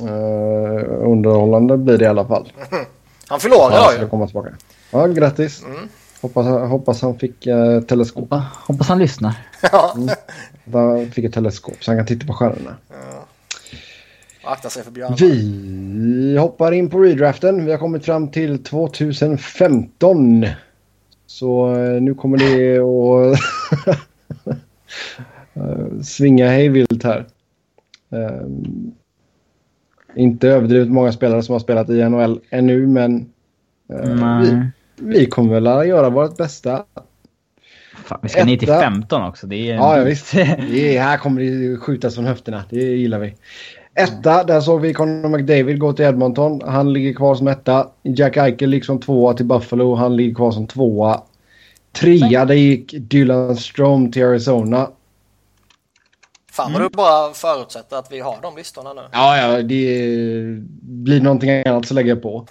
Uh, underhållande blir det i alla fall. Han fyller år idag komma tillbaka. Ja, grattis. Mm. Hoppas, hoppas han fick uh, teleskop. Hoppas, hoppas han lyssnar. Ja. Mm. Fick ett teleskop så han kan titta på stjärnorna. Ja. Akta sig för björnar. Vi hoppar in på redraften. Vi har kommit fram till 2015. Så uh, nu kommer det att svinga hejvilt här. Um, inte överdrivet många spelare som har spelat i NHL ännu, men uh, vi, vi, kommer väl att göra vårt bästa. Fan, vi ska Etta. ner till 15 också. Det är ja, ja, visst. Är, här kommer det skjutas från höfterna. Det gillar vi. Etta, där såg vi Conor McDavid gå till Edmonton. Han ligger kvar som etta. Jack Eichel liksom tvåa till Buffalo. Han ligger kvar som tvåa. Trea, det gick Dylan Strom till Arizona. Fan vad mm. du bara förutsätter att vi har de listorna nu. Ja, ja, det blir någonting annat så lägger jag på.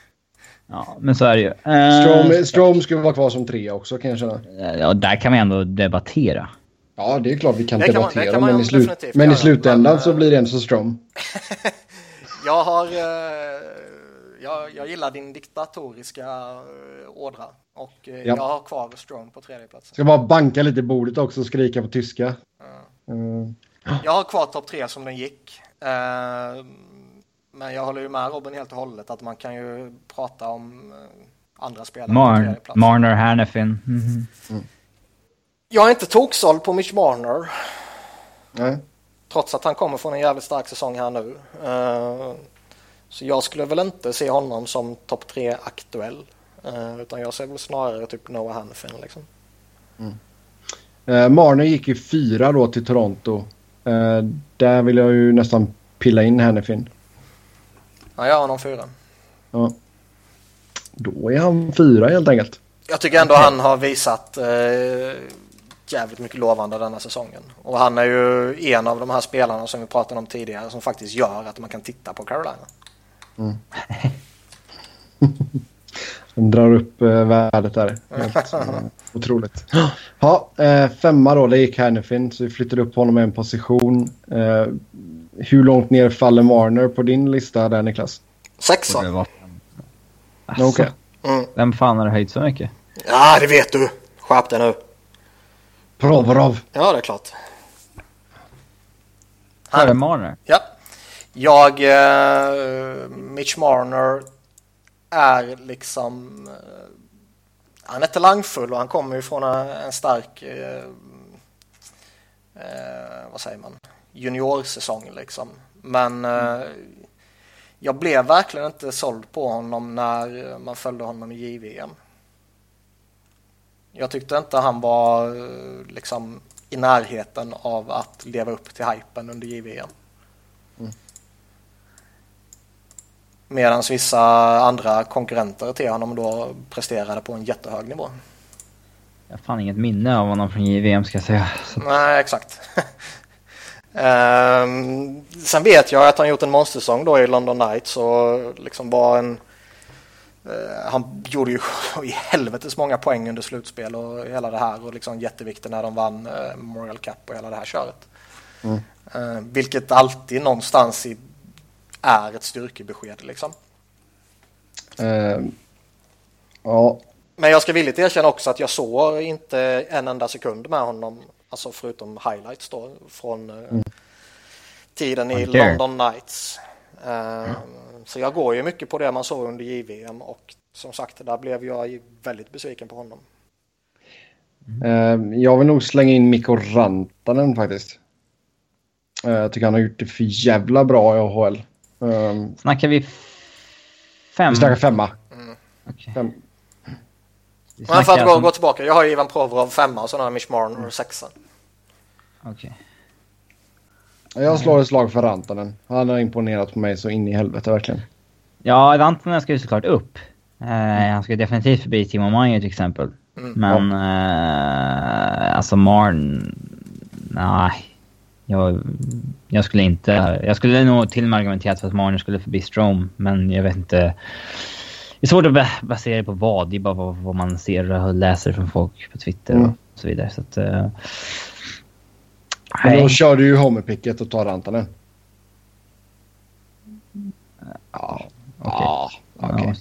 ja, men så är det ju. Uh, Strom, skulle vara kvar som tre också kan jag känna. Ja, där kan vi ändå debattera. Ja, det är klart vi kan det debattera. Kan man, kan men, i slut, men i slutändan men, så blir det en så Strom. jag har... Uh, jag, jag gillar din diktatoriska ådra. Och uh, ja. jag har kvar Strom på tredje plats. Ska bara banka lite i bordet också och skrika på tyska. Mm. Jag har kvar topp tre som den gick. Uh, men jag håller ju med Robin helt och hållet att man kan ju prata om uh, andra spelare. Mar Marner, Hannifin. Mm -hmm. mm. Jag är inte toksåld på Mitch Marner. Nej. Trots att han kommer från en jävligt stark säsong här nu. Uh, så jag skulle väl inte se honom som topp tre aktuell. utan jag ser väl snarare typ Noah Hannifin liksom. Mm. Eh, Marner gick ju fyra då till Toronto. Eh, där vill jag ju nästan pilla in Hennefin. Ja, jag har honom fyra. Ja. Då är han fyra helt enkelt. Jag tycker ändå han har visat eh, jävligt mycket lovande denna säsongen. Och han är ju en av de här spelarna som vi pratade om tidigare som faktiskt gör att man kan titta på Carolina. Mm. Den drar upp eh, värdet där. Helt, eh, otroligt. Ja, eh, femma då, det gick Hannifin. Så vi flyttade upp honom en position. Eh, hur långt ner faller Marner på din lista där Niklas? Sexa. Alltså, okay. mm. Vem fan har höjt så mycket? Ja, det vet du. Skärp dig nu. Provorov. Ja, det är klart. Före Marner? Ja. Jag, eh, Mitch Marner är liksom... Eh, han är talangfull och han kommer ju från en stark... Eh, eh, vad säger man? Juniorsäsong liksom. Men eh, jag blev verkligen inte såld på honom när man följde honom i JVM. Jag tyckte inte han var eh, liksom i närheten av att leva upp till hypen under JVM. Medan vissa andra konkurrenter till honom då presterade på en jättehög nivå. Jag har fan inget minne av honom från JVM ska jag säga. Så. Nej, exakt. Um, sen vet jag att han gjort en monstersäsong då i London Knights och liksom var en uh, han gjorde ju i helvetes många poäng under slutspel och hela det här och liksom jätteviktigt när de vann uh, Memorial Cup och hela det här köret. Mm. Uh, vilket alltid någonstans i, är ett styrkebesked liksom. ja. Men jag ska villigt erkänna också att jag såg inte en enda sekund med honom Alltså förutom highlights då från eh, mm. tiden i London Knights. Uh, mm. Så jag går ju mycket på det man såg under JVM och som sagt där blev jag väldigt besviken på honom. Uh, jag vill nog slänga in Mikko Rantanen faktiskt. Uh, jag tycker han har gjort det för jävla bra i AHL. Uh, snackar vi fem? Vi snackar femma. Mm. Okay. Fem. Men för att gå, gå tillbaka, jag har Ivan Provorov femma och så har jag Mitch Marner sexa. Okej. Okay. Jag slår ett slag för Rantanen. Han har imponerat på mig så in i helvete verkligen. Ja, Rantanen ska ju såklart upp. Eh, han ska definitivt förbi Timo Meyer till exempel. Mm. Men ja. eh, alltså Marn... Nej. Jag, jag skulle inte... Jag skulle nog till och med argumenterat för att Marner skulle förbi Strom, men jag vet inte. Det är svårt att basera det på vad. Det är bara vad, vad man ser och läser från folk på Twitter mm. och så vidare. Så att, uh, Men då kör du ju homerpicket och tar Rantanen. Ja, okej. Okay. Ja. Okay.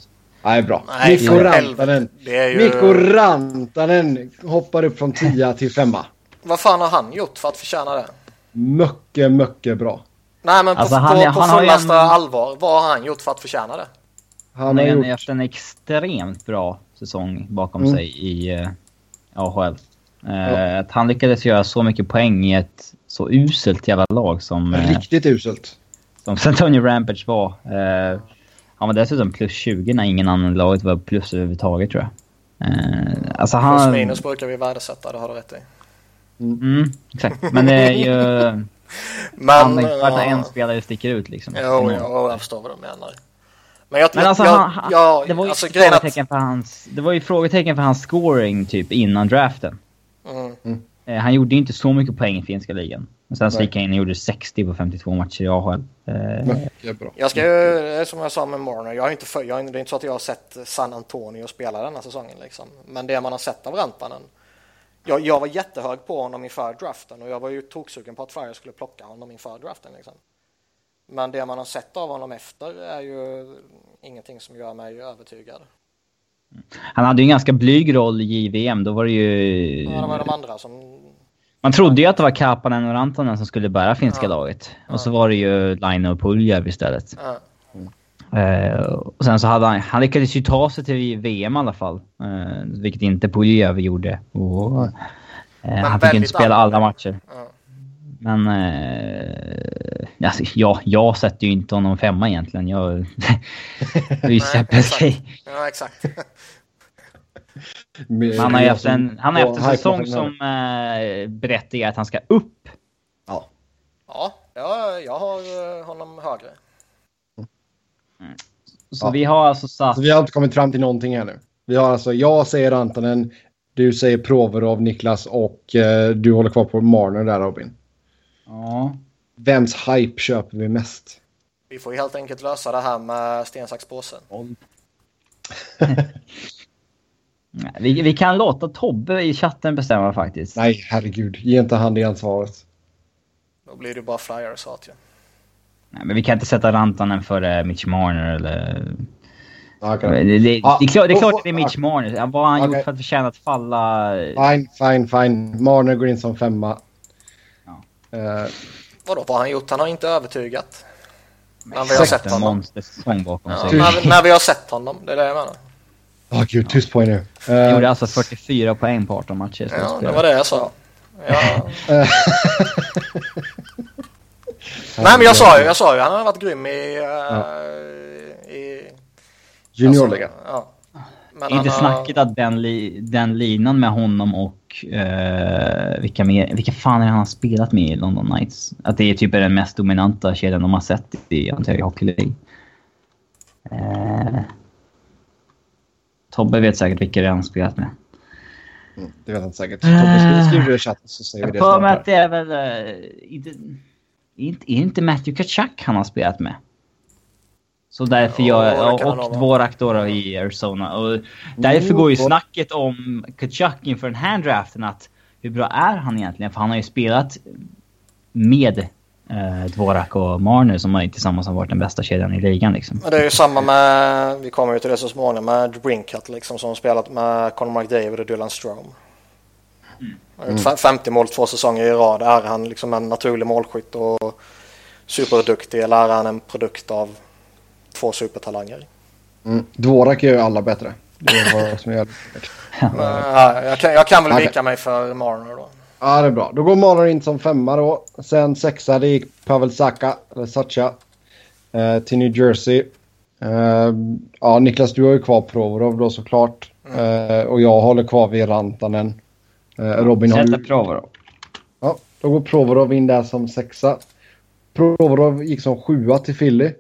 Nej, bra. Mikko Rantanen. Ju... Mikko Rantanen hoppar upp från 10 till 5. Vad fan har han gjort för att förtjäna det? Mycket, mycket bra. Nej, men på, alltså, han, på, på han fullaste en... allvar. Vad har han gjort för att förtjäna det? Han har gjort... haft en extremt bra säsong bakom mm. sig i uh, AHL. Uh, ja. Att han lyckades göra så mycket poäng i ett så uselt jävla lag som... Uh, Riktigt uselt. Som Antonio Rampage var. Uh, han var dessutom plus 20 när ingen annan laget var plus överhuvudtaget tror jag. Uh, alltså han... Plus minus brukar vi värdesätta, det har du rätt i. Mm, mm exakt. Men det är ju... Men, han bara en spelare sticker ut liksom. Jo, jo, jag förstår vad du menar. Men, jag, men alltså, jag, han, jag, det var ju alltså, frågetecken att... för hans, det var ju frågetecken för hans scoring typ innan draften. Mm. Mm. Eh, han gjorde inte så mycket poäng i finska ligan. Men sen så gick han in och gjorde 60 på 52 matcher i AHL. Eh, bra. Jag ska ju, som jag sa med Marner, jag har inte för, jag, det är inte så att jag har sett San Antonio spela denna säsongen liksom. Men det man har sett av Rantanen. Jag, jag var jättehög på honom inför draften och jag var ju toksugen på att Fire skulle plocka honom inför draften liksom. Men det man har sett av honom efter är ju ingenting som gör mig övertygad. Han hade ju en ganska blyg roll i JVM. Då var det ju... Ja, det var de andra som... Man trodde ju att det var Kapanen och Rantanen som skulle bära finska ja. laget. Och så var det ju Line och Puljev istället. Ja. Uh, och sen så hade han... Han lyckades ju ta sig till VM i alla fall. Uh, vilket inte Puljev gjorde. Och, uh, han fick inte spela alla matcher. Men... Eh, alltså, ja, jag sätter ju inte honom femma egentligen. Jag... det är ju exakt. Ja, exakt. han har ju haft en, han har haft en säsong som eh, berättigar att han ska upp. Ja. Ja, jag, jag har eh, honom högre. Mm. Så ja. vi har alltså satt... Så vi har inte kommit fram till någonting ännu. Vi har alltså, jag säger Antonen, du säger Proverov, Niklas och eh, du håller kvar på Marner där Robin. Ja. Vems hype köper vi mest? Vi får helt enkelt lösa det här med sten, sax, påse. vi, vi kan låta Tobbe i chatten bestämma faktiskt. Nej, herregud. Ge inte han det ansvaret. Då blir det bara flyers hat ju. Nej, men vi kan inte sätta Rantanen före Mitch Marner eller... Okay. Det, det, det, ah, det, är klart, det är klart att det är Mitch Marner. Vad har han okay. gjort för att förtjäna att falla? Fine, fine, fine. Marner går in som femma. Uh, Vadå, vad har han gjort? Han har inte övertygat. När vi har sett honom. bakom ja, sig. När, när, vi har sett honom, det är det jag menar. Åh oh, gud, tyst på er nu. Han uh, gjorde alltså 44 poäng på 18 matcher. Ja, det var det jag sa. Ja. Nej men jag sa ju, jag sa ju, han har varit grym i... Uh, ja. i Juniorligan. Alltså, ja. Men inte har... snacket att den, li den linan med honom och uh, vilka, mer, vilka fan är han har spelat med i London Knights? Att det är typ den mest dominanta kedjan de har sett i Ontario Hockey League. Uh, Tobbe vet säkert vilka det är han spelat med. Mm, det vet han säkert. Tobbe skriver i chatten så säger vi det. Jag att det är väl... Uh, inte, inte, är inte Matthew Kachuk han har spelat med? Så därför Ja, jag, och vara. Dvorak då, i Arizona. Och därför går ju snacket om Kachuk inför den här draften att hur bra är han egentligen? För han har ju spelat med eh, Dvorak och Marner som har tillsammans har varit den bästa kedjan i ligan liksom. Men det är ju samma med, vi kommer ju till det så småningom, med Brinkat liksom som spelat med Conor McDavid och Dylan Strome. Fem- 50 mål två säsonger i rad. Är han liksom en naturlig målskytt och superduktig eller är han en produkt av två supertalanger? Mm. Dvorak gör ju alla bättre. Det är vad som gör ja, jag, kan, jag kan väl Okej. vika mig för Marner då. Ja, det är bra. Då går Marner in som femma då. Sen sexa, det gick Pavel Saka, eller Sacha, eh, till New Jersey. Eh, ja, Niklas, du har ju kvar Provorov då såklart. Eh, och jag håller kvar vid Rantanen. Eh, Robin har Sätta ju... prover då. Ja, då går Provorov in där som sexa. Provorov gick som sjua till Philly.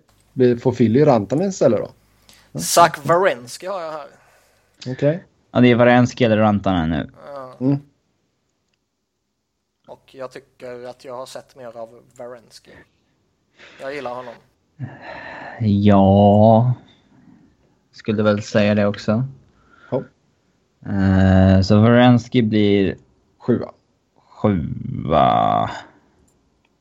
Får Philly Rantanen istället då? Zach Wierenski har jag här. Okej. Ja, det är Varenski eller Rantanen nu. Ja. Mm. Och jag tycker att jag har sett mer av Wierenski. Jag gillar honom. Ja... Skulle väl säga det också. Ja, Eh, så Varenski blir sjua. sjua.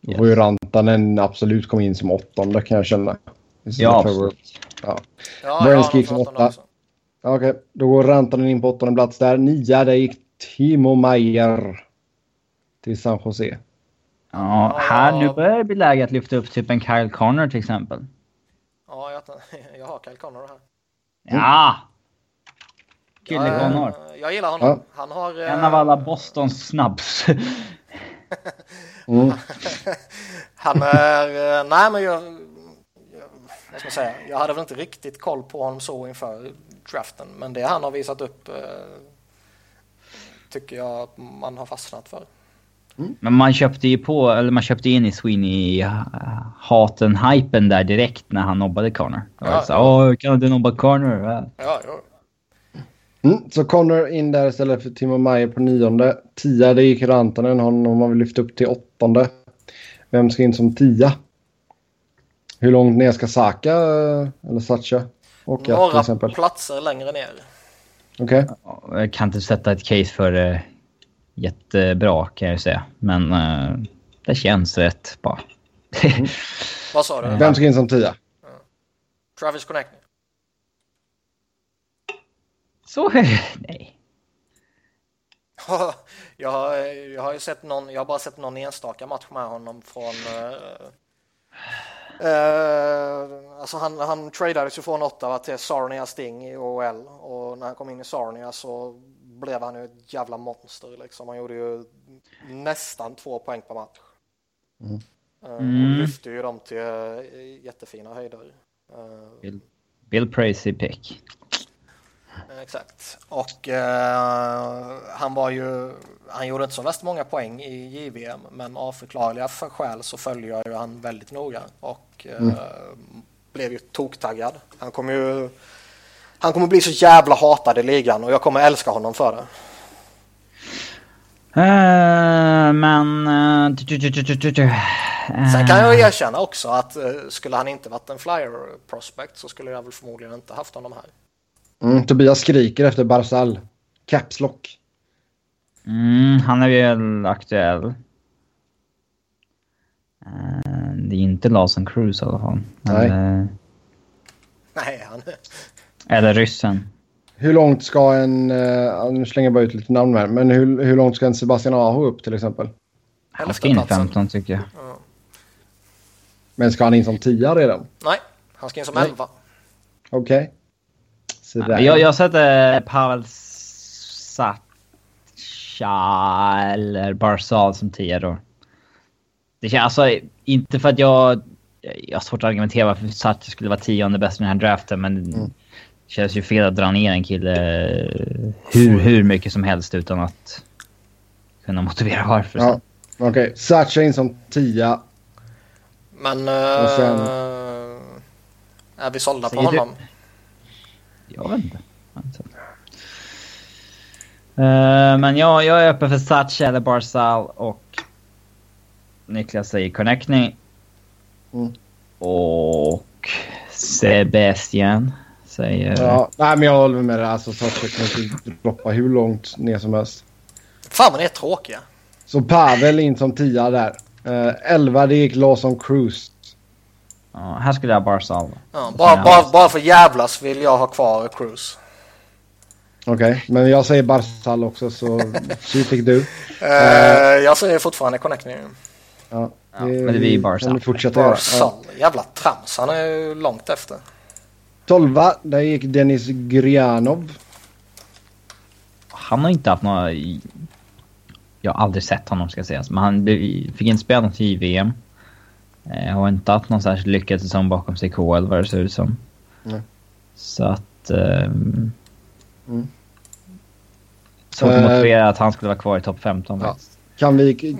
Då får ju Rantanen absolut komma in som åttonde kan jag känna. Ja, absolut. Ja. Ja, gick som åtta. Okej, då går Rantanen in på åttonde plats där. Nia, där gick Timo Meyer till San Jose. Ja, här nu börjar det bli läge att lyfta upp typ en Kyle Connor till exempel. Ja, jag, jag har Kyle Connor här. Ja! Kille jag, Connor. jag gillar honom. Ja. Han har... En eh, av alla Bostons snabbs. Mm. Han är... eh, Nej, men jag... jag ska säga? Jag hade väl inte riktigt koll på honom så inför draften. Men det han har visat upp eh, tycker jag att man har fastnat för. Men man köpte ju på, eller man köpte in i Sweeney uh, haten, hypen där direkt när han nobbade Connor. Ja. så, Åh, kan du nobba Connor? Ja. Ja, ja. Mm, så Connor in där istället för Timo Meyer på nionde. Tia, det gick Rantanen. Honom har vi lyft upp till åttonde. Vem ska in som tia? Hur långt ner ska Saka eh, eller Sacha åka till Några exempel? platser längre ner. Okej. Jag kan inte sätta ett case för det jättebra kan jag säga. Men eh, det känns rätt bara. Vad sa du? Vem ska in som tia? Travis Connectney. Så nej. jag, har, jag har ju sett någon, jag har bara sett någon enstaka match med honom från eh, eh, alltså han, han tradades ju från Ottawa till Sarnia Sting i OL och när han kom in i Sarnia så blev han ju ett jävla monster liksom. Han gjorde ju nästan två poäng per match. Eh, och Mm. lyfte ju dem till eh, jättefina höjder. Eh, Bill, Bill Pracy pick. Exakt. Och eh, han var ju, han gjorde inte så värst många poäng i JVM men av förklarliga för skäl så följde jag ju han väldigt noga och eh, blev ju toktaggad. Han kommer ju han kommer bli så jävla hatad i ligan och jag kommer älska honom för det. Eh, men... eh, du- du- du- du. Sen kan jag erkänna också att eh, skulle han inte varit en flyer prospect så skulle jag väl förmodligen inte haft honom här. Mm, Tobias skriker efter Barzal. Caps lock. Mm, han är väl aktuell. Eh, det är inte Lawson Cruise i alla fall. Nej. Eller, Nej, han, eller ryssen. Hur långt ska en... Uh, nu slänger jag bara ut lite namn här. Men hur, hur långt ska en Sebastian Aho upp till exempel? Han ska in i Elfteplatsen. 15 tycker jag. Men ska han in som tia redan? nej, han ska in som Nej. elva. Okej. Så där. Jag, jag sätter Pavel Sacha eller Barzal som 10 då. Det känns alltså inte för att jag... Jag har svårt att argumentera varför Sacha skulle vara tionde bäst i den här draften men det känns ju fel att dra ner en kille hur, hur mycket som helst utan att kunna motivera varför. Ja, Okej. Sacha in som tia. Men eh, Och sen- är vi sålda på Säger du- honom? Jag vet inte. Eh, men jag, jag är öppen för Sacha eller Barzal och Niklas säger Connectney. Mm. Och Sebastian säger... Ja, nej, men jag håller med dig. Alltså, Sasha kan inte droppa hur långt ner som helst. Fan vad ni är tråkiga. Så Pavel in som tia där. Uh, 11 det gick Lawson Cruise. Ja, här skulle jag bara salva. Ja, bara, bara, bara för jävlas vill jag ha kvar Cruise. Okej, okay, men jag säger Barsal också så tji fick du. Uh, jag säger fortfarande Connecting. Ja, ja, men det blir Barsal. Fortsätta Barsal, ja. jävla trams. Han är ju långt efter. 12 där gick Dennis Grianov. Han har inte haft några... Jag har aldrig sett honom ska sägas, men han fick inte spela något i VM. Eh, har inte haft någon särskilt lyckad säsong bakom sig i KL vad det ser ut som. Nej. Så att... Um, mm. Svårt att motivera att han skulle vara kvar i topp 15 ja. Kan vi,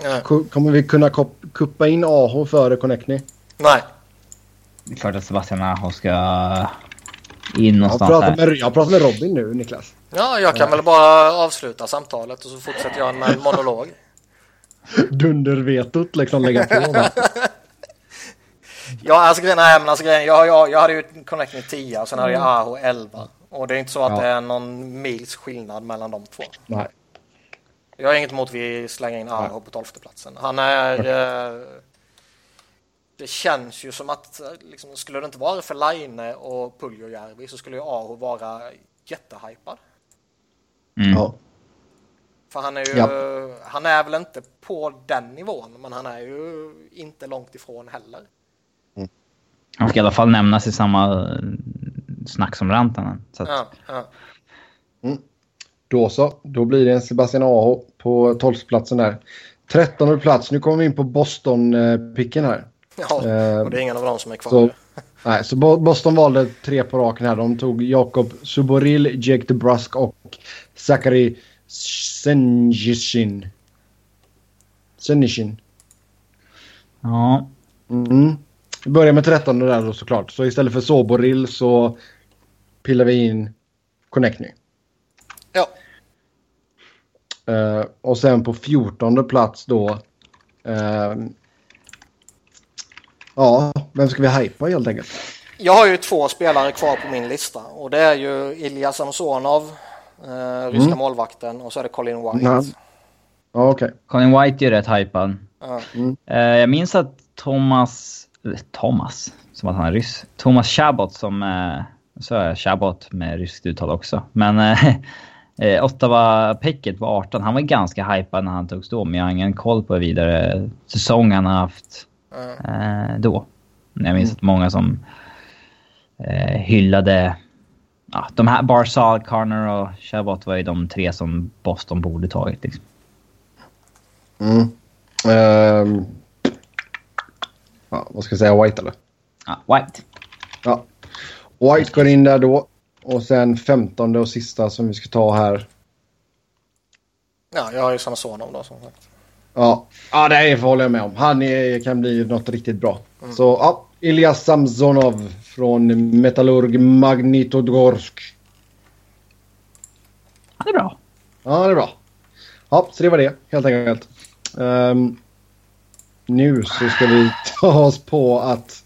kommer vi kunna kuppa in Aho före Connectny? Nej. Det är klart att Sebastian Aho ska in någonstans jag pratar, med, jag pratar med Robin nu, Niklas. Ja, jag kan ja. väl bara avsluta samtalet och så fortsätter jag med en monolog. Dundervetot liksom lägga på. ja, alltså grejen är, men alltså grejen, jag, jag, jag hade ju Connecting 10 och sen hade jag mm. Aho 11. Och det är inte så att ja. det är någon mils skillnad mellan de två. Nej. Jag har inget emot att vi slänger in Aho på tolfte platsen. Han är... Eh, det känns ju som att liksom, skulle det inte vara för Laine och Puljojärvi så skulle ju Aho vara jättehypad. Mm. Ja. För han är ju, ja. han är väl inte på den nivån, men han är ju inte långt ifrån heller. Han ska i alla fall nämnas i samma snack som Rantanen. Så att... ja, ja. Mm. Då så, då blir det en Sebastian Aho på 12 platsen där. 13 plats, nu kommer vi in på Boston-picken här. Ja, och det är ingen av dem som är kvar. Så, nej, så Boston valde tre på raken här. De tog Jakob Suboril, Jake DeBrusk och Zachary Senjishin. Senishin. Ja. Mm. Vi börjar med 13 där då såklart. Så istället för Soboril så pillar vi in Connectny. Ja. Uh, och sen på 14 plats då. Uh, ja, vem ska vi hypa helt enkelt? Jag har ju två spelare kvar på min lista och det är ju Ilja Samsonov, uh, ryska mm. målvakten och så är det Colin White. Ja, ja okej. Okay. Colin White är rätt hypad. Mm. jag minns att Thomas, Thomas, som att han är ryss, Thomas Chabot som så är Chabot med ryskt uttal också. Men eh, eh Ottawa Pecket var 18. Han var ganska hypad när han togs då, men jag har ingen koll på vidare säsong han har haft eh, då. Jag minns att många som eh, hyllade ja, de här Barsal, Carner och Chabot var ju de tre som Boston borde tagit. Liksom. Mm. Um, ja, vad ska jag säga? White eller? Ja, White. Ja. White går in där då. Och sen femtonde och sista som vi ska ta här. Ja, jag har ju Samsonov då som sagt. Ja, ja det håller jag med om. Han är, kan bli något riktigt bra. Mm. Så ja, Elias Samsonov från Metallurg Magnitogorsk. Han är bra. Ja, han är bra. Ja, så det var det helt enkelt. Um, nu så ska vi ta oss på att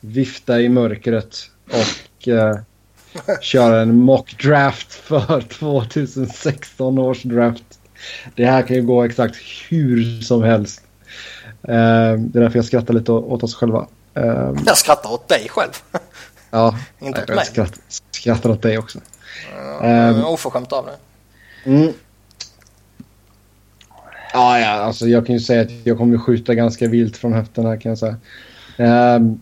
vifta i mörkret och eh, köra en mock draft för 2016 års draft. Det här kan ju gå exakt hur som helst. Eh, det är därför jag skrattar lite åt oss själva. Eh, jag skrattar åt dig själv. ja, inte åt mig. Jag skrattar, skrattar åt dig också. Uh, oförskämt av dig. Mm. Ja, ja, alltså jag kan ju säga att jag kommer skjuta ganska vilt från höften här kan jag säga. Um,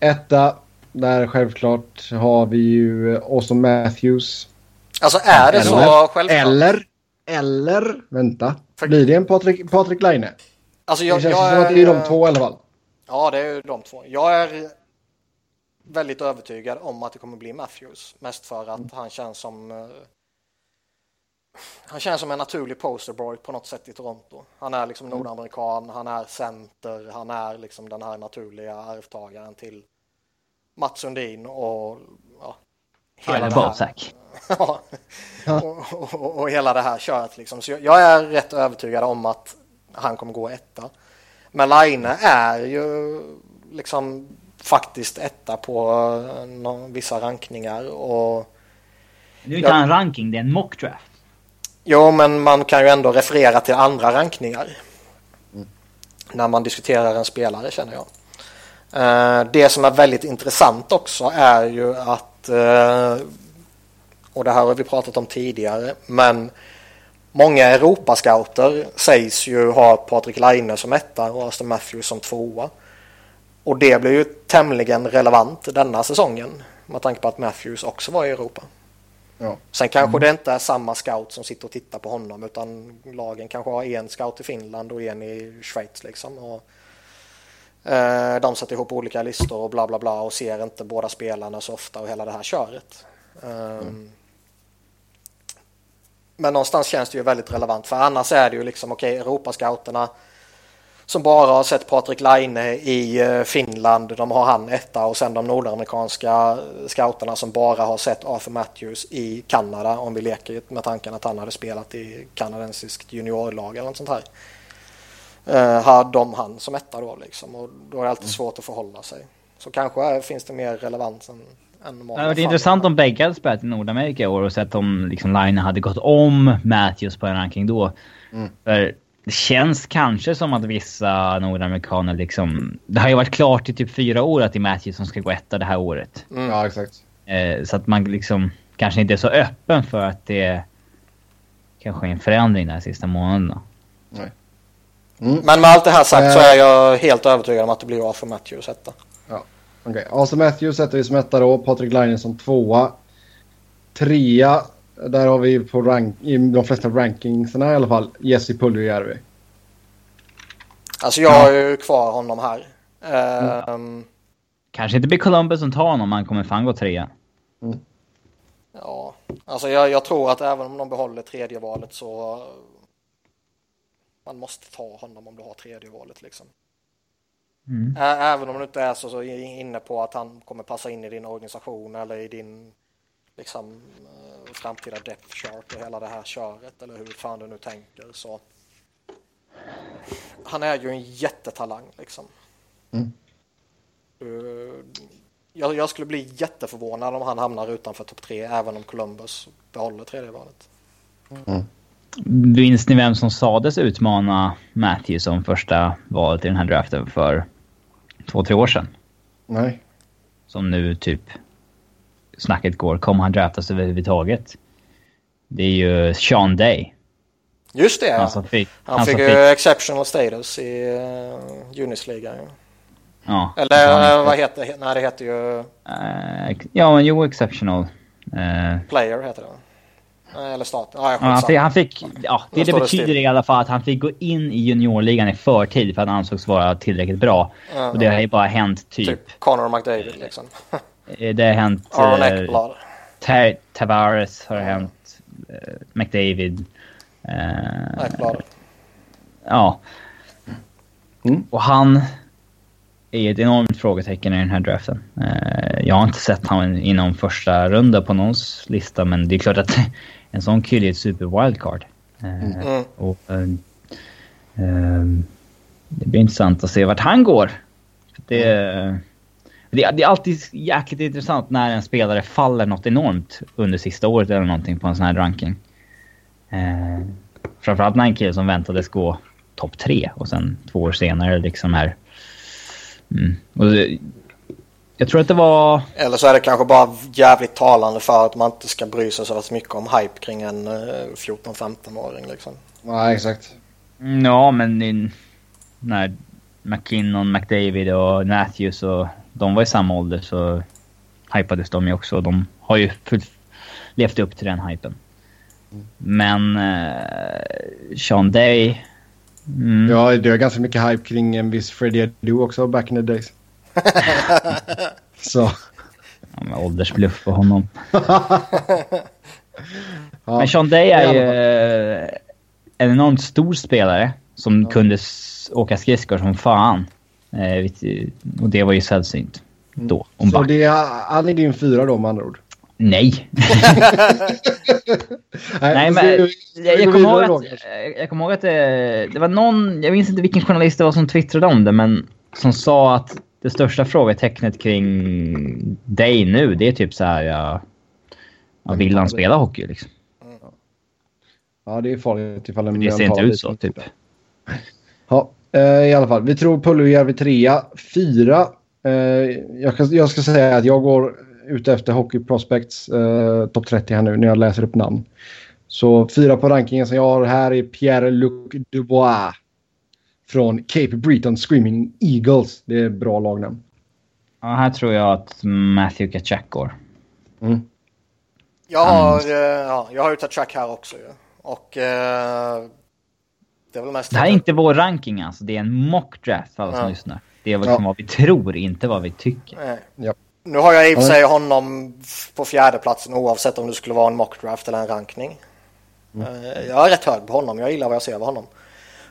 etta, där självklart har vi ju Awesome Matthews. Alltså är det eller, så självklart? Eller, eller, vänta. För... Blir det en Patrik, Patrik Laine? Alltså jag, det känns jag som är... att det är de två i alla fall. Ja, det är ju de två. Jag är väldigt övertygad om att det kommer bli Matthews. Mest för att mm. han känns som uh, han känns som en naturlig posterboy på något sätt i Toronto. Han är liksom mm. nordamerikan, han är center, han är liksom den här naturliga arvtagaren till Mats Sundin och ja, hela det här. ja, och, och, och, hela det här köret liksom. Så jag, jag, är rätt övertygad om att han kommer gå etta. Men Line är ju liksom faktiskt etta på uh, någon, vissa rankningar. Och, det är inte ja, en ranking, det är en mock draft. Jo, men man kan ju ändå referera till andra rankningar. Mm. När man diskuterar en spelare känner jag. Eh, det som är väldigt intressant också är ju att, eh, och det här har vi pratat om tidigare, men Många Europascouter sägs ju ha Patrik Laine som etta och Aston Matthews som tvåa. Och det blir ju tämligen relevant denna säsongen med tanke på att Matthews också var i Europa. Ja. Sen kanske mm. det inte är samma scout som sitter och tittar på honom utan lagen kanske har en scout i Finland och en i Schweiz liksom. Och, eh, de sätter ihop olika listor och bla bla bla och ser inte båda spelarna så ofta och hela det här köret. Um, mm. Men någonstans känns det ju väldigt relevant för annars är det ju liksom okej okay, Europascouterna som bara har sett Patrik Laine i eh, Finland, de har han etta och sen de nordamerikanska scouterna som bara har sett Arthur Matthews i Kanada om vi leker med tanken att han hade spelat i kanadensiskt juniorlag eller något sånt här. Uh, har de han som etta då liksom och då är det alltid svårt att förhålla sig. Så kanske finns det mer relevans än än det är intressant om bägge hade spelat i Nordamerika i år och sett om liksom, Line hade gått om Matthews på en ranking då. Mm. För det känns kanske som att vissa nordamerikaner liksom... Det har ju varit klart i typ fyra år att det är Matthews som ska gå etta det här året. Mm. Ja, exakt. Eh, så att man liksom kanske inte är så öppen för att det kanske är en förändring de här sista månaderna. Nej. Mm. Men med allt det här sagt så är jag helt övertygad om att det blir Arthur Matthews etta. Okej, okay. Asa Matthews sätter vi som etta då. Patrik Laine som tvåa. Trea, där har vi på rank, i de flesta rankingsarna i alla fall, Jesse Puljujärvi. Alltså jag har ju kvar honom här. Mm. Um, Kanske inte blir Columbus som tar honom, han kommer fan gå trea. Mm. Ja, alltså jag, jag, tror att även om de behåller tredje valet så man måste ta honom om du har tredje valet liksom. Mm. Även om du inte är så, så inne på att han kommer passa in i din organisation eller i din liksom, framtida depth chart och hela det här köret eller hur fan du nu tänker så han är ju en jättetalang liksom. Mm. Uh, jag, jag, skulle bli jätteförvånad om han hamnar utanför topp tre även om Columbus behåller tredje valet. Mm. Minns ni vem som sades utmana Matthews som första valet i den här draften för två, tre år sedan? Nej. Som nu typ snacket går. Kommer han draftas överhuvudtaget? Det är ju Sean Day. Just det, han, fick, han, han fick ju fick... exceptional status i uh, Unisliga. Ja. ja. Eller uh, vad heter det? Nej, det heter ju... Uh, ja, men jo, exceptional. Uh, Player heter det. Eller staten. Ja, han, fick, han fick, ja, det, det betyder det i alla fall att han fick gå in i juniorligan i förtid för att han ansågs vara tillräckligt bra. Mm. Och det har ju bara hänt typ... Typ Conor McDavid liksom. Eh, det har hänt... Aaron eh, Ekblad. Eh, Tavares har mm. hänt. Eh, McDavid. Eh, Ekblad. Ja. Mm. Och han är ett enormt frågetecken i den här draften. Eh, jag har inte sett honom inom första runda på någons lista men det är klart att en sån kille är ett super wildcard. Mm. Och, uh, det blir intressant att se vart han går. Det, det, det, är alltid jäkligt intressant när en spelare faller något enormt under sista året eller någonting på en sån här ranking. Uh, framförallt när en kille som väntades gå topp tre och sen två år senare liksom är... Mm. Och det, jag tror att det var... Eller så är det kanske bara jävligt talande för att man inte ska bry sig så mycket om hype kring en 14-15-åring eh, liksom. Ja, exakt. Mm, ja, men när McKinnon, McDavid och Matthews och de var i samma ålder så hypades de ju också. Och de har ju levt upp till den hypen. Men uh, Sean Day... Mm. Ja, det är ganska mycket hype kring en viss Freddie Adu också back in the days. Så. Ja, med åldersbluff på honom. ja. Men Sean Day är ju eh, en enormt stor spelare som ja. kunde åka skridskor som fan. Eh, och det var ju sällsynt då. Om Så det är, han är din fyra då med andra ord? Nej. Nej, men jag, jag kommer ihåg att, jag kommer ihåg att det, det var någon, jag minns inte vilken journalist det var som twittrade om det, men som sa att det största frågetecknet kring dig nu, det är typ så här... Ja, ja, vill han spela hockey liksom? Ja, det är farligt ifall en Det ser inte ut så, typ. Ja, eh, i alla fall. Vi tror Puljujärvi trea. Fyra. Eh, jag, ska, jag ska säga att jag går ute efter Hockey Prospects eh, topp 30 här nu när jag läser upp namn. Så fyra på rankingen som jag har här är Pierre-Luc Dubois. Från Cape Breton Screaming Eagles. Det är bra lagnamn. Ja, här tror jag att Matthew Kachak går. Mm. Jag har, mm. ja, jag har ju Kachak här också. Och eh, det är väl mest... Det här är inte vår ranking alltså. Det är en mock draft för alla som lyssnar. Det är liksom ja. vad vi tror, inte vad vi tycker. Ja. Nu har jag i och för sig honom på fjärde platsen oavsett om det skulle vara en mock draft eller en rankning. Mm. Eh, jag är rätt hög på honom. Jag gillar vad jag ser av honom.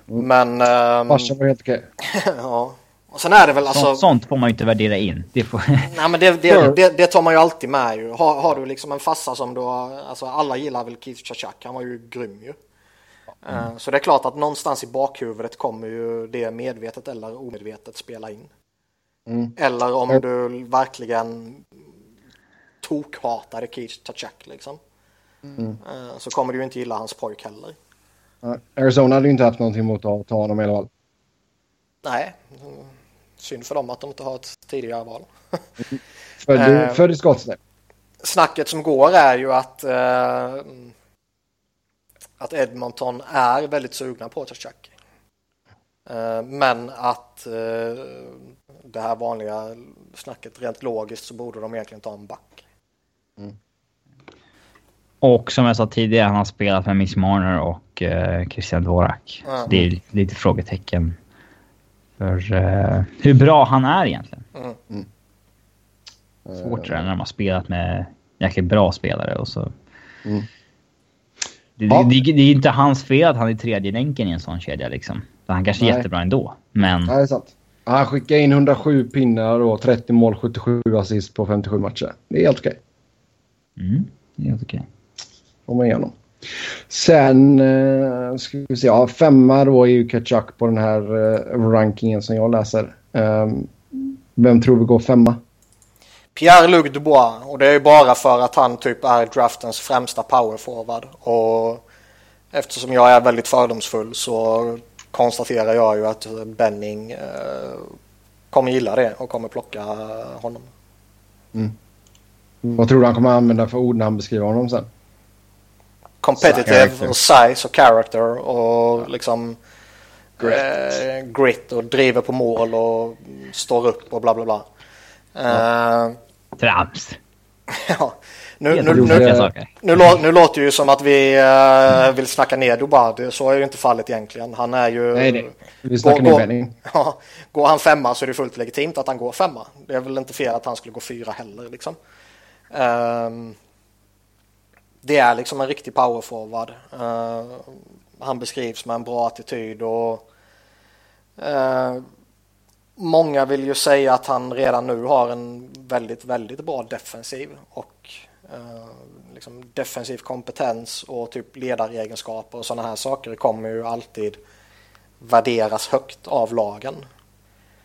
Mm. Men... Um... var helt okej. ja. Och sen är det väl alltså... Sånt, sånt får man ju inte värdera in. Det, får... Nej men det, det, det, det, tar man ju alltid med ju. Har, har du liksom en fassa som du har... Alltså alla gillar väl Keith Chachak. Han var ju grym ju. Mm. Så det är klart att någonstans i bakhuvudet kommer ju det medvetet eller omedvetet spela in. Mm. Eller om mm. du verkligen tokhatade Keith Chachak liksom. Mm. Eh, så kommer du ju inte gilla hans pojk heller. Arizona hade ju inte haft någonting emot att ta honom i alla fall. Nej, synd för dem att de inte har ett tidigare val. Född i Skottland. Snacket som går är ju att eh, att Edmonton är väldigt sugna på Tachak. Eh, men att eh, det här vanliga snacket rent logiskt så borde de egentligen ta en back. Mm. Och som jag sa tidigare, han har spelat med Miss Marner och uh, Christian Dvorak. Mm. Så det är lite frågetecken för uh, hur bra han är egentligen. Mm. Mm. Svårt det där när de har spelat med jäkligt bra spelare och så... Mm. Det, ja. det, det, det, är inte hans fel att han är tredje länken i en sån kedja liksom. Han kanske är Nej. jättebra ändå, men... Nej, det är sant. Han skickade in 107 pinnar och 30 mål, 77 assist på 57 matcher. Det är helt okej. Mm, det är helt okej. Får man igenom. Sen uh, ska vi se, ja, femma då är ju Kachuk på den här uh, rankingen som jag läser. Um, vem tror vi går femma? Pierre-Luc Dubois och det är ju bara för att han typ är draftens främsta powerforward och eftersom jag är väldigt fördomsfull så konstaterar jag ju att Benning eh, kommer gilla det och kommer plocka honom. Mm. Vad tror du han kommer använda för ord när han beskriver honom sen? Competitive och size och character och liksom grit. Eh, grit och driver på mål och står upp och bla bla bla. Ja. Uh, Trams. ja. Nu, nu, nu, nu, nu, låter det ju som att vi uh, vill snacka ner Dubar. Så är ju inte fallet egentligen. Han är ju... Nej, nej. Vi snackar går, går, ja, går han femma så är det fullt legitimt att han går femma. Det är väl inte fel att han skulle gå fyra heller liksom. Um, det är liksom en riktig powerforward. Uh, han beskrivs med en bra attityd och uh, många vill ju säga att han redan nu har en väldigt, väldigt bra defensiv och uh, liksom defensiv kompetens och typ ledaregenskaper och sådana här saker kommer ju alltid värderas högt av lagen.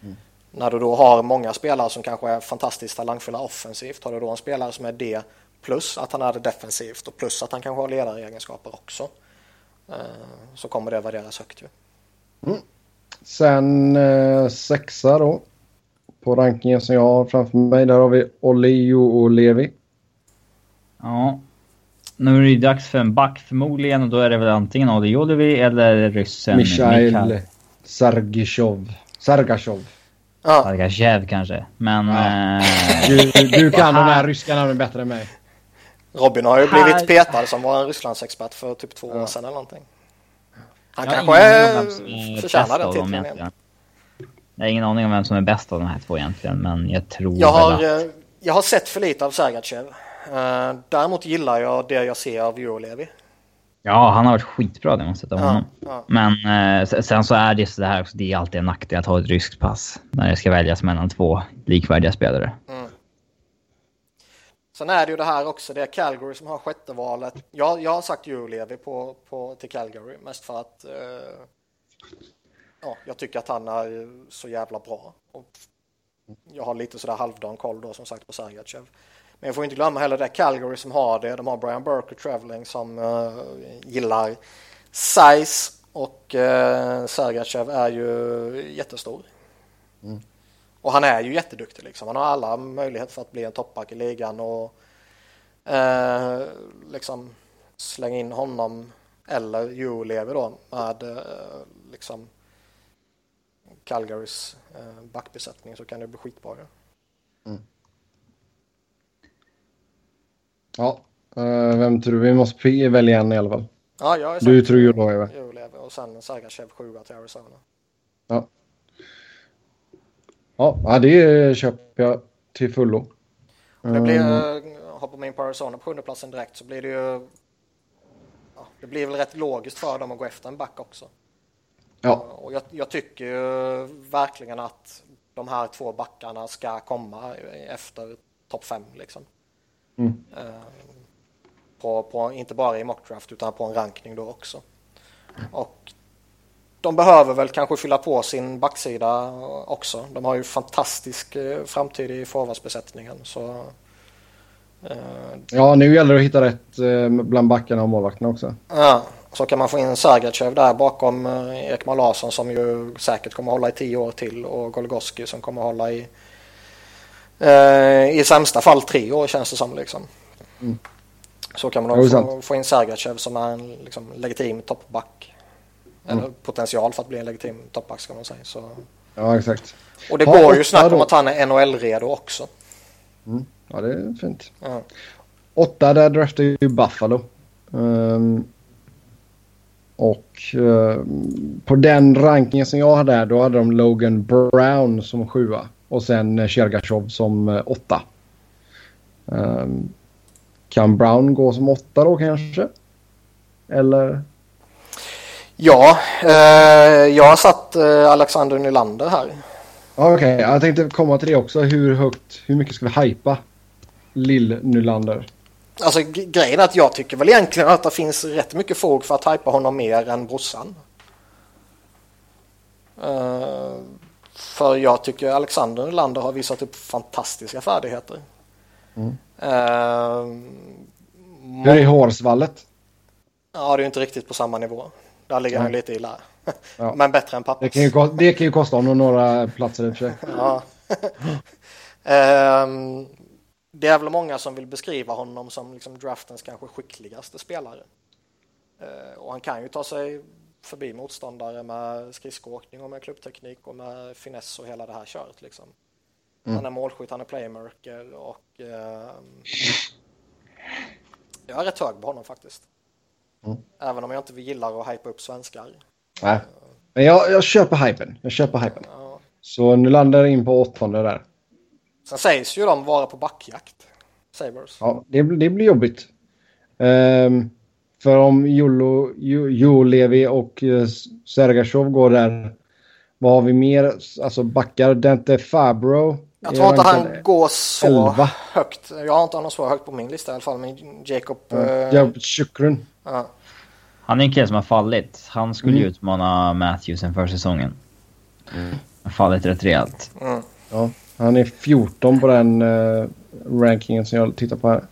Mm. När du då har många spelare som kanske är fantastiskt talangfulla offensivt har du då en spelare som är det plus att han är det defensivt och plus att han kanske har ledaregenskaper också uh, så kommer det värderas högt ju. Mm. Sen eh, sexa då. På rankingen som jag har framför mig. Där har vi Olio och Levi. Ja. Nu är det dags för en back förmodligen och då är det väl antingen Olio Levi eller ryssen Mikhail Sargishov. Sargashov. Ja. Sargashev kanske. Men... Ja. Eh... Du, du, kan de här ryska namnen bättre än mig. Robin har ju blivit petad som var en Rysslandsexpert för typ två år sedan eller någonting. Han jag kanske är... förtjänar den titeln igen. Jag har ingen aning om vem som är bäst av de här två egentligen, men jag tror jag har, att... Eh, jag har sett för lite av Sergatjev. Uh, däremot gillar jag det jag ser av Eurolevi. Ja, han har varit skitbra det måste jag säga honom. Ja. Men eh, sen så är det så här också, det är alltid en nackdel att ha ett ryskt pass när det ska väljas mellan två likvärdiga spelare. Mm. Sen är det ju det här också, det är Calgary som har sjätte valet. Jag, jag har sagt Julevi på, på, till Calgary mest för att eh, ja, jag tycker att han är så jävla bra. Och jag har lite sådär halvdan koll då som sagt på Sergachev. Men jag får inte glömma heller det Calgary som har det. De har Brian Burke och Traveling som eh, gillar size och eh, Sergachev är ju jättestor. Mm. Och han är ju jätteduktig liksom. Han har alla möjligheter för att bli en toppback i ligan och uh, liksom slänga in honom eller Julevi då med uh, liksom Calgarys backbesättning så kan det bli skitbra. Ja. Mm. Ja, uh, vem tror du? Vi måste välja en i alla fall. Ja, jag är Du tror ju då, va? och sen Sergachev 7 till Arizona. Ja. Det köper jag till fullo. Det blir, mm. hoppar man in på Arizona på sjundeplatsen direkt så blir det ju ja, det blir väl rätt logiskt för dem att gå efter en back också. Ja. Och jag, jag tycker ju verkligen att de här två backarna ska komma efter topp fem liksom. Mm. På, på, inte bara i mockdraft utan på en rankning då också. Och de behöver väl kanske fylla på sin backsida också. De har ju fantastisk eh, framtid i forwardsbesättningen. Så, eh, ja, nu gäller det att hitta rätt eh, bland backarna och målvakterna också. Ja, så kan man få in Sergachev där bakom Ekman Larsson som ju säkert kommer hålla i tio år till och Golgoski som kommer hålla i i sämsta fall tre år känns det som liksom. Mm. Så kan man också få in Sergachev som är en liksom, legitim toppback. Mm. Eller potential för att bli en legitim toppback ska man säga. Så... Ja, exakt. Och det ha, går ju snack om att han är NHL-redo också. Mm. Ja, det är fint. Ja. Åtta, där draftade ju Buffalo. Um, och uh, på den rankingen som jag hade då hade de Logan Brown som sjua. Och sen Shergashov som uh, åtta. Um, kan Brown gå som åtta då kanske? Eller? Ja, eh, jag har satt eh, Alexander Nylander här. Okej, okay. jag tänkte komma till det också. Hur högt, hur mycket ska vi hypa Lill-Nylander? Alltså grejen är att jag tycker väl egentligen att det finns rätt mycket fog för att hypa honom mer än brorsan. Uh, för jag tycker Alexander Nylander har visat upp fantastiska färdigheter. Mm. Uh, Hur är hårsvallet? Ja, det är inte riktigt på samma nivå. Där ligger han lite illa. Ja. Men bättre än pappas. Det kan ju, det kan ju kosta honom några platser i och för sig. Ja. um, det är väl många som vill beskriva honom som liksom draftens kanske skickligaste spelare. Uh, och han kan ju ta sig förbi motståndare med skridskoåkning och med klubbteknik och med finess och hela det här köret liksom. Mm. Han är målskytt, han är playmaker och uh, jag är rätt hög på honom faktiskt. Mm. Även om jag inte gillar att hypa upp svenskar. Nej, men jag, jag köper hypen. Jag köper hypen. Ja. Så nu landar jag in på åttonde där. Sen sägs ju de vara på backjakt. Sabres. Ja, det, det blir jobbigt. Um, för om Jolo, Jolevi och uh, Sergashov går där. Vad har vi mer? Alltså backar. Dante Fabro. Jag tror inte han går så 11. högt. Jag har inte honom så högt på min lista i alla fall. Men Jacob... Ja, uh, Jacob Chukrun. Ja. Han är en kille som har fallit. Han skulle mm. ju utmana Matthews för säsongen. Mm. Har fallit rätt rejält. Mm. Ja, han är 14 på den uh, rankingen som jag tittar på här.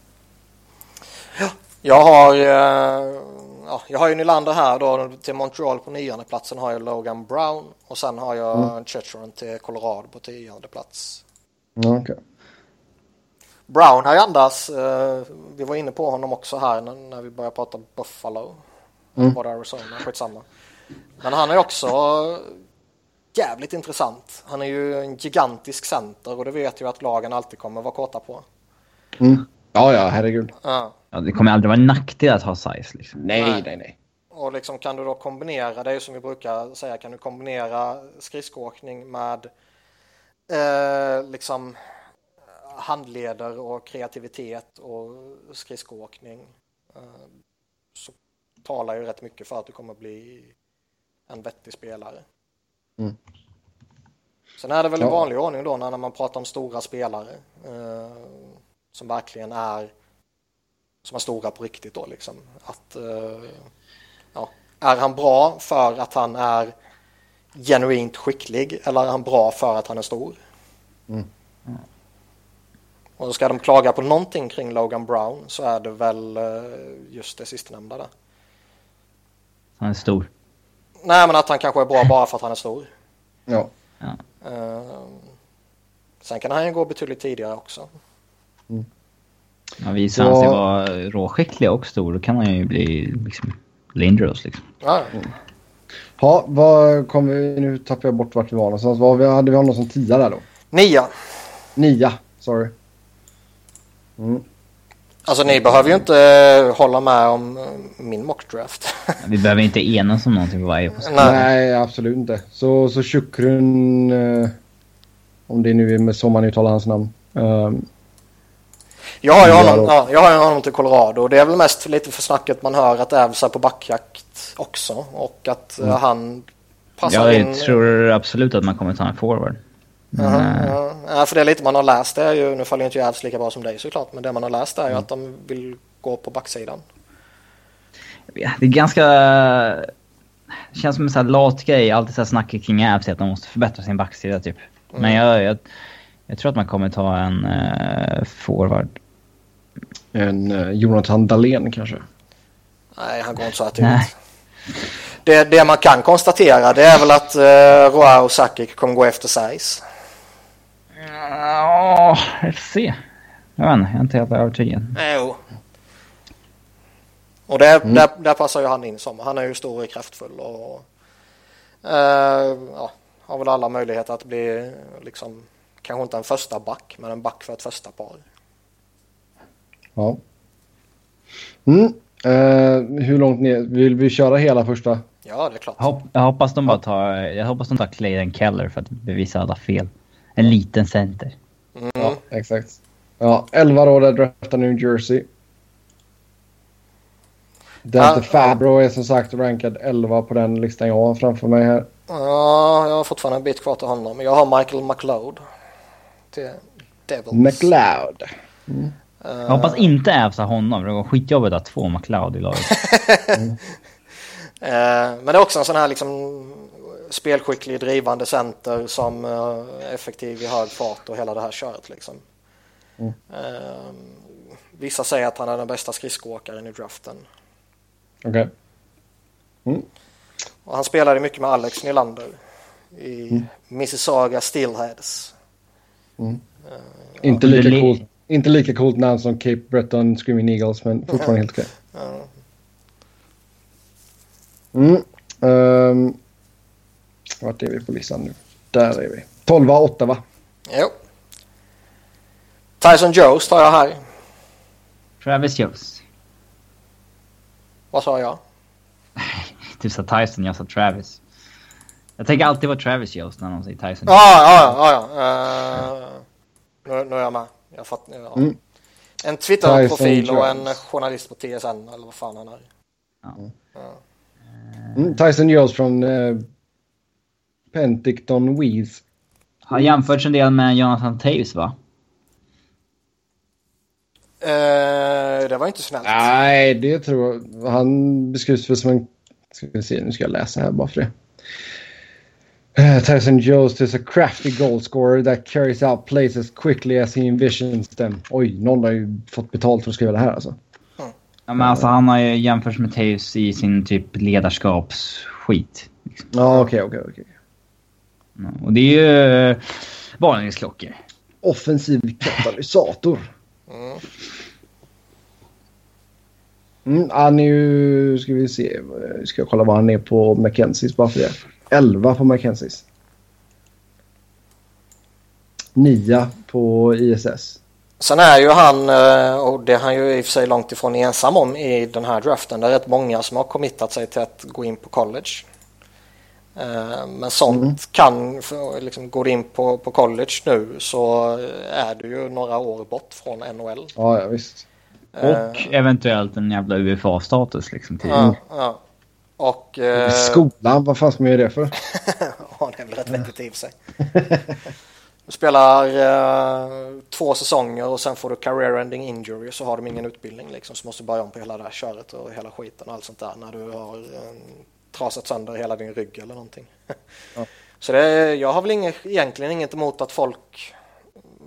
Ja, jag har, uh, ja, jag har ju Nylander här då till Montreal på nionde platsen har jag Logan Brown och sen har jag mm. Chicheron till Colorado på tionde plats. Okay. Brown har ju andas, uh, vi var inne på honom också här när, när vi började prata Buffalo. Mm. Var det Arizona, skitsamma. Men han är också jävligt intressant. Han är ju en gigantisk center och det vet ju att lagen alltid kommer vara korta på. Mm. Ja, ja, herregud. Ja. ja. det kommer aldrig vara en nackdel att ha size. Liksom. Nej, nej, nej, nej. Och liksom kan du då kombinera, det är ju som vi brukar säga, kan du kombinera skridskoåkning med eh, liksom handleder och kreativitet och skridskoåkning. Eh, talar ju rätt mycket för att du kommer bli en vettig spelare. Mm. Sen är det väl i vanlig ordning då när man pratar om stora spelare eh, som verkligen är som är stora på riktigt då liksom. Att, eh, ja, är han bra för att han är genuint skicklig eller är han bra för att han är stor? Mm. Och ska de klaga på någonting kring Logan Brown så är det väl eh, just det sistnämnda där. Han är stor. Nej, men att han kanske är bra bara för att han är stor. Ja. ja. Uh, sen kan han ju gå betydligt tidigare också. Mm. Ja, visar han sig vara råskicklig och stor då kan han ju bli liksom Lindros liksom. Ja. Mm. Ja, vad kom vi... Nu tappade jag bort vart vi var någonstans. Vad vi, hade vi någon som tia där då? Nia. Nia, sorry. Mm. Alltså ni behöver ju inte uh, hålla med om uh, min mockdraft. vi behöver inte enas om någonting på varje position. Nej. Nej, absolut inte. Så, så Shukrun... Uh, om det nu är så man uttalar hans namn. Um, jag har ju honom, ja, jag har honom till Colorado det är väl mest lite för snacket man hör att Ävs är på backjakt också och att mm. han passar jag in. Jag tror absolut att man kommer ta en forward. Men, uh -huh, ja, för det är lite man har läst det är ju, nu faller inte Ävs lika bra som dig såklart, men det man har läst är ju mm. att de vill gå på backsidan. Det är ganska... Det känns som en sån här lat grej, alltid så här snacket kring Ävs att de måste förbättra sin backsida typ. Mm. Men jag, jag, jag, tror att man kommer ta en uh, forward. En uh, Jonathan Dahlén kanske? Nej, han går inte så här tidigt. Det, det man kan konstatera det är väl att uh, Roa och Sakic kommer gå efter size. Ja, får se. Jag vet inte, jag är inte helt övertygad. Jo. Och där, mm. där, där, passar ju han in som. Han är ju stor och kraftfull och uh, ja, har väl alla möjligheter att bli liksom kanske inte en första back men en back för ett första par. Ja. Mm. Uh, hur långt ner? Vill vi köra hela första? Ja, det är klart. Jag, jag hoppas de bara tar, jag hoppas de tar Clayton Keller för att bevisa alla fel. En liten center. Mm. Ja, exakt. Ja, 11 då, där draftar New Jersey. Dante ah, Fabro är som sagt rankad 11 på den listan jag har framför mig här. Ja, jag har fortfarande en bit kvar till honom. Jag har Michael McLeod. Till Devils. McLeod. Mm. Uh, jag hoppas inte Ävs har honom. Det var skitjobbigt att ha två McLeod i laget. mm. uh, men det är också en sån här liksom spelskicklig drivande center som uh, är effektiv i hög fart och hela det här köret liksom. Mm. vissa säger att han är den bästa skridskoåkaren i draften. Okej. Okay. Mm. Och han spelade mycket med Alex Nylander i mm. Mississauga Steelheads. Mm. Uh, inte, lika ja. coolt, inte lika coolt namn som Cape Breton Screaming Eagles men fortfarande helt okej. Okay. Mm. Um, vart är vi på listan nu? Där är vi. 12 8 va? Jo. Tyson Jones tar jag här. Travis Jones. Vad sa jag? du sa Tyson, jag sa Travis. Jag tänker alltid på Travis Jones när någon säger Tyson. Ja, ja, ja. ja. Uh, nu, nu är jag med. Jag fattar. Ja. Mm. En Twitter-profil och en journalist på TSN eller vad fan han är. Ja. ja. Mm, Tyson Jones från uh, Penticton Weeze. Har jämförts en del med Jonathan Taves va? Uh, det var inte snällt. Nej, det tror jag. Han beskrivs väl som en Ska vi se, nu ska jag läsa här bara för det. Uh, Tyson Jones is a crafty goal scorer that carries out plays as quickly as he envisions them. Oj, någon har ju fått betalt för att skriva det här alltså. Ja, men alltså han har ju jämförts med Taves i sin typ ledarskapsskit. Liksom. Ja, okej, okej, okej. Och det är ju uh, varningsklockor. Offensiv katalysator. Mm. Mm, ah, nu ska vi se. Ska jag kolla vad han är på Mackenzies bara för det. 11 på Mackenzies. 9 på ISS. Sen är ju han, eh, och det är han ju i och för sig långt ifrån ensam om i den här draften. Det är rätt många som har committat sig till att gå in på college. Eh, men sånt mm. kan, liksom, går in på, på college nu så är du ju några år bort från NHL. Ja, ja visst. Och uh, eventuellt en jävla UFA-status liksom. Till. Ja, ja. Och... Uh, Skolan, vad fan ska man göra det för? ja, det är väl rätt vettigt i sig. Du spelar uh, två säsonger och sen får du career ending injury så har de ingen utbildning liksom. Så måste du börja om på hela det här köret och hela skiten och allt sånt där när du har uh, trasat sönder hela din rygg eller någonting. ja. Så det, jag har väl inget, egentligen inget emot att folk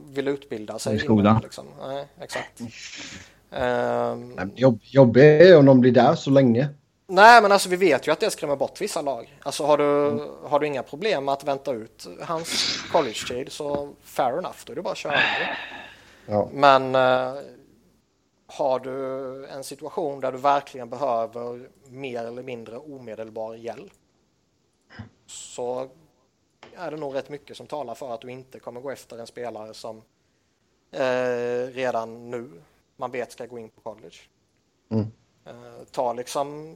vill utbilda sig. I skolan. Liksom. Nej, exakt. Um, jobb, jobbigt är om de blir där så länge. Nej, men alltså vi vet ju att det skrämmer bort vissa lag. Alltså har du, mm. har du inga problem med att vänta ut hans college-tid så fair enough, då är det bara att köra. Ja. Men uh, har du en situation där du verkligen behöver mer eller mindre omedelbar hjälp så är det nog rätt mycket som talar för att du inte kommer gå efter en spelare som eh, redan nu man vet ska gå in på college. Mm. Eh, ta liksom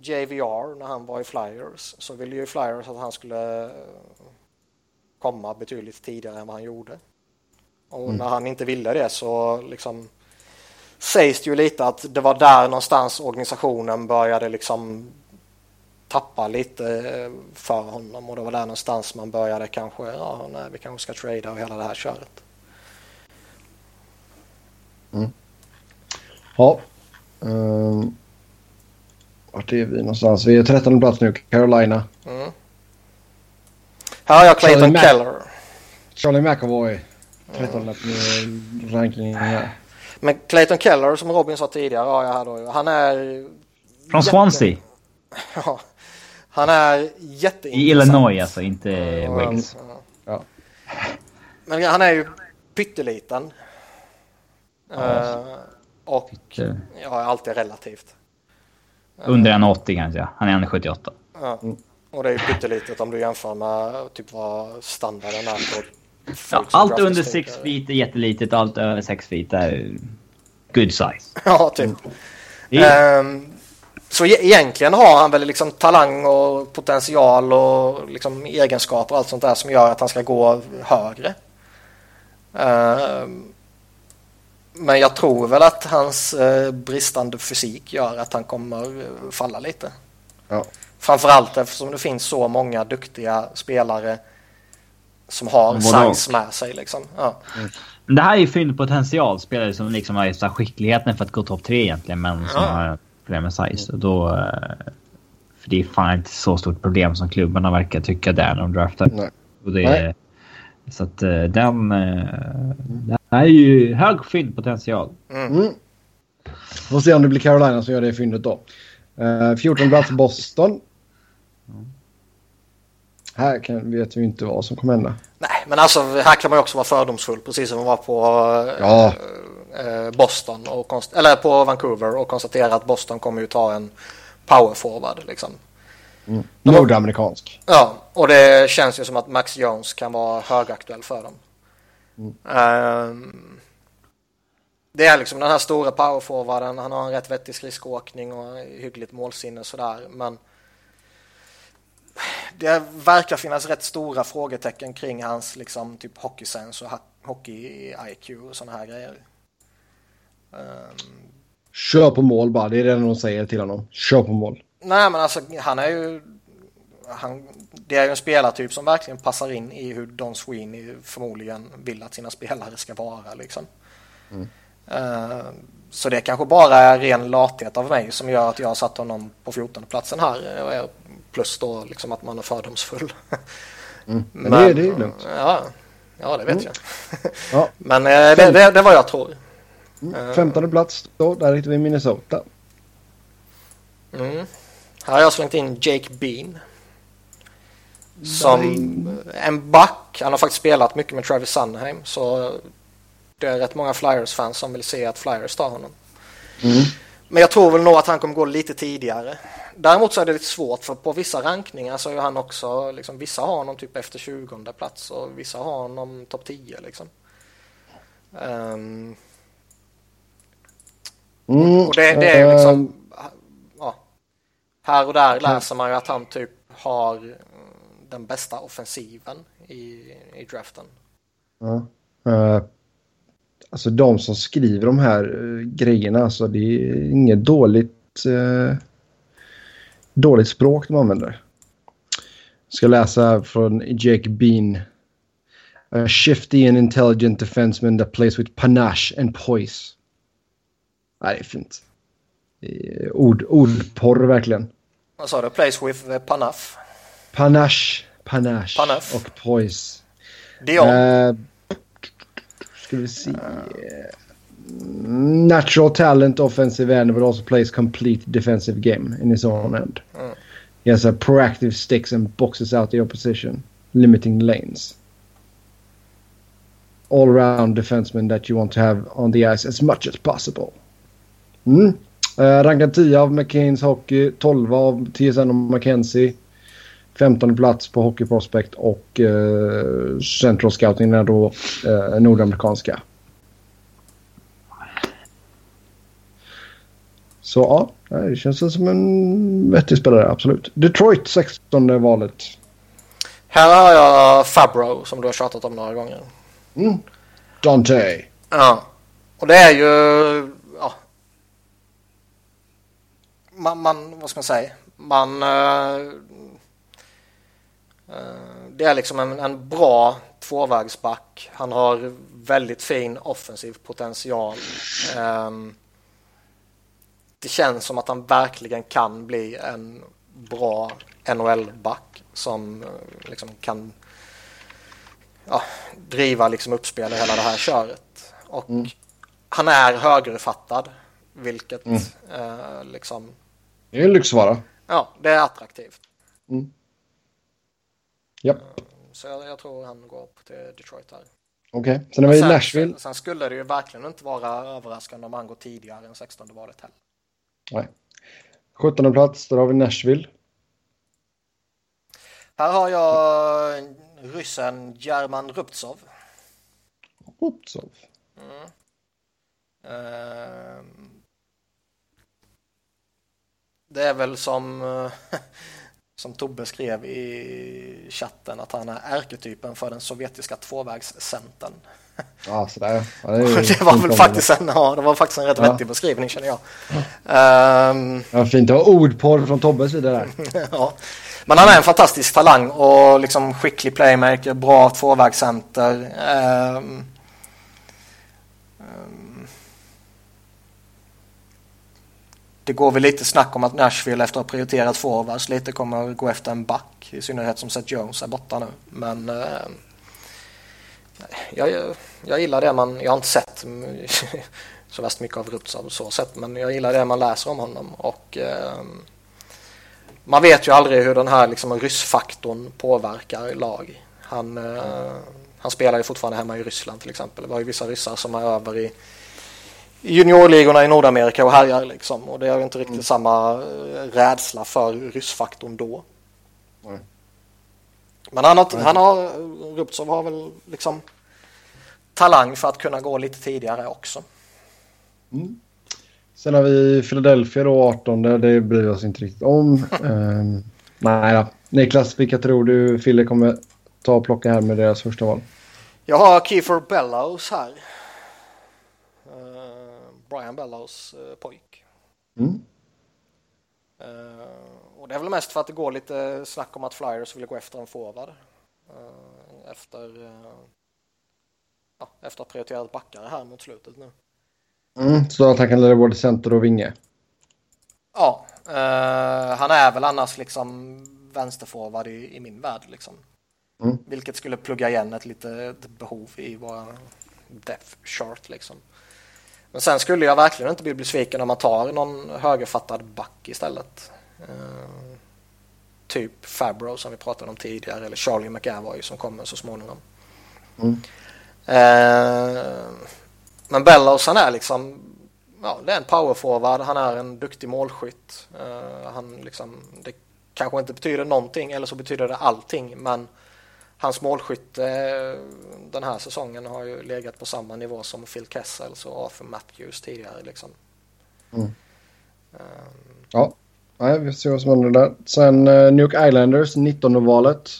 JVR när han var i Flyers så ville ju Flyers att han skulle eh, komma betydligt tidigare än vad han gjorde. Och mm. när han inte ville det så liksom sägs det ju lite att det var där någonstans organisationen började liksom tappa lite eh, för honom och det var där någonstans man började kanske, ja nej vi kanske ska trada och hela det här köret. Mm. Ja. Um, vart är vi någonstans? Vi är 13 plats nu, Carolina. Mm. Här har jag Clayton Charlie Keller. Charlie McAvoy. 13 mm. rankingen här. Men Clayton Keller som Robin sa tidigare här då. Han är... Från Swansea? ja. Han är jätteintressant. I Illinois alltså, inte mm, Wales. Ja. Men han är ju pytteliten. Ja. Uh, och Pytte. ja, allt är relativt. Under 1,80 kanske. Han är 1,78. Ja. Och det är ju pyttelitet om du jämför med typ vad standarden är på ja, Allt under 6 feet är jättelitet, allt över 6 feet är good size. Ja, typ. Mm. Um, så e egentligen har han väl liksom talang och potential och liksom egenskaper och allt sånt där som gör att han ska gå högre. Uh, men jag tror väl att hans uh, bristande fysik gör att han kommer uh, falla lite. Ja. Framförallt eftersom det finns så många duktiga spelare som har size med sig. Liksom. Ja. Mm. Det här är ju fynd potential, spelare som liksom har skickligheten för att gå topp tre egentligen, men som ja. har problem med size. Och då, eh, för det är fan inte så stort problem som klubbarna verkar tycka där när de draftar. Nej. Och det, Nej. Så att eh, den... Eh, den är ju hög fyndpotential. Mm. Mm. Får se om det blir Carolina som gör det fyndet då. Uh, 14 plats Boston. Här kan, vet vi inte vad som kommer hända. Nej, men alltså här kan man ju också vara fördomsfull precis som man var på ja. Eh, Boston och eller på Vancouver och konstatera att Boston kommer ju ta en powerforward liksom. Mm. Nordamerikansk. Ja, och det känns ju som att Max Jones kan vara högaktuell för dem. Mm. Um, det är liksom den här stora powerforwarden, han har en rätt vettig skridskoåkning och hyggligt målsinne sådär, men det verkar finnas rätt stora frågetecken kring hans liksom typ hockeysens och hockey-IQ och sådana här grejer. Um, Kör på mål bara, det är det de säger till honom. Kör på mål. Nej men alltså han är ju... Han, det är ju en spelartyp som verkligen passar in i hur Don Sweeney förmodligen vill att sina spelare ska vara liksom. Mm. Uh, så det kanske bara är ren lathet av mig som gör att jag har satt honom på 14 platsen här. Plus då liksom att man är fördomsfull. Mm. Men, men det, det är lugnt. Ja, ja det vet mm. jag. ja. Men eh, det, det, det var jag tror. Mm. 15 plats då, där hittar vi Minnesota. Mm. Här har jag slängt in Jake Bean. Som en back. Han har faktiskt spelat mycket med Travis Sunheim. Så det är rätt många Flyers-fans som vill se att Flyers tar honom. Mm. Men jag tror väl nog att han kommer gå lite tidigare. Däremot så är det lite svårt för på vissa rankningar så är han också, liksom, vissa har honom typ efter 20 plats och vissa har honom topp 10 liksom. Um, Mm, och det, det är ju liksom, ja, här och där läser man ju att han typ har den bästa offensiven i, i draften. Ja. Uh, alltså de som skriver de här uh, grejerna, alltså det är inget dåligt, uh, dåligt språk de använder. Jag ska läsa från Jake Bean. A shifty and intelligent defenseman that plays with panache and poise. Nej, det är fint. Ord, ordporr verkligen. Vad sa du? Place with the panaf? Panache, panache Panaf. och poise. Dion. Uh, ska vi se. Eh, Natural talent offensive end but also plays complete defensive game in his own end. Mm. He has a proactive sticks and boxes out the opposition, limiting lanes. All-round defenseman that you want to have on the ice as much as possible. Eh, mm. Uh, rankad 10 av McCains Hockey, 12 av TSN och McKenzie. 15 plats på Hockey Prospect och uh, Central Scouting är då uh, nordamerikanska. Så ja, det känns som en vettig spelare, absolut. Detroit 16 valet. Här har jag Fabro som du har tjatat om några gånger. Mm. Dante. Ja. Och det är ju... Ja. Man, man vad ska man säga? Man... Uh, det är liksom en, en bra tvåvägsback. Han har väldigt fin offensiv potential. Um, det känns som att han verkligen kan bli en bra NHL-back som liksom kan ja, driva liksom uppspel i hela det här köret. Och mm. han är högerfattad, vilket mm. eh, liksom... Det är en lyxvara. Ja, det är attraktivt. Mm. Japp. Så jag, jag, tror han går upp till Detroit här. Okej, okay. sen har vi sen, Nashville. Sen skulle det ju verkligen inte vara överraskande om han går tidigare än 16 valet heller. Nej. 17 plats, där har vi Nashville. Här har jag ryssen German Rubtsov. Rubtsov? Mm. Uh, det är väl som, som Tobbe skrev i chatten att han är ärketypen för den sovjetiska tvåvägscentern. Ja, sådär. Ja, det, det var väl faktiskt en, ja, det var faktiskt en rätt ja. vettig beskrivning känner jag. Um, ja, fint att ha ordporr från Tobbes sida där. ja. Men han är en fantastisk talang och liksom skicklig playmaker, bra tvåvägscenter. Um, um, det går väl lite snack om att Nashville efter att ha prioriterat forwards lite kommer att gå efter en back. I synnerhet som Seth Jones är borta nu. Men eh, jag, jag gillar det man, jag har inte sett så värst mycket av Rupsov så sett, men jag gillar det man läser om honom och eh, man vet ju aldrig hur den här liksom, ryssfaktorn påverkar lag. Han, eh, han spelar ju fortfarande hemma i Ryssland till exempel. Det var ju vissa ryssar som är över i juniorligorna i Nordamerika och härjar liksom och det är inte riktigt mm. samma eh, rädsla för ryssfaktorn då. Mm. Men han har, han har, Ruptsov har väl liksom talang för att kunna gå lite tidigare också. Mm. Sen har vi Philadelphia då 18. Det bryr vi oss inte riktigt om. um, nej då. Niklas, vilka tror du Philly kommer ta och plocka här med deras första val? Jag har Kiefer Bellows här. Brian Bellows uh, pojk. Mm. Uh, och det är väl mest för att det går lite snack om att Flyers vill gå efter en forward. efter ja, efter att ha prioriterat backar här mot slutet nu. Mm, så att han kan lära både center och vinge? Ja, eh, han är väl annars liksom vänsterforward i, i min värld liksom. Mm. Vilket skulle plugga igen ett litet behov i våra depth chart liksom. Men sen skulle jag verkligen inte bli besviken om man tar någon högerfattad back istället. Eh, typ Fabro som vi pratade om tidigare eller Charlie McAvoy som kommer så småningom. Mm. Eh, men Bellows han är liksom, ja det är en powerforward, han är en duktig målskytt. Eh, han liksom, det kanske inte betyder någonting eller så betyder det allting men hans målskytte eh, den här säsongen har ju legat på samma nivå som Phil Kessels och Arthur Matthews tidigare liksom. Mm. Um, ja, Nej, vi får se vad som händer där. Sen uh, New York Islanders, 19 valet.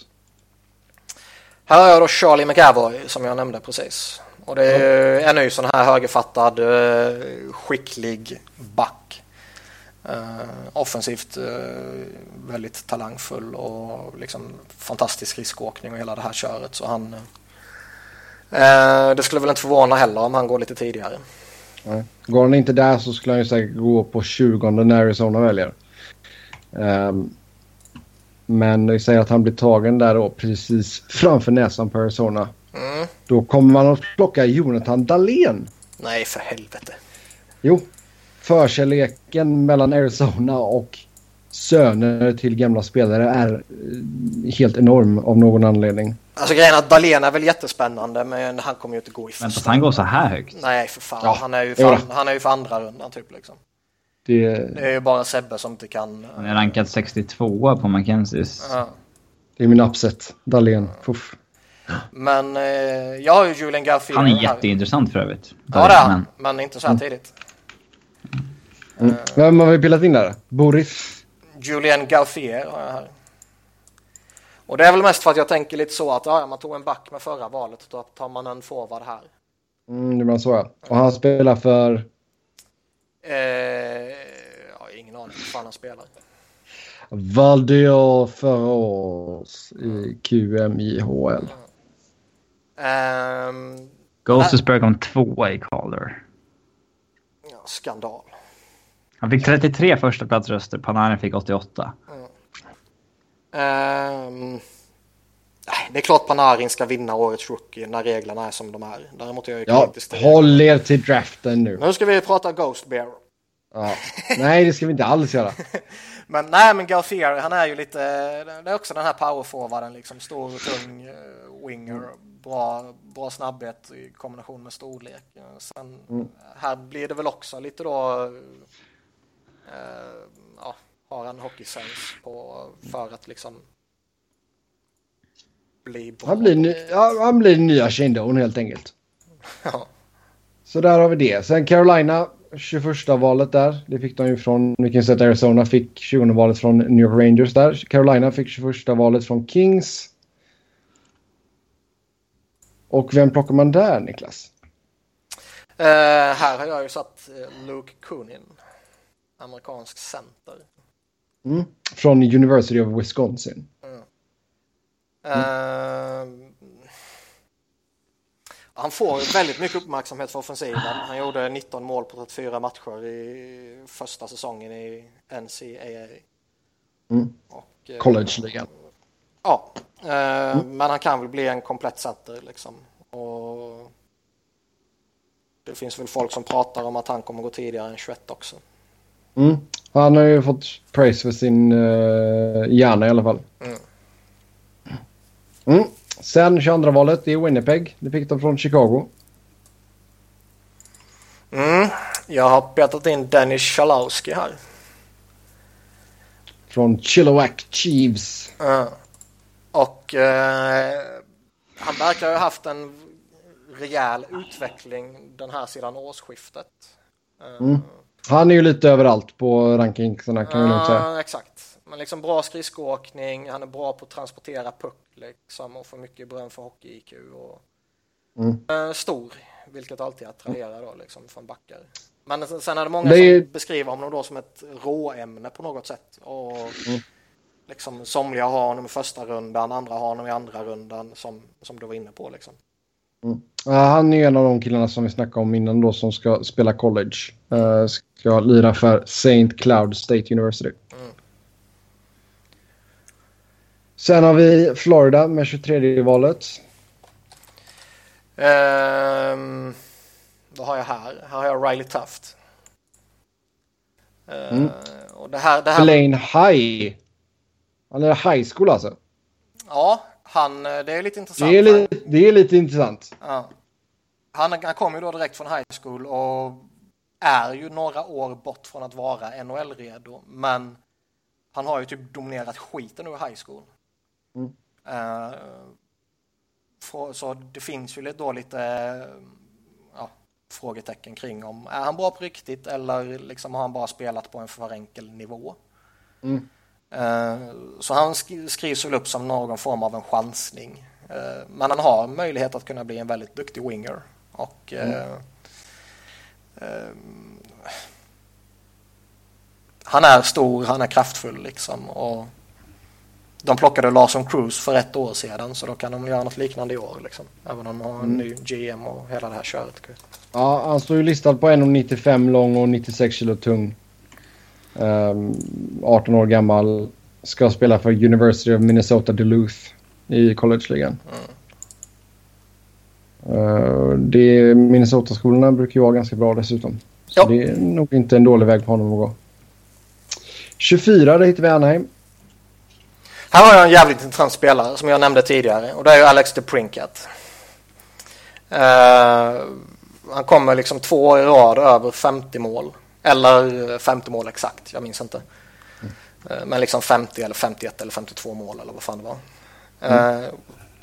Här har jag då Charlie McAvoy som jag nämnde precis. Och det är en ny sån här högerfattad eh, skicklig back. Uh, offensivt uh, väldigt talangfull och liksom fantastisk riskåkning och hela det här köret. Så han, uh, det skulle väl inte förvåna heller om han går lite tidigare. Nej. Går han inte där så skulle han ju säkert gå på 20 när Arizona väljer. Um, men vi säger att han blir tagen där då precis framför näsan på Arizona. Mm. Då kommer man att plocka Jonathan Dahlén. Nej, för helvete. Jo, förkärleken mellan Arizona och söner till gamla spelare är eh, helt enorm av någon anledning. Alltså grejen är att Dahlén är väl jättespännande men han kommer ju inte gå i Men första. att han går så här högt. Nej för fan. Ja, Han, är ju för, då. han är ju för andra rundan typ liksom. Det, Det är ju bara Sebbe som inte kan. Han är rankad 62 på Mackenzies. Ja. det är min upset. Dahlén. Puff. Men eh, jag har ju Julian Garfield Han är jätteintressant för övrigt. Ja det är han, Men men inte så här tidigt. Mm. Vem har vi bildat in där? Boris? Julian Gauthier har jag här. Och det är väl mest för att jag tänker lite så att ja, man tog en back med förra valet då tar man en forward här. Mm, det var så ja. Och han spelar för... Eh, jag har ingen aning hur fan han spelar. Valdio Förås i QMIHL. Ehm, Ghostesburg kom tvåa i Calder. ja, skandal. Han fick 33 första platsröster, Panarin fick 88. Ehm, nej, det är klart Panarin ska vinna årets rookie när reglerna är som de är. Däremot är jag ju Ja, kritisk håll er till draften nu. Nu ska vi prata Ghost Bear. Ja. Nej, det ska vi inte alls göra. Men nej, men Gauthier, han är ju lite, det är också den här powerforwarden liksom, stor och tung eh, winger, bra, bra snabbhet i kombination med storlek. Eh, Sen här blir det väl också lite då, eh, ja, har han hockeysens på för att liksom bli bra. Han blir, ny- ja, han blir nya Shane helt enkelt. Ja. Så där har vi det. Sen Carolina, 21 valet där. Det fick de ju från, vi kan säga att Arizona fick 20 valet från New York Rangers där. Carolina fick 21 valet från Kings. Och vem plockar man där Niklas? Eh, här har jag ju satt eh, Luke Kunin, amerikansk center. Mm. Från University of Wisconsin. Eh, han får väldigt mycket uppmärksamhet för offensiven. Han gjorde 19 mål på 34 matcher i första säsongen i NCAA. Mm. Och, eh, College-ligan. Ja, eh, men han kan väl bli en komplett center liksom. Och det finns väl folk som pratar om att han kommer gå tidigare än 21 också. Mm. Han har ju fått praise för sin uh, hjärna i alla fall. Mm. Mm. Sen 22 valet i Winnipeg. Det fick de från Chicago. Mm. Jag har petat in Dennis Chalowski här. Från Chilliwack Chiefs. Ja. Och eh, han verkar ha haft en rejäl utveckling den här sedan årsskiftet. Eh, Mm. Han är ju lite överallt på rankingsarna kan vi nog säga. Exakt. Men liksom bra skridskoåkning, han är bra på att transportera puck liksom och får mycket beröm för hockey-IQ. Och, Mm. eh, stor, vilket alltid attraherar då liksom från backar. Men sen- sen är det många Det är- som beskriver honom då som ett råämne på något sätt. Och Mm. liksom somliga har honom i första rundan, andra har honom i andra rundan som, som du var inne på liksom. Ja, han är en av de killarna som vi snackade om innan då som ska spela college. Uh, ska lira för St. Cloud State University. Mm. Sen har vi Florida med 23 valet. Ehm, vad har jag här? Här har jag Riley Tuft. Ehm, Mm. Och det här, det här Blaine High. Han är high school alltså. Ja, han, eh, det är lite intressant. Det är, li- det är lite intressant. Ja. Han, han kom ju då direkt från high school och är ju några år bort från att vara NHL-redo. Men han har ju typ dominerat skiten ur high school. Mm. Eh, frå- så det finns ju lite- då lite eh, ja, frågetecken kring om är han bra på riktigt eller liksom har han bara spelat på en för enkel nivå. Mm. Eh, Så han sk- skrivs väl upp som någon form av en chansning. Eh, Men han har möjlighet att kunna bli en väldigt duktig winger. Och, eh, eh, han är stor, han är kraftfull liksom. Och de plockade Larson Cruz för ett år sedan så då kan de göra något liknande i år. Liksom. Även om de har en ny GM och hela det här köret. Ja, han står ju listad på 1,95 lång och 96 kilo tung. Ehm, 18 år gammal. Ska spela för University of Minnesota Duluth i college-ligan. Det, Minnesota-skolorna brukar ju vara ganska bra dessutom. Så Ja. det är nog inte en dålig väg för honom att gå. 24, det hittar vi Anaheim. Här har jag en jävligt intressant spelare som jag nämnde tidigare och det är ju Alex DePrincat. Uh, han kommer liksom två år i rad över 50 mål. Eller 50 mål exakt, jag minns inte. Eh, men liksom 50 eller 51 eller 52 mål eller vad fan det var. Eh,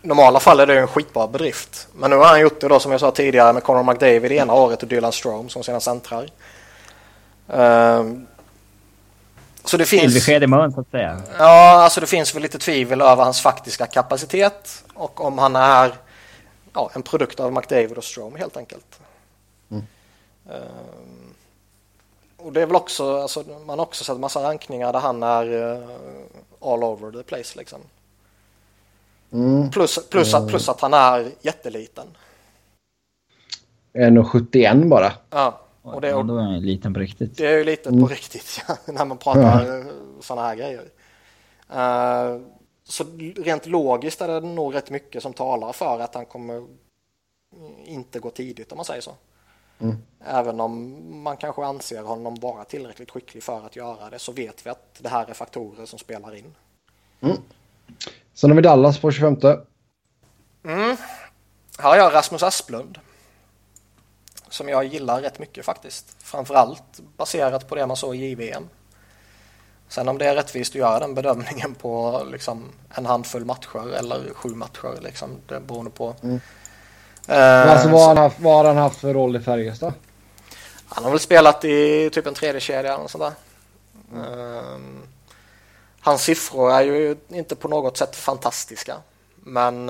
I normala fall är det en skitbra bedrift. Men nu har han gjort det då som jag sa tidigare med Conor McDavid ena året och Dylan Strome som sina centrar. Eh, så det finns... Besked i mun så att säga. Ja, alltså det finns väl lite tvivel över hans faktiska kapacitet och om han är ja, en produkt av McDavid och Strome helt enkelt. Mm. Ehm, och det är väl också, alltså, man har också sett massa rankningar där han är eh, all over the place liksom. Mm. Plus, plus, att, plus att han är jätteliten. 1,71 bara. Ja, och det, Ja, och då är han liten på riktigt. Det är ju lite Mm. på riktigt ja, när man pratar sådana här grejer. Eh, så rent logiskt är det nog rätt mycket som talar för att han kommer inte gå tidigt om man säger så. Mm. Även om man kanske anser honom vara tillräckligt skicklig för att göra det så vet vi att det här är faktorer som spelar in. Sen har vi Dallas på 25. Mm. Här har jag Rasmus Asplund. Som jag gillar rätt mycket faktiskt. Framförallt baserat på det man såg i JVM. Sen om det är rättvist att göra den bedömningen på liksom en handfull matcher eller sju matcher. Liksom, det beror på. Mm. Eh, alltså, vad, har han haft, vad har han haft för roll i Färjestad? han har väl spelat i typ en tredje kedja eller något sånt där. Ehm, hans siffror är ju inte på något sätt fantastiska. Men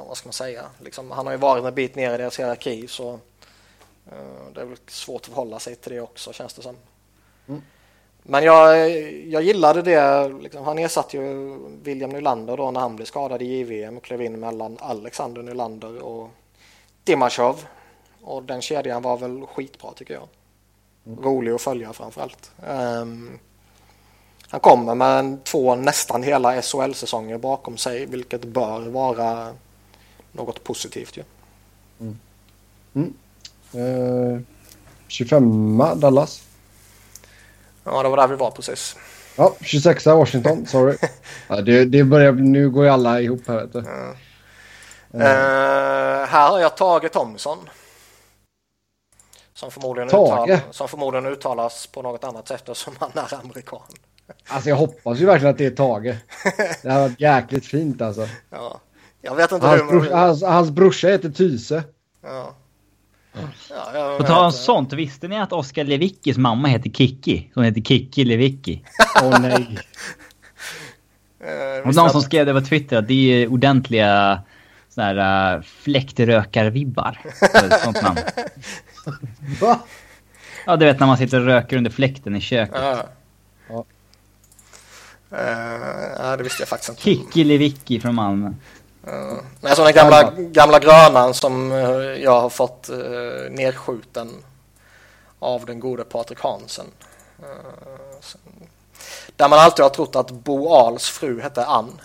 ja, vad ska man säga? Liksom, han har ju varit en bit ner i deras hierarki så eh, det är väl svårt att förhålla sig till det också känns det som. Mm. Men jag, jag gillade det. Liksom, han ersatte ju William Nylander då när han blev skadad i JVM och klev in mellan Alexander Nylander och Dimashov. Och den kedjan var väl skitbra tycker jag. Rolig att följa framförallt. Um, han kommer med två nästan hela SHL-säsonger bakom sig vilket bör vara något positivt ju. Eh, 25 Dallas. Ja, det var där vi var precis. Ja, 26 Washington. Sorry. ja, det, det börjar, nu går ju alla ihop här. Vet du. Eh, här har jag Tage Thomsson. Som förmodligen, Tage? uttal, som förmodligen uttalas på något annat sätt eftersom han är amerikan. Alltså jag hoppas ju verkligen att det är Tage. Det här var jäkligt fint alltså. Ja. Jag vet inte Hans, hur... bror, hans, hans brorsa heter Tyse. Ja. Ja, jag På tal om sånt, visste ni att Oskar Lewickis mamma heter Kikki? Hon heter Kikki Lewicki. Åh nej. Eh, Och visste någon som skrev det på Twitter att det är ordentliga såna här uh, fläktrökarvibbar. Sånt namn. Va? Ja, du vet när man sitter och röker under fläkten i köket. Ja. Ja. Eh, ja, det visste jag faktiskt inte. Kikki Lewicki från Malmö. Uh, nej, så den gamla, gamla grönan som eh, jag har fått uh, nedskjuten av den gode Patrik Hansen. Eh, så- där man alltid har trott att Bo Ahls fru hette Ann.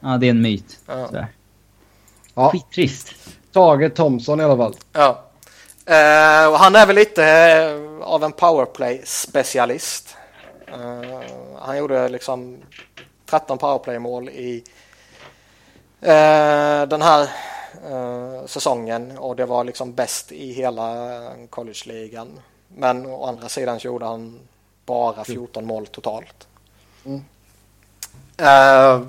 Ja, det är en myt. Ja. Sådär. Ja, Skittrist. Tage Thomsson i alla fall. Ja. Eh, och han är väl lite eh, av en powerplay-specialist. Eh, han gjorde liksom 13 powerplay-mål i den här eh, säsongen och det var liksom bäst i hela college-ligan. Men å andra sidan så gjorde han bara 14 mål totalt. Mm. Eh,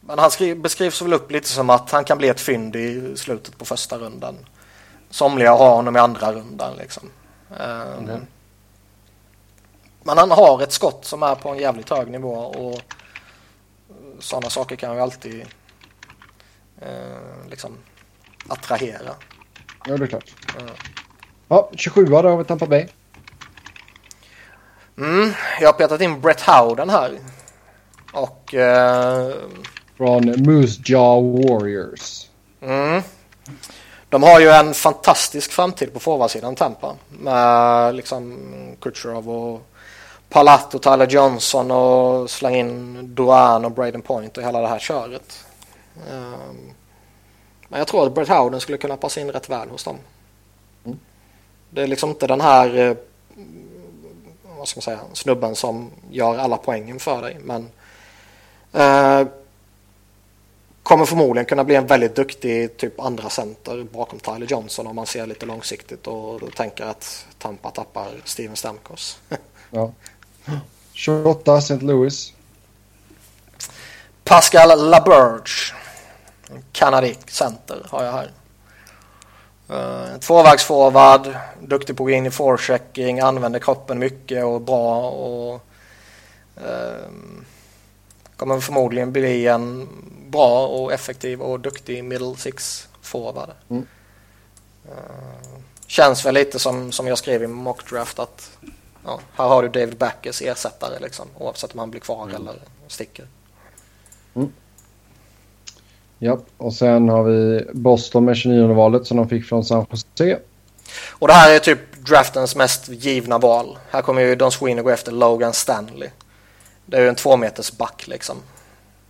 men han skri- beskrivs väl upp lite som att han kan bli ett fynd i slutet på första rundan. Somliga har honom i andra rundan liksom. Eh, Mhm. Men han har ett skott som är på en jävligt hög nivå och sådana saker kan ju alltid eh, liksom attrahera. Ja, det är klart. Ja. Ja, 27 där har vi Tampa Bay. Mm, jag har petat in Brett Howden här. Och eh, Från Moose Jaw Warriors. Mm. De har ju en fantastisk framtid på forwardsidan Tampa. Med liksom Kucherov och Palat och Tyler Johnson och släng in Duran och Braden Point och hela det här köret. Um, men jag tror att Brett Howden skulle kunna passa in rätt väl hos dem. Mm. Det är liksom inte den här eh, vad ska man säga, snubben som gör alla poängen för dig. Men eh, kommer förmodligen kunna bli en väldigt duktig typ andra center bakom Tyler Johnson om man ser lite långsiktigt och tänker att Tampa tappar Steven Stamkos. ja. 28 St. Louis. Pascal LaBerge. Kanadik center har jag här. Uh, tvåvägsforward, duktig på att gå in i forechecking, använder kroppen mycket och bra och uh, kommer förmodligen bli en bra och effektiv och duktig middle six forward. Mm. Uh, känns väl lite som, som jag skrev i mockdraft att ja, här har du David Backers ersättare liksom, oavsett om han blir kvar mm. eller sticker. Mm. Ja, och sen har vi Boston med 29 valet som de fick från San Jose. Och det här är typ draftens mest givna val. Här kommer ju Don Sweeney gå efter Logan Stanley. Det är ju en två meters back liksom.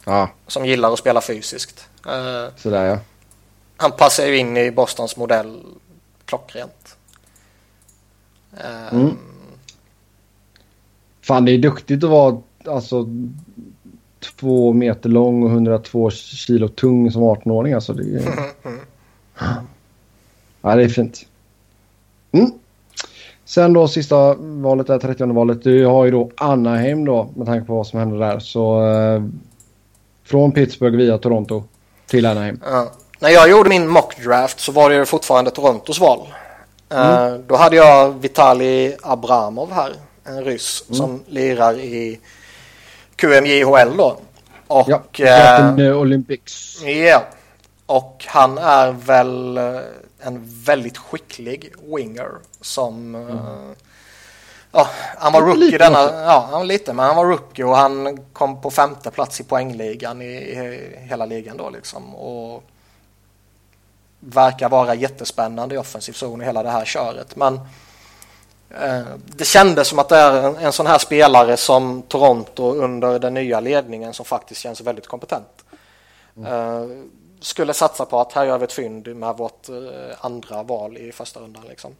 Ja. Som gillar att spela fysiskt. Uh, Sådär ja. Han passar ju in i Bostons modell klockrent. Uh, mm. Fan det är duktigt att vara alltså två meter lång och 102 kilo tung som 18-åring. Alltså det är... ja, det är fint. Mm. Sen då sista valet är 30 valet. Du har ju då Anaheim då med tanke på vad som hände där. Så eh, från Pittsburgh via Toronto till Anaheim. Ja. När jag gjorde min mock draft så var det fortfarande Torontos val. Eh, mm. Uh, då hade jag Vitali Abramov här. En ryss mm. som lirar i QMJHL då. Och, ja, äh, Olympics. Ja, och han är väl eh, en väldigt skicklig winger som mm. Ja, han var rookie lite denna, ja han var lite men han var rookie och han kom på femte plats i poängligan i, i hela ligan då liksom och verkar vara jättespännande i offensiv zon i hela det här köret men Eh, det kändes som att det är en, en sån här spelare som Toronto under den nya ledningen som faktiskt känns väldigt kompetent. Mm. Skulle satsa på att här gör vi ett fynd med vårt eh, andra val i första rundan liksom.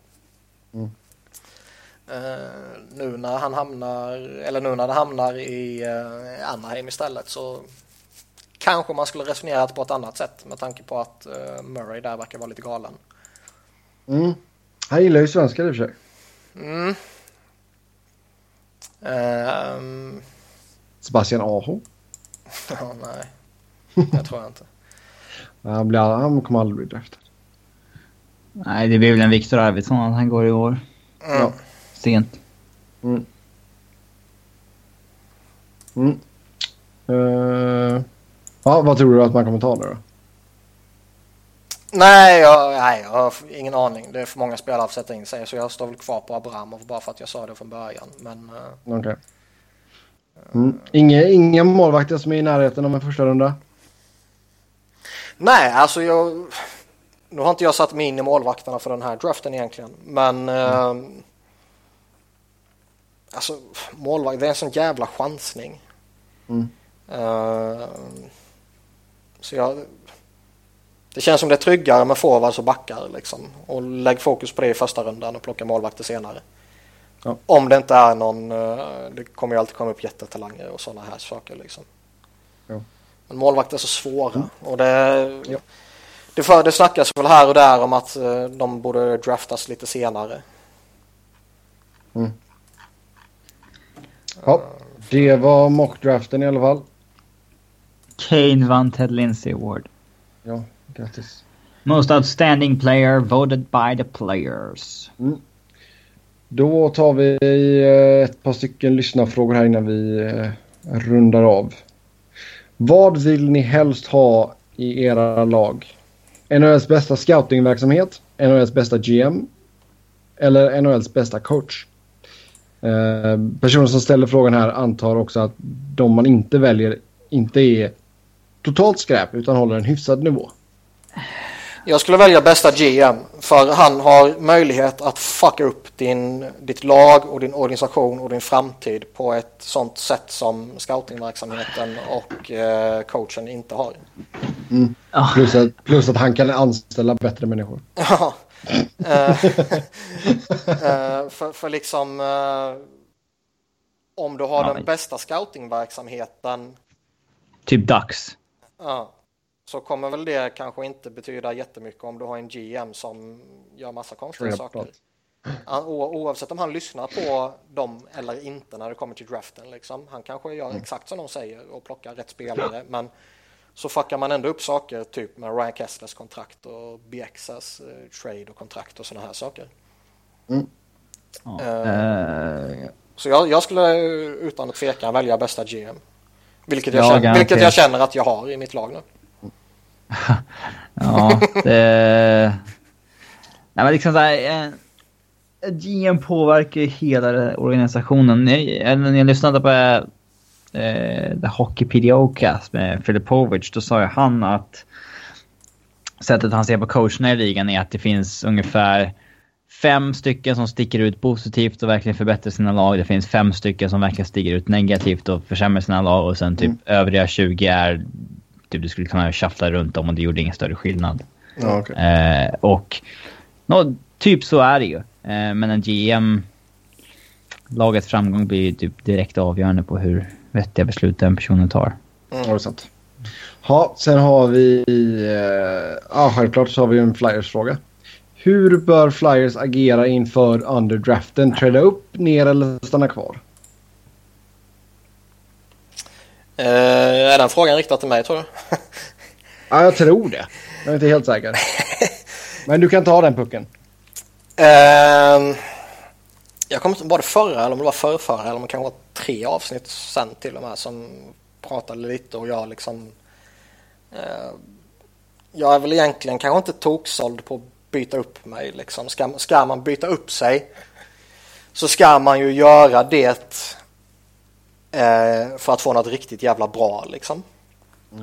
Mm. Nu när han hamnar, eller nu när det hamnar i Anaheim istället så kanske man skulle resonera på ett annat sätt med tanke på att Murray där verkar vara lite galen. Mm. Han gillar ju svenskar i och för sig. Mm. Um... Sebastian Aho? ja, nej, det tror jag inte. han, blir, han kommer aldrig bli draftad. Nej, det blir väl en Viktor Arvidsson att han går i år. Mm. Ja. Sent. Mm. Mm. Uh... Ja, vad tror du att man kommer ta då? Nej jag, nej, jag har ingen aning. Det är för många spelare att sätta in sig så jag står väl kvar på Abramov bara för att jag sa det från början. Men, eh, okay. mm. inga, inga målvakter som är i närheten av en första runda? Nej, alltså jag... Nu har inte jag satt mig in i målvakterna för den här draften egentligen. Men... Mm. Eh, alltså målvakt, det är en sån jävla chansning. Mm. Eh, så jag det känns som det är tryggare med forwards och backar liksom. Och lägg fokus på det i första rundan och plocka målvakter senare. Ja. Om det inte är någon, eh, det kommer ju alltid komma upp jättetalanger och sådana här saker liksom. Ja. Men målvakter är så svåra mm. och det, ja. det, för, det snackas väl här och där om att eh, de borde draftas lite senare. Mm. Ja, det var mockdraften i alla fall. Kane vann Ted Lindsay Award. Ja, Grattis. Most outstanding player voted by the players. Mm. Då tar vi eh, ett par stycken lyssnarfrågor här innan vi eh, rundar av. Vad vill ni helst ha i era lag? NHLs bästa scoutingverksamhet? NHLs bästa GM? Eller NHLs bästa coach? Eh, personen som ställer frågan här antar också att de man inte väljer inte är totalt skräp utan håller en hyfsad nivå. Jag skulle välja bästa GM för han har möjlighet att fucka upp din, ditt lag och din organisation och din framtid på ett sånt sätt som scoutingverksamheten och eh, coachen inte har. Mm. Plus, att, plus att han kan anställa bättre människor. Ja. Eh, eh, för, för liksom uh, om du har ja, den bästa scoutingverksamheten. Typ dags. Ja. Så kommer väl det kanske inte betyda jättemycket om du har en GM som gör massa konstiga Trip saker. oavsett om han lyssnar på dem eller inte när det kommer till draften. Liksom. Han kanske gör mm. exakt som de säger och plockar rätt spelare. Men så fuckar man ändå upp saker typ med Ryan Kesslers kontrakt och BXs eh, trade och kontrakt och sådana här saker. Mm. Uh, så jag, jag, skulle utan att tveka välja bästa GM. Vilket jag, ja, känner, vilket jag känner att jag har i mitt lag nu. ja, det... Nej, men liksom så här, eh, GM påverkar ju hela organisationen. När jag lyssnade på eh, The Hockey PDO-cast med Filipovic, då sa ju han att sättet han ser på coacherna i ligan är att det finns ungefär fem stycken som sticker ut positivt och verkligen förbättrar sina lag. Det finns fem stycken som verkligen sticker ut negativt och försämrar sina lag och sen typ mm. övriga 20 är typ du skulle kunna shuffla runt dem och det gjorde ingen större skillnad. Ja, okay. eh, och no, typ så är det ju. Eh, men en GM, lagets framgång blir typ direkt avgörande på hur vettiga beslut den personen tar. Mm. Ja, sant. Ja, sen har vi... Eh, ja, självklart så har vi en Flyers-fråga. Hur bör Flyers agera inför underdraften? Träda upp, ner eller stanna kvar? Uh, är den frågan riktad till mig tror du? ja, jag tror det. Jag är inte helt säker. Men du kan ta den pucken. Uh, jag kommer inte var det förra eller om det var förra, eller om det kanske var tre avsnitt sen till och med som pratade lite och jag liksom uh, jag är väl egentligen kanske inte toksåld på att byta upp mig liksom. Ska, ska man byta upp sig så ska man ju göra det Eh, för att få något riktigt jävla bra liksom.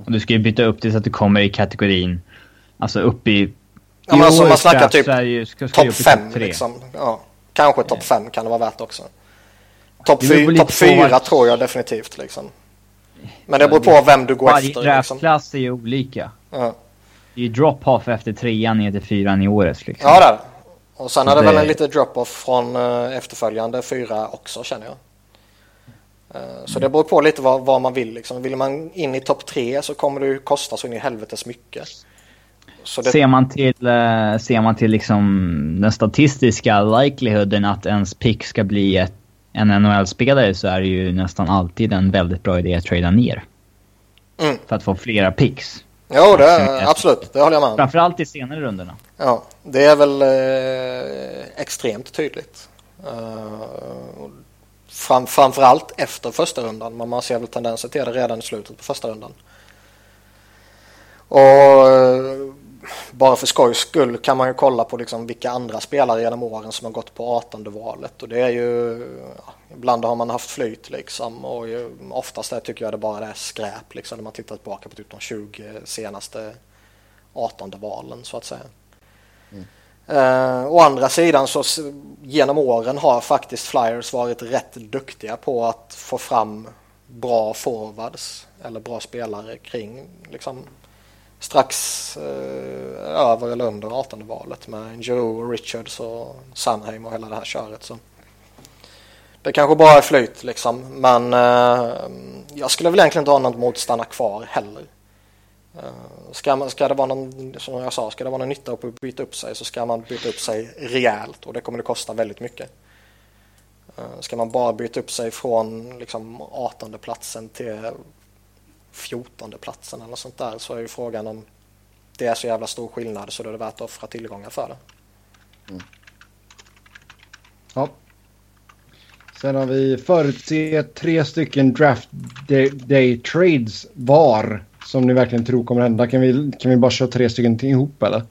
Du ska ju byta upp det så att du kommer i kategorin, alltså upp i... Ja men alltså man snackar typ topp fem top liksom. Ja, kanske topp fem kan det vara värt också. Topp fy, top fyra vart... tror jag definitivt liksom. Men det beror på vem du går Varje efter. Varje liksom. draftklass är ju olika. Ja. Det är ju drop-off efter trean ner till fyran i årets liksom. Ja det är Och sen så är det, det väl en liten drop-off från uh, efterföljande fyra också känner jag. Eh, så det beror på lite vad, vad man vill. Liksom. Vill man in i topp tre så kommer det kosta så in i helvetes mycket. Så det... Ser man till, uh, ser man till liksom den statistiska likelihooden att ens pick ska bli ett, en NHL-spelare så är det ju nästan alltid en väldigt bra idé att trada ner. Mm. För att få flera picks. Jo, det är, absolut. Det håller jag med om. Framförallt i senare rundorna. Ja, det är väl eh, extremt tydligt. Uh, Fram, framförallt efter första rundan men man ser väl tendenser till det redan i slutet på första rundan. Och eh, bara för skojs skull kan man ju kolla på liksom vilka andra spelare genom åren som har gått på 18 valet och det är ju ja, ibland har man haft flyt liksom och ju, oftast är, tycker jag det bara är skräp liksom när man tittar tillbaka på typ de 20 senaste 18 valen så att säga. Mm. Eh, å andra sidan så genom åren har faktiskt Flyers varit rätt duktiga på att få fram bra forwards eller bra spelare kring liksom strax eh, över eller under 18 valet med Joe, Richards och Sanheim och hela det här köret. Så. Det kanske bara är flyt liksom men eh, jag skulle väl egentligen inte ha något mot att stanna kvar heller. Eh, ska, man, ska det vara någon, som jag sa, ska det vara någon nytta att byta upp sig så ska man byta upp sig rejält och det kommer det kosta väldigt mycket. Eh, ska man bara byta upp sig från liksom 18 platsen till 14 platsen eller sånt där så är ju frågan om det är så jävla stor skillnad så det är värt att offra tillgångar för det. Mm. Ja. Sen har vi förutse tre stycken draft day, day trades var som ni verkligen tror kommer hända. Kan vi, kan vi bara köra tre stycken till ihop eller?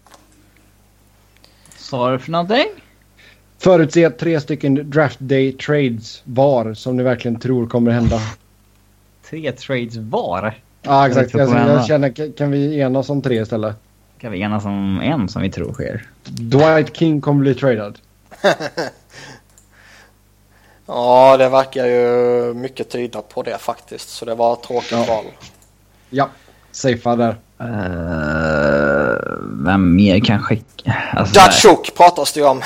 Sa du för någonting? Förutse tre stycken draft day trades var som ni verkligen tror kommer hända. Tre trades var? Ja exakt. Jag, jag känner, kan vi enas om tre istället? Kan vi enas om en som vi tror sker? Dwight King kommer bli tradad. ja det verkar ju mycket tyda på det faktiskt. Så det var ett tråkigt ja. val. Ja, safea där. Uh, vem mer kan skicka? Alltså, Datsjuk pratas det ju om.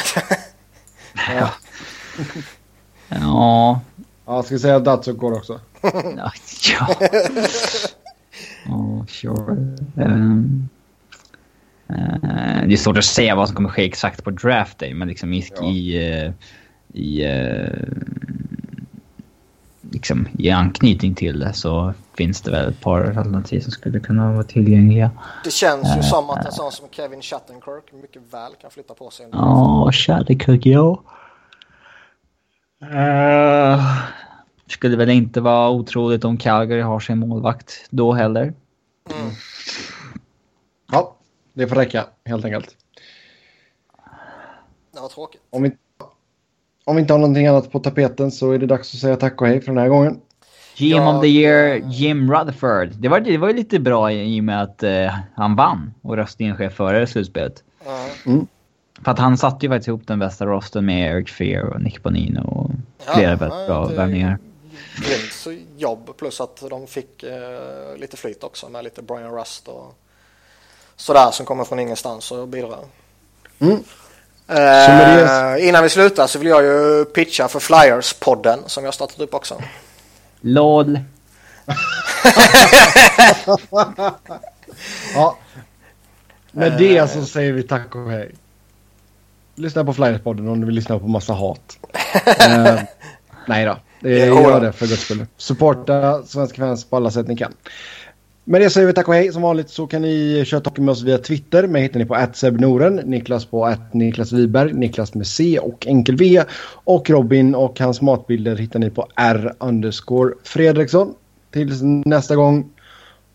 ja. ja. Ja, ska vi säga att Datsuk går också? ja. oh, sure. Um, uh, det är svårt att säga vad som kommer ske exakt på draft day, men liksom i, ja. i, uh, i uh, liksom, i anknytning till det så finns det väl ett par alternativ som skulle kunna vara tillgängliga. Det känns ju uh, som att en sån som Kevin Shattenkirk mycket väl kan flytta på sig. Ja, Shattenkirk, ja. Uh, skulle väl inte vara otroligt om Calgary har sin målvakt då heller. Mm. Ja, det får räcka helt enkelt. Det var tråkigt. Om vi, om vi inte har någonting annat på tapeten så är det dags att säga tack och hej för den här gången. GM ja, of the year, Jim Rutherford. Det var, det var ju lite bra i och med att uh, han vann och röstningen sker före slutspelet. Mm. För att han satte ju faktiskt ihop den bästa rosten med Eric Fear och Nick Bonino och flera ja, väldigt bra värvningar. Grymt jobb plus att de fick uh, lite flyt också med lite Brian Rust och sådär som kommer från ingenstans och bidrar. Mm. Uh, innan vi slutar så vill jag ju pitcha för Flyers-podden som jag startat upp också. LOL. ja. Med det så säger vi tack och hej. Lyssna på Flyers-podden om du vill lyssna på massa hat. uh, nej då, det, gör det för guds skull. Supporta svenska fans på alla sätt ni kan. Med det säger vi tack och hej. Som vanligt så kan ni köra talk med oss via Twitter. Mig hittar ni på @sebnoren, Niklas på Niklas Wiberg, Niklas med C och enkel V. Och Robin och hans matbilder hittar ni på R underscore Fredriksson. Tills nästa gång.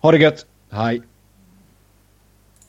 Ha det gött. Hej.